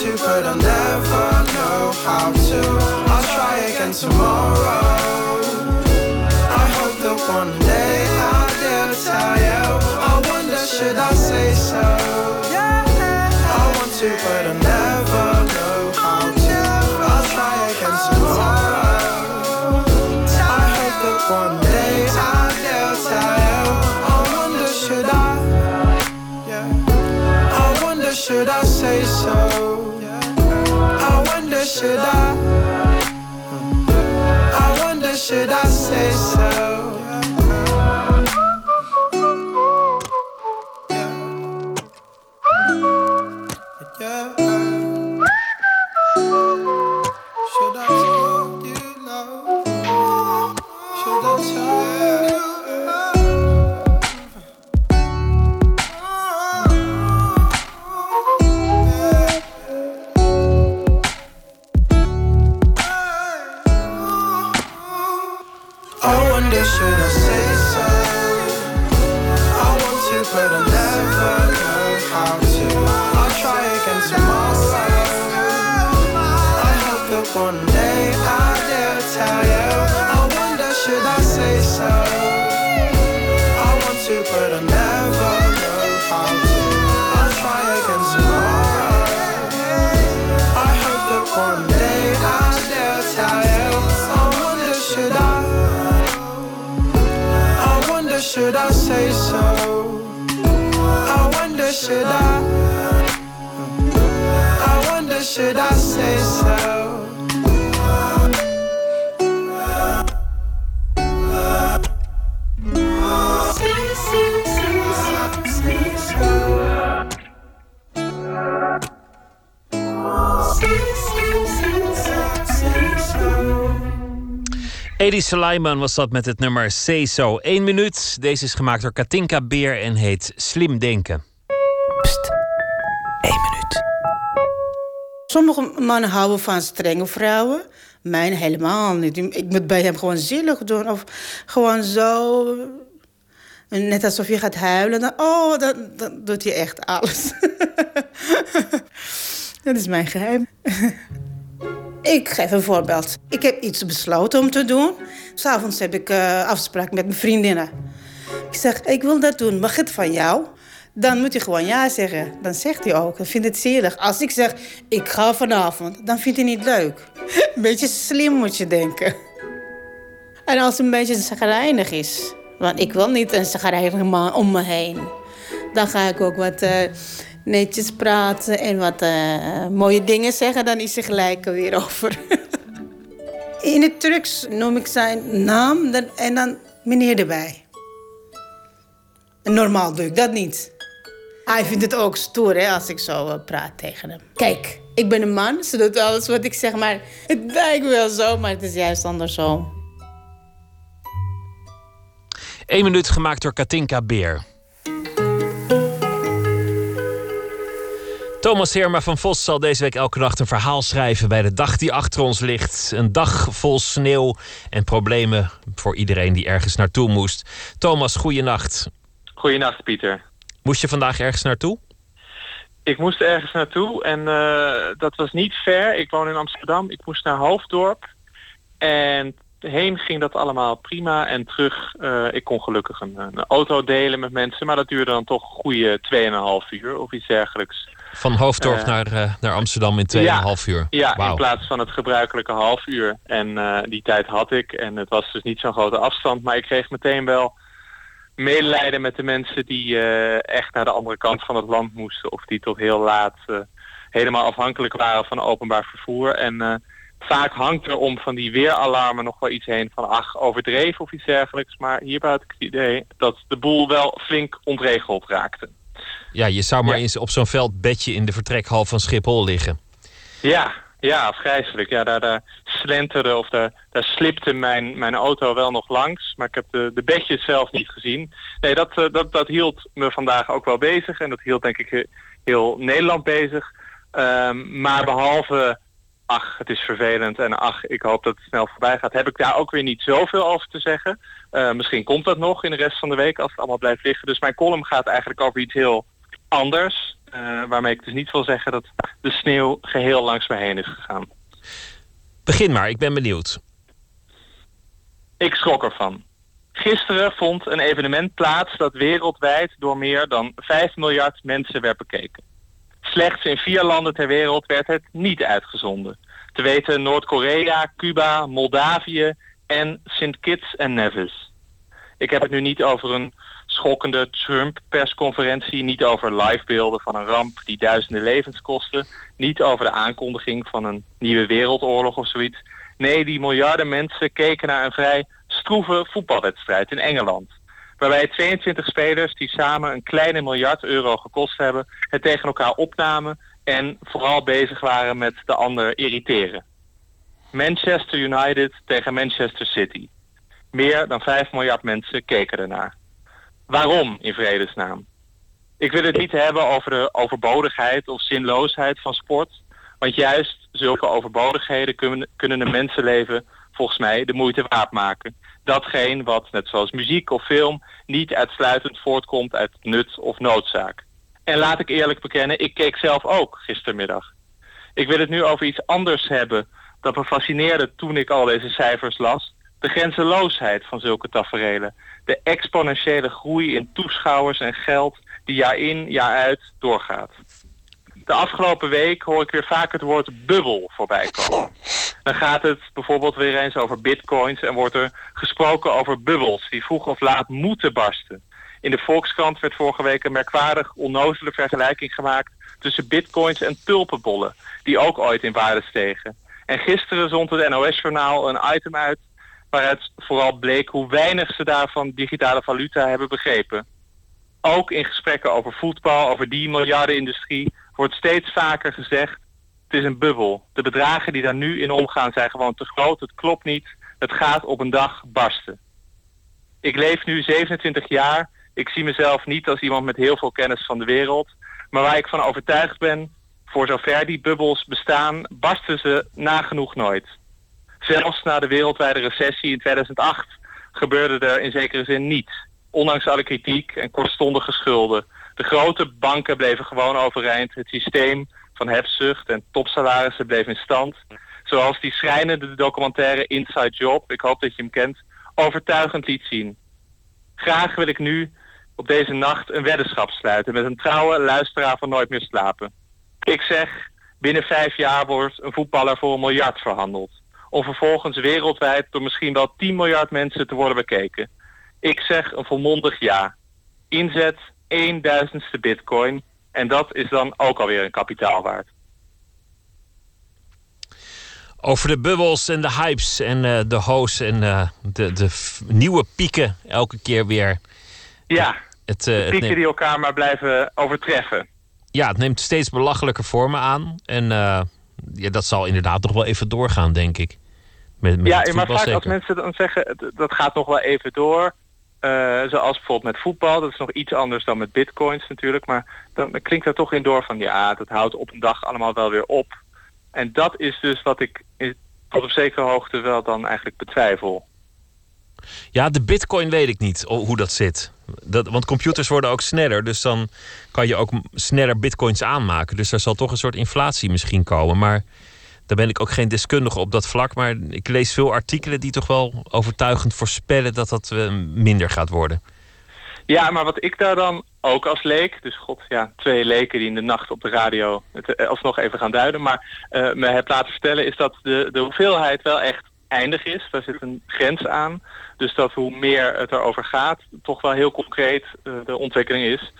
To, but I never know how to. I'll try again tomorrow. I hope that one day I'll dare you. I wonder, should I say so? I want to, but I never know how to. I'll try again tomorrow. I hope that one day I'll dare you. I wonder, should I? Yeah. I wonder, should I say so? Wonder, should I? I wonder, should I say so? One day I'll dare tell you. I wonder should I say so? I want to, but I never know how to. I'll. I hope that one day I'll dare tell you. I wonder should I? I wonder should I say so? I wonder should I? I wonder should I say so? Edi Suleiman was dat met het nummer Say So. Eén minuut. Deze is gemaakt door Katinka Beer en heet Slim Denken. Sommige mannen houden van strenge vrouwen. Mijn helemaal niet. Ik moet bij hem gewoon zielig doen. Of gewoon zo. Net alsof je gaat huilen. Dan, oh, dan, dan doet hij echt alles. *laughs* Dat is mijn geheim. *laughs* Ik geef een voorbeeld. Ik heb iets besloten om te doen. S'avonds heb ik uh, afspraak met mijn vriendinnen. Ik zeg, ik wil dat doen. Mag het van jou? Dan moet je gewoon ja zeggen. Dan zegt hij ook. Dan vindt het zielig. Als ik zeg, ik ga vanavond, dan vindt hij niet leuk. Een beetje slim moet je denken. En als het een beetje zagrijnig is... want ik wil niet een zagrijnige man om me heen... dan ga ik ook wat... Uh, netjes praten en wat uh, mooie dingen zeggen, dan is hij gelijk er weer over. *laughs* In het Turks noem ik zijn naam en dan meneer erbij. Normaal doe ik dat niet. Hij vindt het ook stoer hè, als ik zo uh, praat tegen hem. Kijk, ik ben een man, ze doet alles wat ik zeg, maar het lijkt wel zo, maar het is juist andersom. Eén minuut gemaakt door Katinka Beer. Thomas Herma van Vos zal deze week elke nacht een verhaal schrijven bij de dag die achter ons ligt. Een dag vol sneeuw en problemen voor iedereen die ergens naartoe moest. Thomas, goeienacht. Goeienacht, Pieter. Moest je vandaag ergens naartoe? Ik moest ergens naartoe en uh, dat was niet ver. Ik woon in Amsterdam. Ik moest naar Hoofddorp. En heen ging dat allemaal prima. En terug, uh, ik kon gelukkig een, een, auto delen met mensen. Maar dat duurde dan toch een goede 2,5 uur of iets dergelijks. Van Hoofddorp uh, naar, uh, naar Amsterdam in 2,5 ja, uur. Ja, wow. in plaats van het gebruikelijke half uur. En uh, die tijd had ik. En het was dus niet zo'n grote afstand. Maar ik kreeg meteen wel medelijden met de mensen die echt naar de andere kant van het land moesten. Of die tot heel laat helemaal afhankelijk waren van openbaar vervoer. En vaak hangt er om van die weeralarmen nog wel iets heen van ach, overdreven of iets dergelijks. Maar hierbij had ik het idee dat de boel wel flink ontregeld raakte. Ja, je zou maar ja. eens op zo'n veldbedje in de vertrekhal van Schiphol liggen. Ja, ja, afgrijzelijk. Ja, daar, daar slenterde of daar, daar slipte mijn, mijn auto wel nog langs. Maar ik heb de, de bedjes zelf niet gezien. Nee, dat, dat, dat hield me vandaag ook wel bezig. En dat hield denk ik heel Nederland bezig. Um, maar behalve, ach, het is vervelend en ach, ik hoop dat het snel voorbij gaat... heb ik daar ook weer niet zoveel over te zeggen. Uh, misschien komt dat nog in de rest van de week als het allemaal blijft liggen. Dus mijn column gaat eigenlijk over iets heel anders. Uh, waarmee ik dus niet wil zeggen dat de sneeuw geheel langs me heen is gegaan. Begin maar, ik ben benieuwd. Ik schrok ervan. Gisteren vond een evenement plaats dat wereldwijd door meer dan 5 miljard mensen werd bekeken. Slechts in vier landen ter wereld werd het niet uitgezonden. Te weten Noord-Korea, Cuba, Moldavië en Sint Kitts en Nevis. Ik heb het nu niet over een schokkende Trump-persconferentie, niet over livebeelden van een ramp die duizenden levens kostte, niet over de aankondiging van een nieuwe wereldoorlog of zoiets. Nee, die miljarden mensen keken naar een vrij stroeve voetbalwedstrijd in Engeland. Waarbij 22 spelers die samen een kleine miljard euro gekost hebben, het tegen elkaar opnamen en vooral bezig waren met de ander irriteren. Manchester United tegen Manchester City. Meer dan 5 miljard mensen keken ernaar. Waarom in vredesnaam? Ik wil het niet hebben over de overbodigheid of zinloosheid van sport. Want juist zulke overbodigheden kunnen, een mensenleven volgens mij de moeite waard maken. Datgene wat, net zoals muziek of film, niet uitsluitend voortkomt uit nut of noodzaak. En laat ik eerlijk bekennen, ik keek zelf ook gistermiddag. Ik wil het nu over iets anders hebben dat me fascineerde toen ik al deze cijfers las. De grenzeloosheid van zulke taferelen. De exponentiële groei in toeschouwers en geld die jaar in, jaar uit doorgaat. De afgelopen week hoor ik weer vaak het woord bubbel voorbij komen. Dan gaat het bijvoorbeeld weer eens over bitcoins en wordt er gesproken over bubbels die vroeg of laat moeten barsten. In de Volkskrant werd vorige week een merkwaardig onnozele vergelijking gemaakt tussen bitcoins en tulpenbollen, die ook ooit in waarde stegen. En gisteren zond het NOS-journaal een item uit waaruit vooral bleek hoe weinig ze daarvan digitale valuta hebben begrepen. Ook in gesprekken over voetbal, over die miljardenindustrie, wordt steeds vaker gezegd, het is een bubbel. De bedragen die daar nu in omgaan zijn gewoon te groot, het klopt niet, het gaat op een dag barsten. Ik leef nu 27 jaar, ik zie mezelf niet als iemand met heel veel kennis van de wereld, maar waar ik van overtuigd ben, voor zover die bubbels bestaan, barsten ze nagenoeg nooit. Zelfs na de wereldwijde recessie in 2008 gebeurde er in zekere zin niets. Ondanks alle kritiek en kortstondige schulden. De grote banken bleven gewoon overeind. Het systeem van hebzucht en topsalarissen bleef in stand. Zoals die schrijnende documentaire Inside Job, ik hoop dat je hem kent, overtuigend liet zien. Graag wil ik nu op deze nacht een weddenschap sluiten met een trouwe luisteraar van Nooit meer slapen. Ik zeg, binnen vijf jaar wordt een voetballer voor een miljard verhandeld. Om vervolgens wereldwijd door misschien wel 10 miljard mensen te worden bekeken. Ik zeg een volmondig ja. Inzet 1000ste bitcoin. En dat is dan ook alweer een kapitaal waard. Over de bubbels en de hypes en uh, de hoos en uh, de, de nieuwe pieken elke keer weer. Ja, het, uh, de pieken neemt... die elkaar maar blijven overtreffen. Ja, het neemt steeds belachelijke vormen aan. En ja, dat zal inderdaad nog wel even doorgaan, denk ik. Met, met ja, maar vaak zeker. als mensen dan zeggen, dat gaat nog wel even door. Uh, zoals bijvoorbeeld met voetbal, dat is nog iets anders dan met bitcoins natuurlijk. Maar dan klinkt er toch in door van ja, dat houdt op een dag allemaal wel weer op. En dat is dus wat ik tot op zekere hoogte wel dan eigenlijk betwijfel. Ja, de bitcoin weet ik niet hoe dat zit. Dat, want computers worden ook sneller, dus dan kan je ook sneller bitcoins aanmaken. Dus er zal toch een soort inflatie misschien komen. Maar daar ben ik ook geen deskundige op dat vlak. Maar ik lees veel artikelen die toch wel overtuigend voorspellen dat dat uh, minder gaat worden. Ja, maar wat ik daar dan ook als leek, dus god ja, twee leken die in de nacht op de radio het eh, alsnog even gaan duiden, maar uh, me heb laten vertellen is dat de, de hoeveelheid wel echt eindig is. Daar zit een grens aan. Dus dat hoe meer het erover gaat, toch wel heel concreet de ontwikkeling is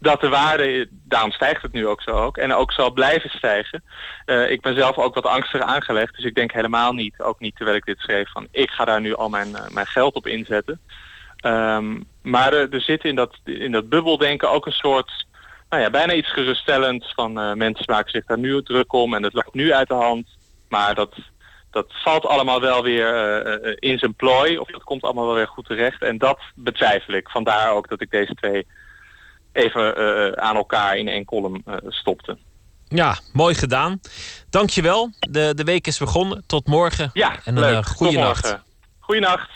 dat de waarde, daarom stijgt het nu ook zo ook, en ook zal blijven stijgen. Uh, ik ben zelf ook wat angstig aangelegd, dus ik denk helemaal niet, ook niet terwijl ik dit schreef, van ik ga daar nu al mijn, uh, mijn geld op inzetten. Um, maar er, er zit in dat, in dat bubbeldenken ook een soort, nou ja, bijna iets geruststellends van mensen maken zich daar nu druk om en het loopt nu uit de hand. Maar dat, dat valt allemaal wel weer in zijn plooi, of dat komt allemaal wel weer goed terecht. En dat betwijfel ik. Vandaar ook dat ik deze twee even uh, aan elkaar in één column uh, stopte. Ja, mooi gedaan. Dankjewel. De, de week is begonnen. Tot morgen. Ja, en een uh, goede nacht. Goeienacht.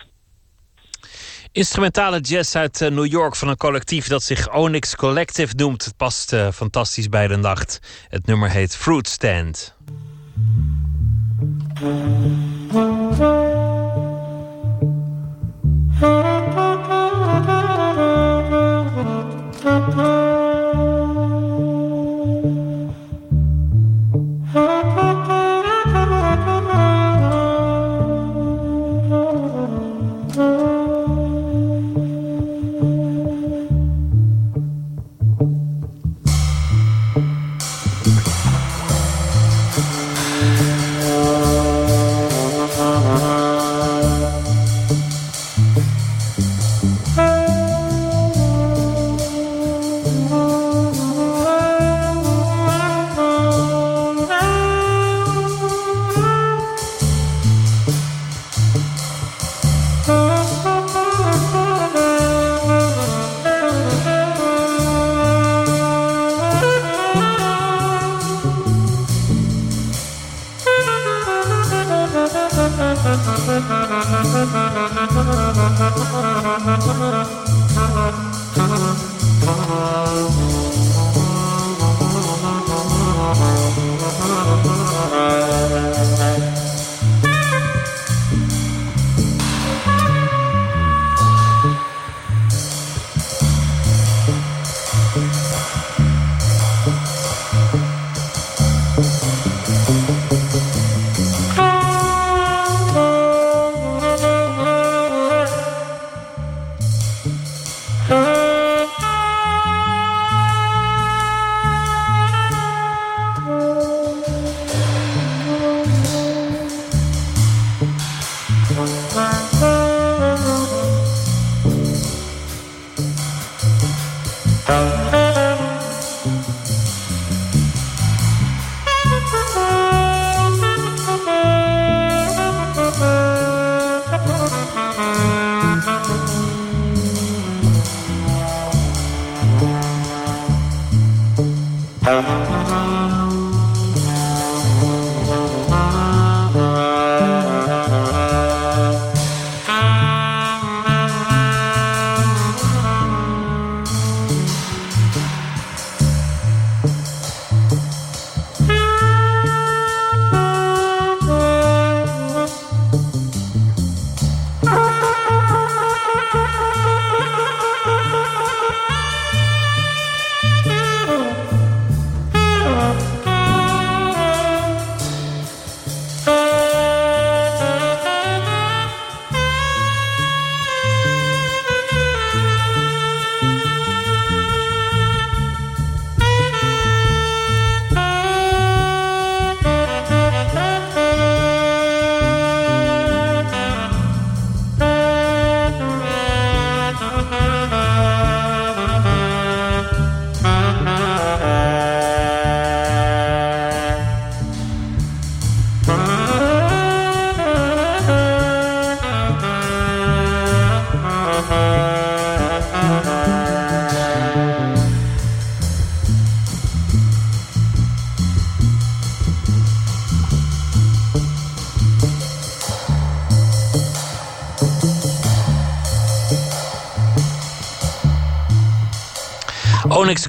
Instrumentale jazz uit New York van een collectief dat zich Onyx Collective noemt. Het past fantastisch bij de nacht. Het nummer heet Fruit Stand.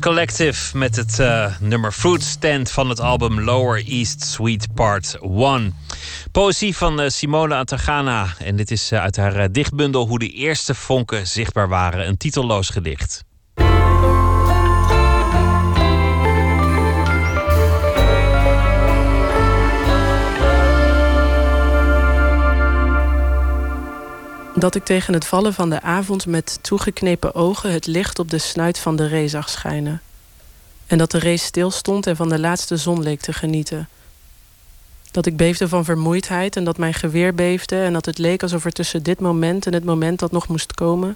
Collective met het uh, nummer Fruit Stand van het album Lower East Suite Part 1. Poëzie van uh, Simone Atagana. En dit is uh, uit haar dichtbundel Hoe de eerste vonken zichtbaar waren. Een titelloos gedicht. Dat ik tegen het vallen van de avond met toegeknepen ogen het licht op de snuit van de ree zag schijnen. En dat de ree stilstond en van de laatste zon leek te genieten. Dat ik beefde van vermoeidheid en dat mijn geweer beefde en dat het leek alsof er tussen dit moment en het moment dat nog moest komen.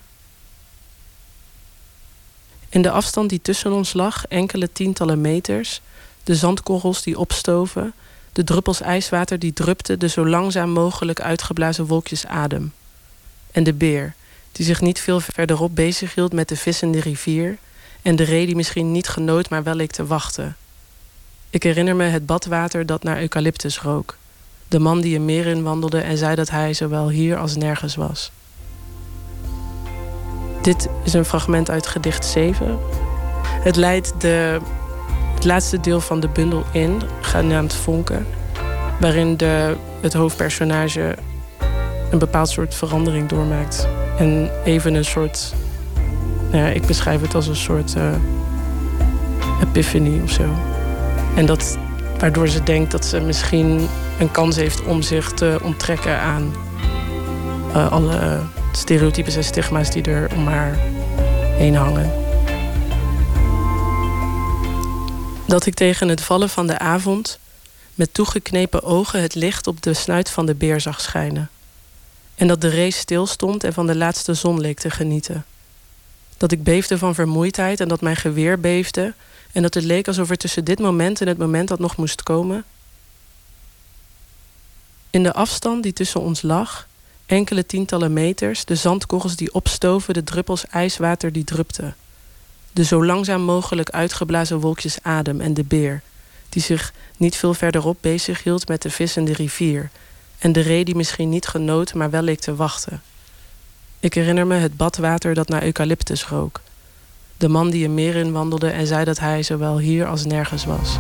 In de afstand die tussen ons lag, enkele tientallen meters, de zandkorrels die opstoven, de druppels ijswater die drupten de zo langzaam mogelijk uitgeblazen wolkjes adem en de beer, die zich niet veel verderop bezighield met de vis in de rivier, en de ree die misschien niet genoot, maar wel leek te wachten. Ik herinner me het badwater dat naar eucalyptus rook, de man die een meer in wandelde en zei dat hij zowel hier als nergens was. Dit is een fragment uit gedicht 7. Het leidt de, het laatste deel van de bundel in, genaamd Vonken, waarin de, het hoofdpersonage een bepaald soort verandering doormaakt. En even een soort. Nou ja, ik beschrijf het als een soort uh, epiphany of zo. En dat waardoor ze denkt dat ze misschien een kans heeft om zich te onttrekken aan uh, alle stereotypes en stigma's die er om haar heen hangen. Dat ik tegen het vallen van de avond met toegeknepen ogen het licht op de snuit van de beer zag schijnen. En dat de race stilstond en van de laatste zon leek te genieten. Dat ik beefde van vermoeidheid en dat mijn geweer beefde. En dat het leek alsof er tussen dit moment en het moment dat nog moest komen. In de afstand die tussen ons lag, enkele tientallen meters, de zandkorrels die opstoven, de druppels ijswater die drupten. De zo langzaam mogelijk uitgeblazen wolkjes adem en de beer, die zich niet veel verderop bezig hield met de vis in de rivier en de ree die misschien niet genoot, maar wel leek te wachten. Ik herinner me het badwater dat naar eucalyptus rook. De man die een meer in wandelde en zei dat hij zowel hier als nergens was.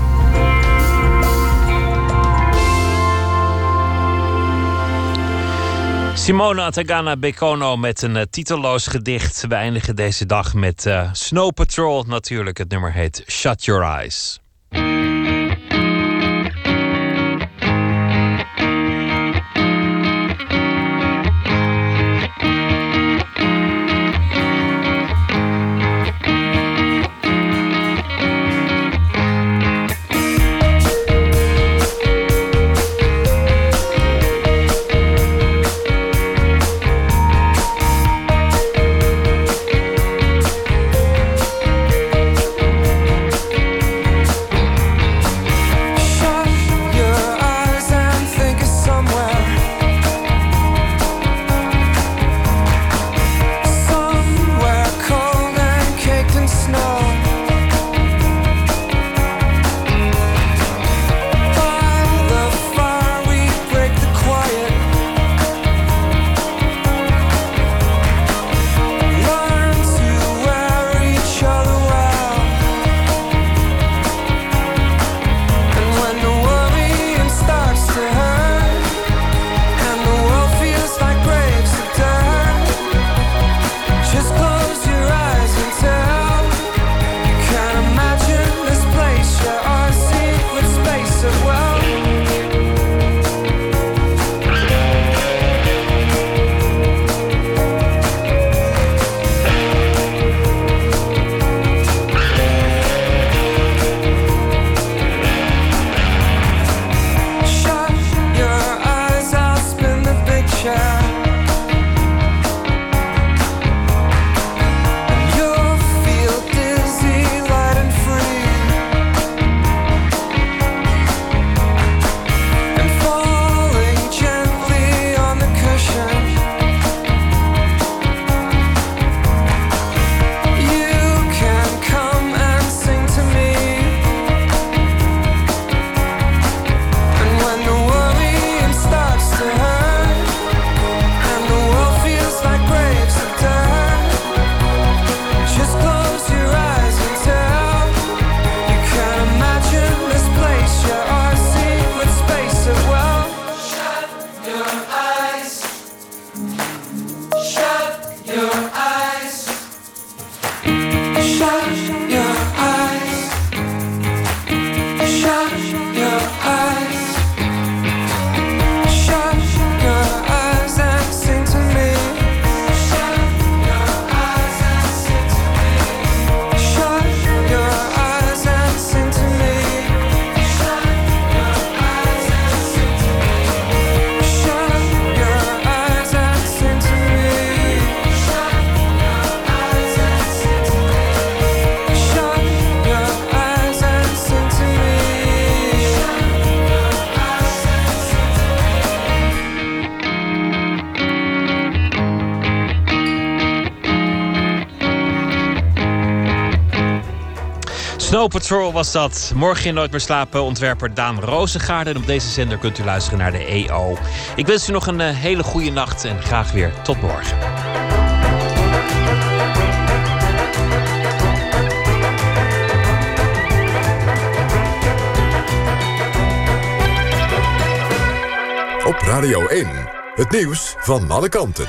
Simona Tagana Bekono met een uh, titelloos gedicht. We eindigen deze dag met eh, Snow Patrol natuurlijk. Het nummer heet Shut Your Eyes. Snow Patrol was dat. Morgen in Nooit meer slapen ontwerper Daan Rozengaarden. En op deze zender kunt u luisteren naar de EO. Ik wens u nog een hele goede nacht en graag weer tot morgen. Op Radio 1, het nieuws van alle kanten.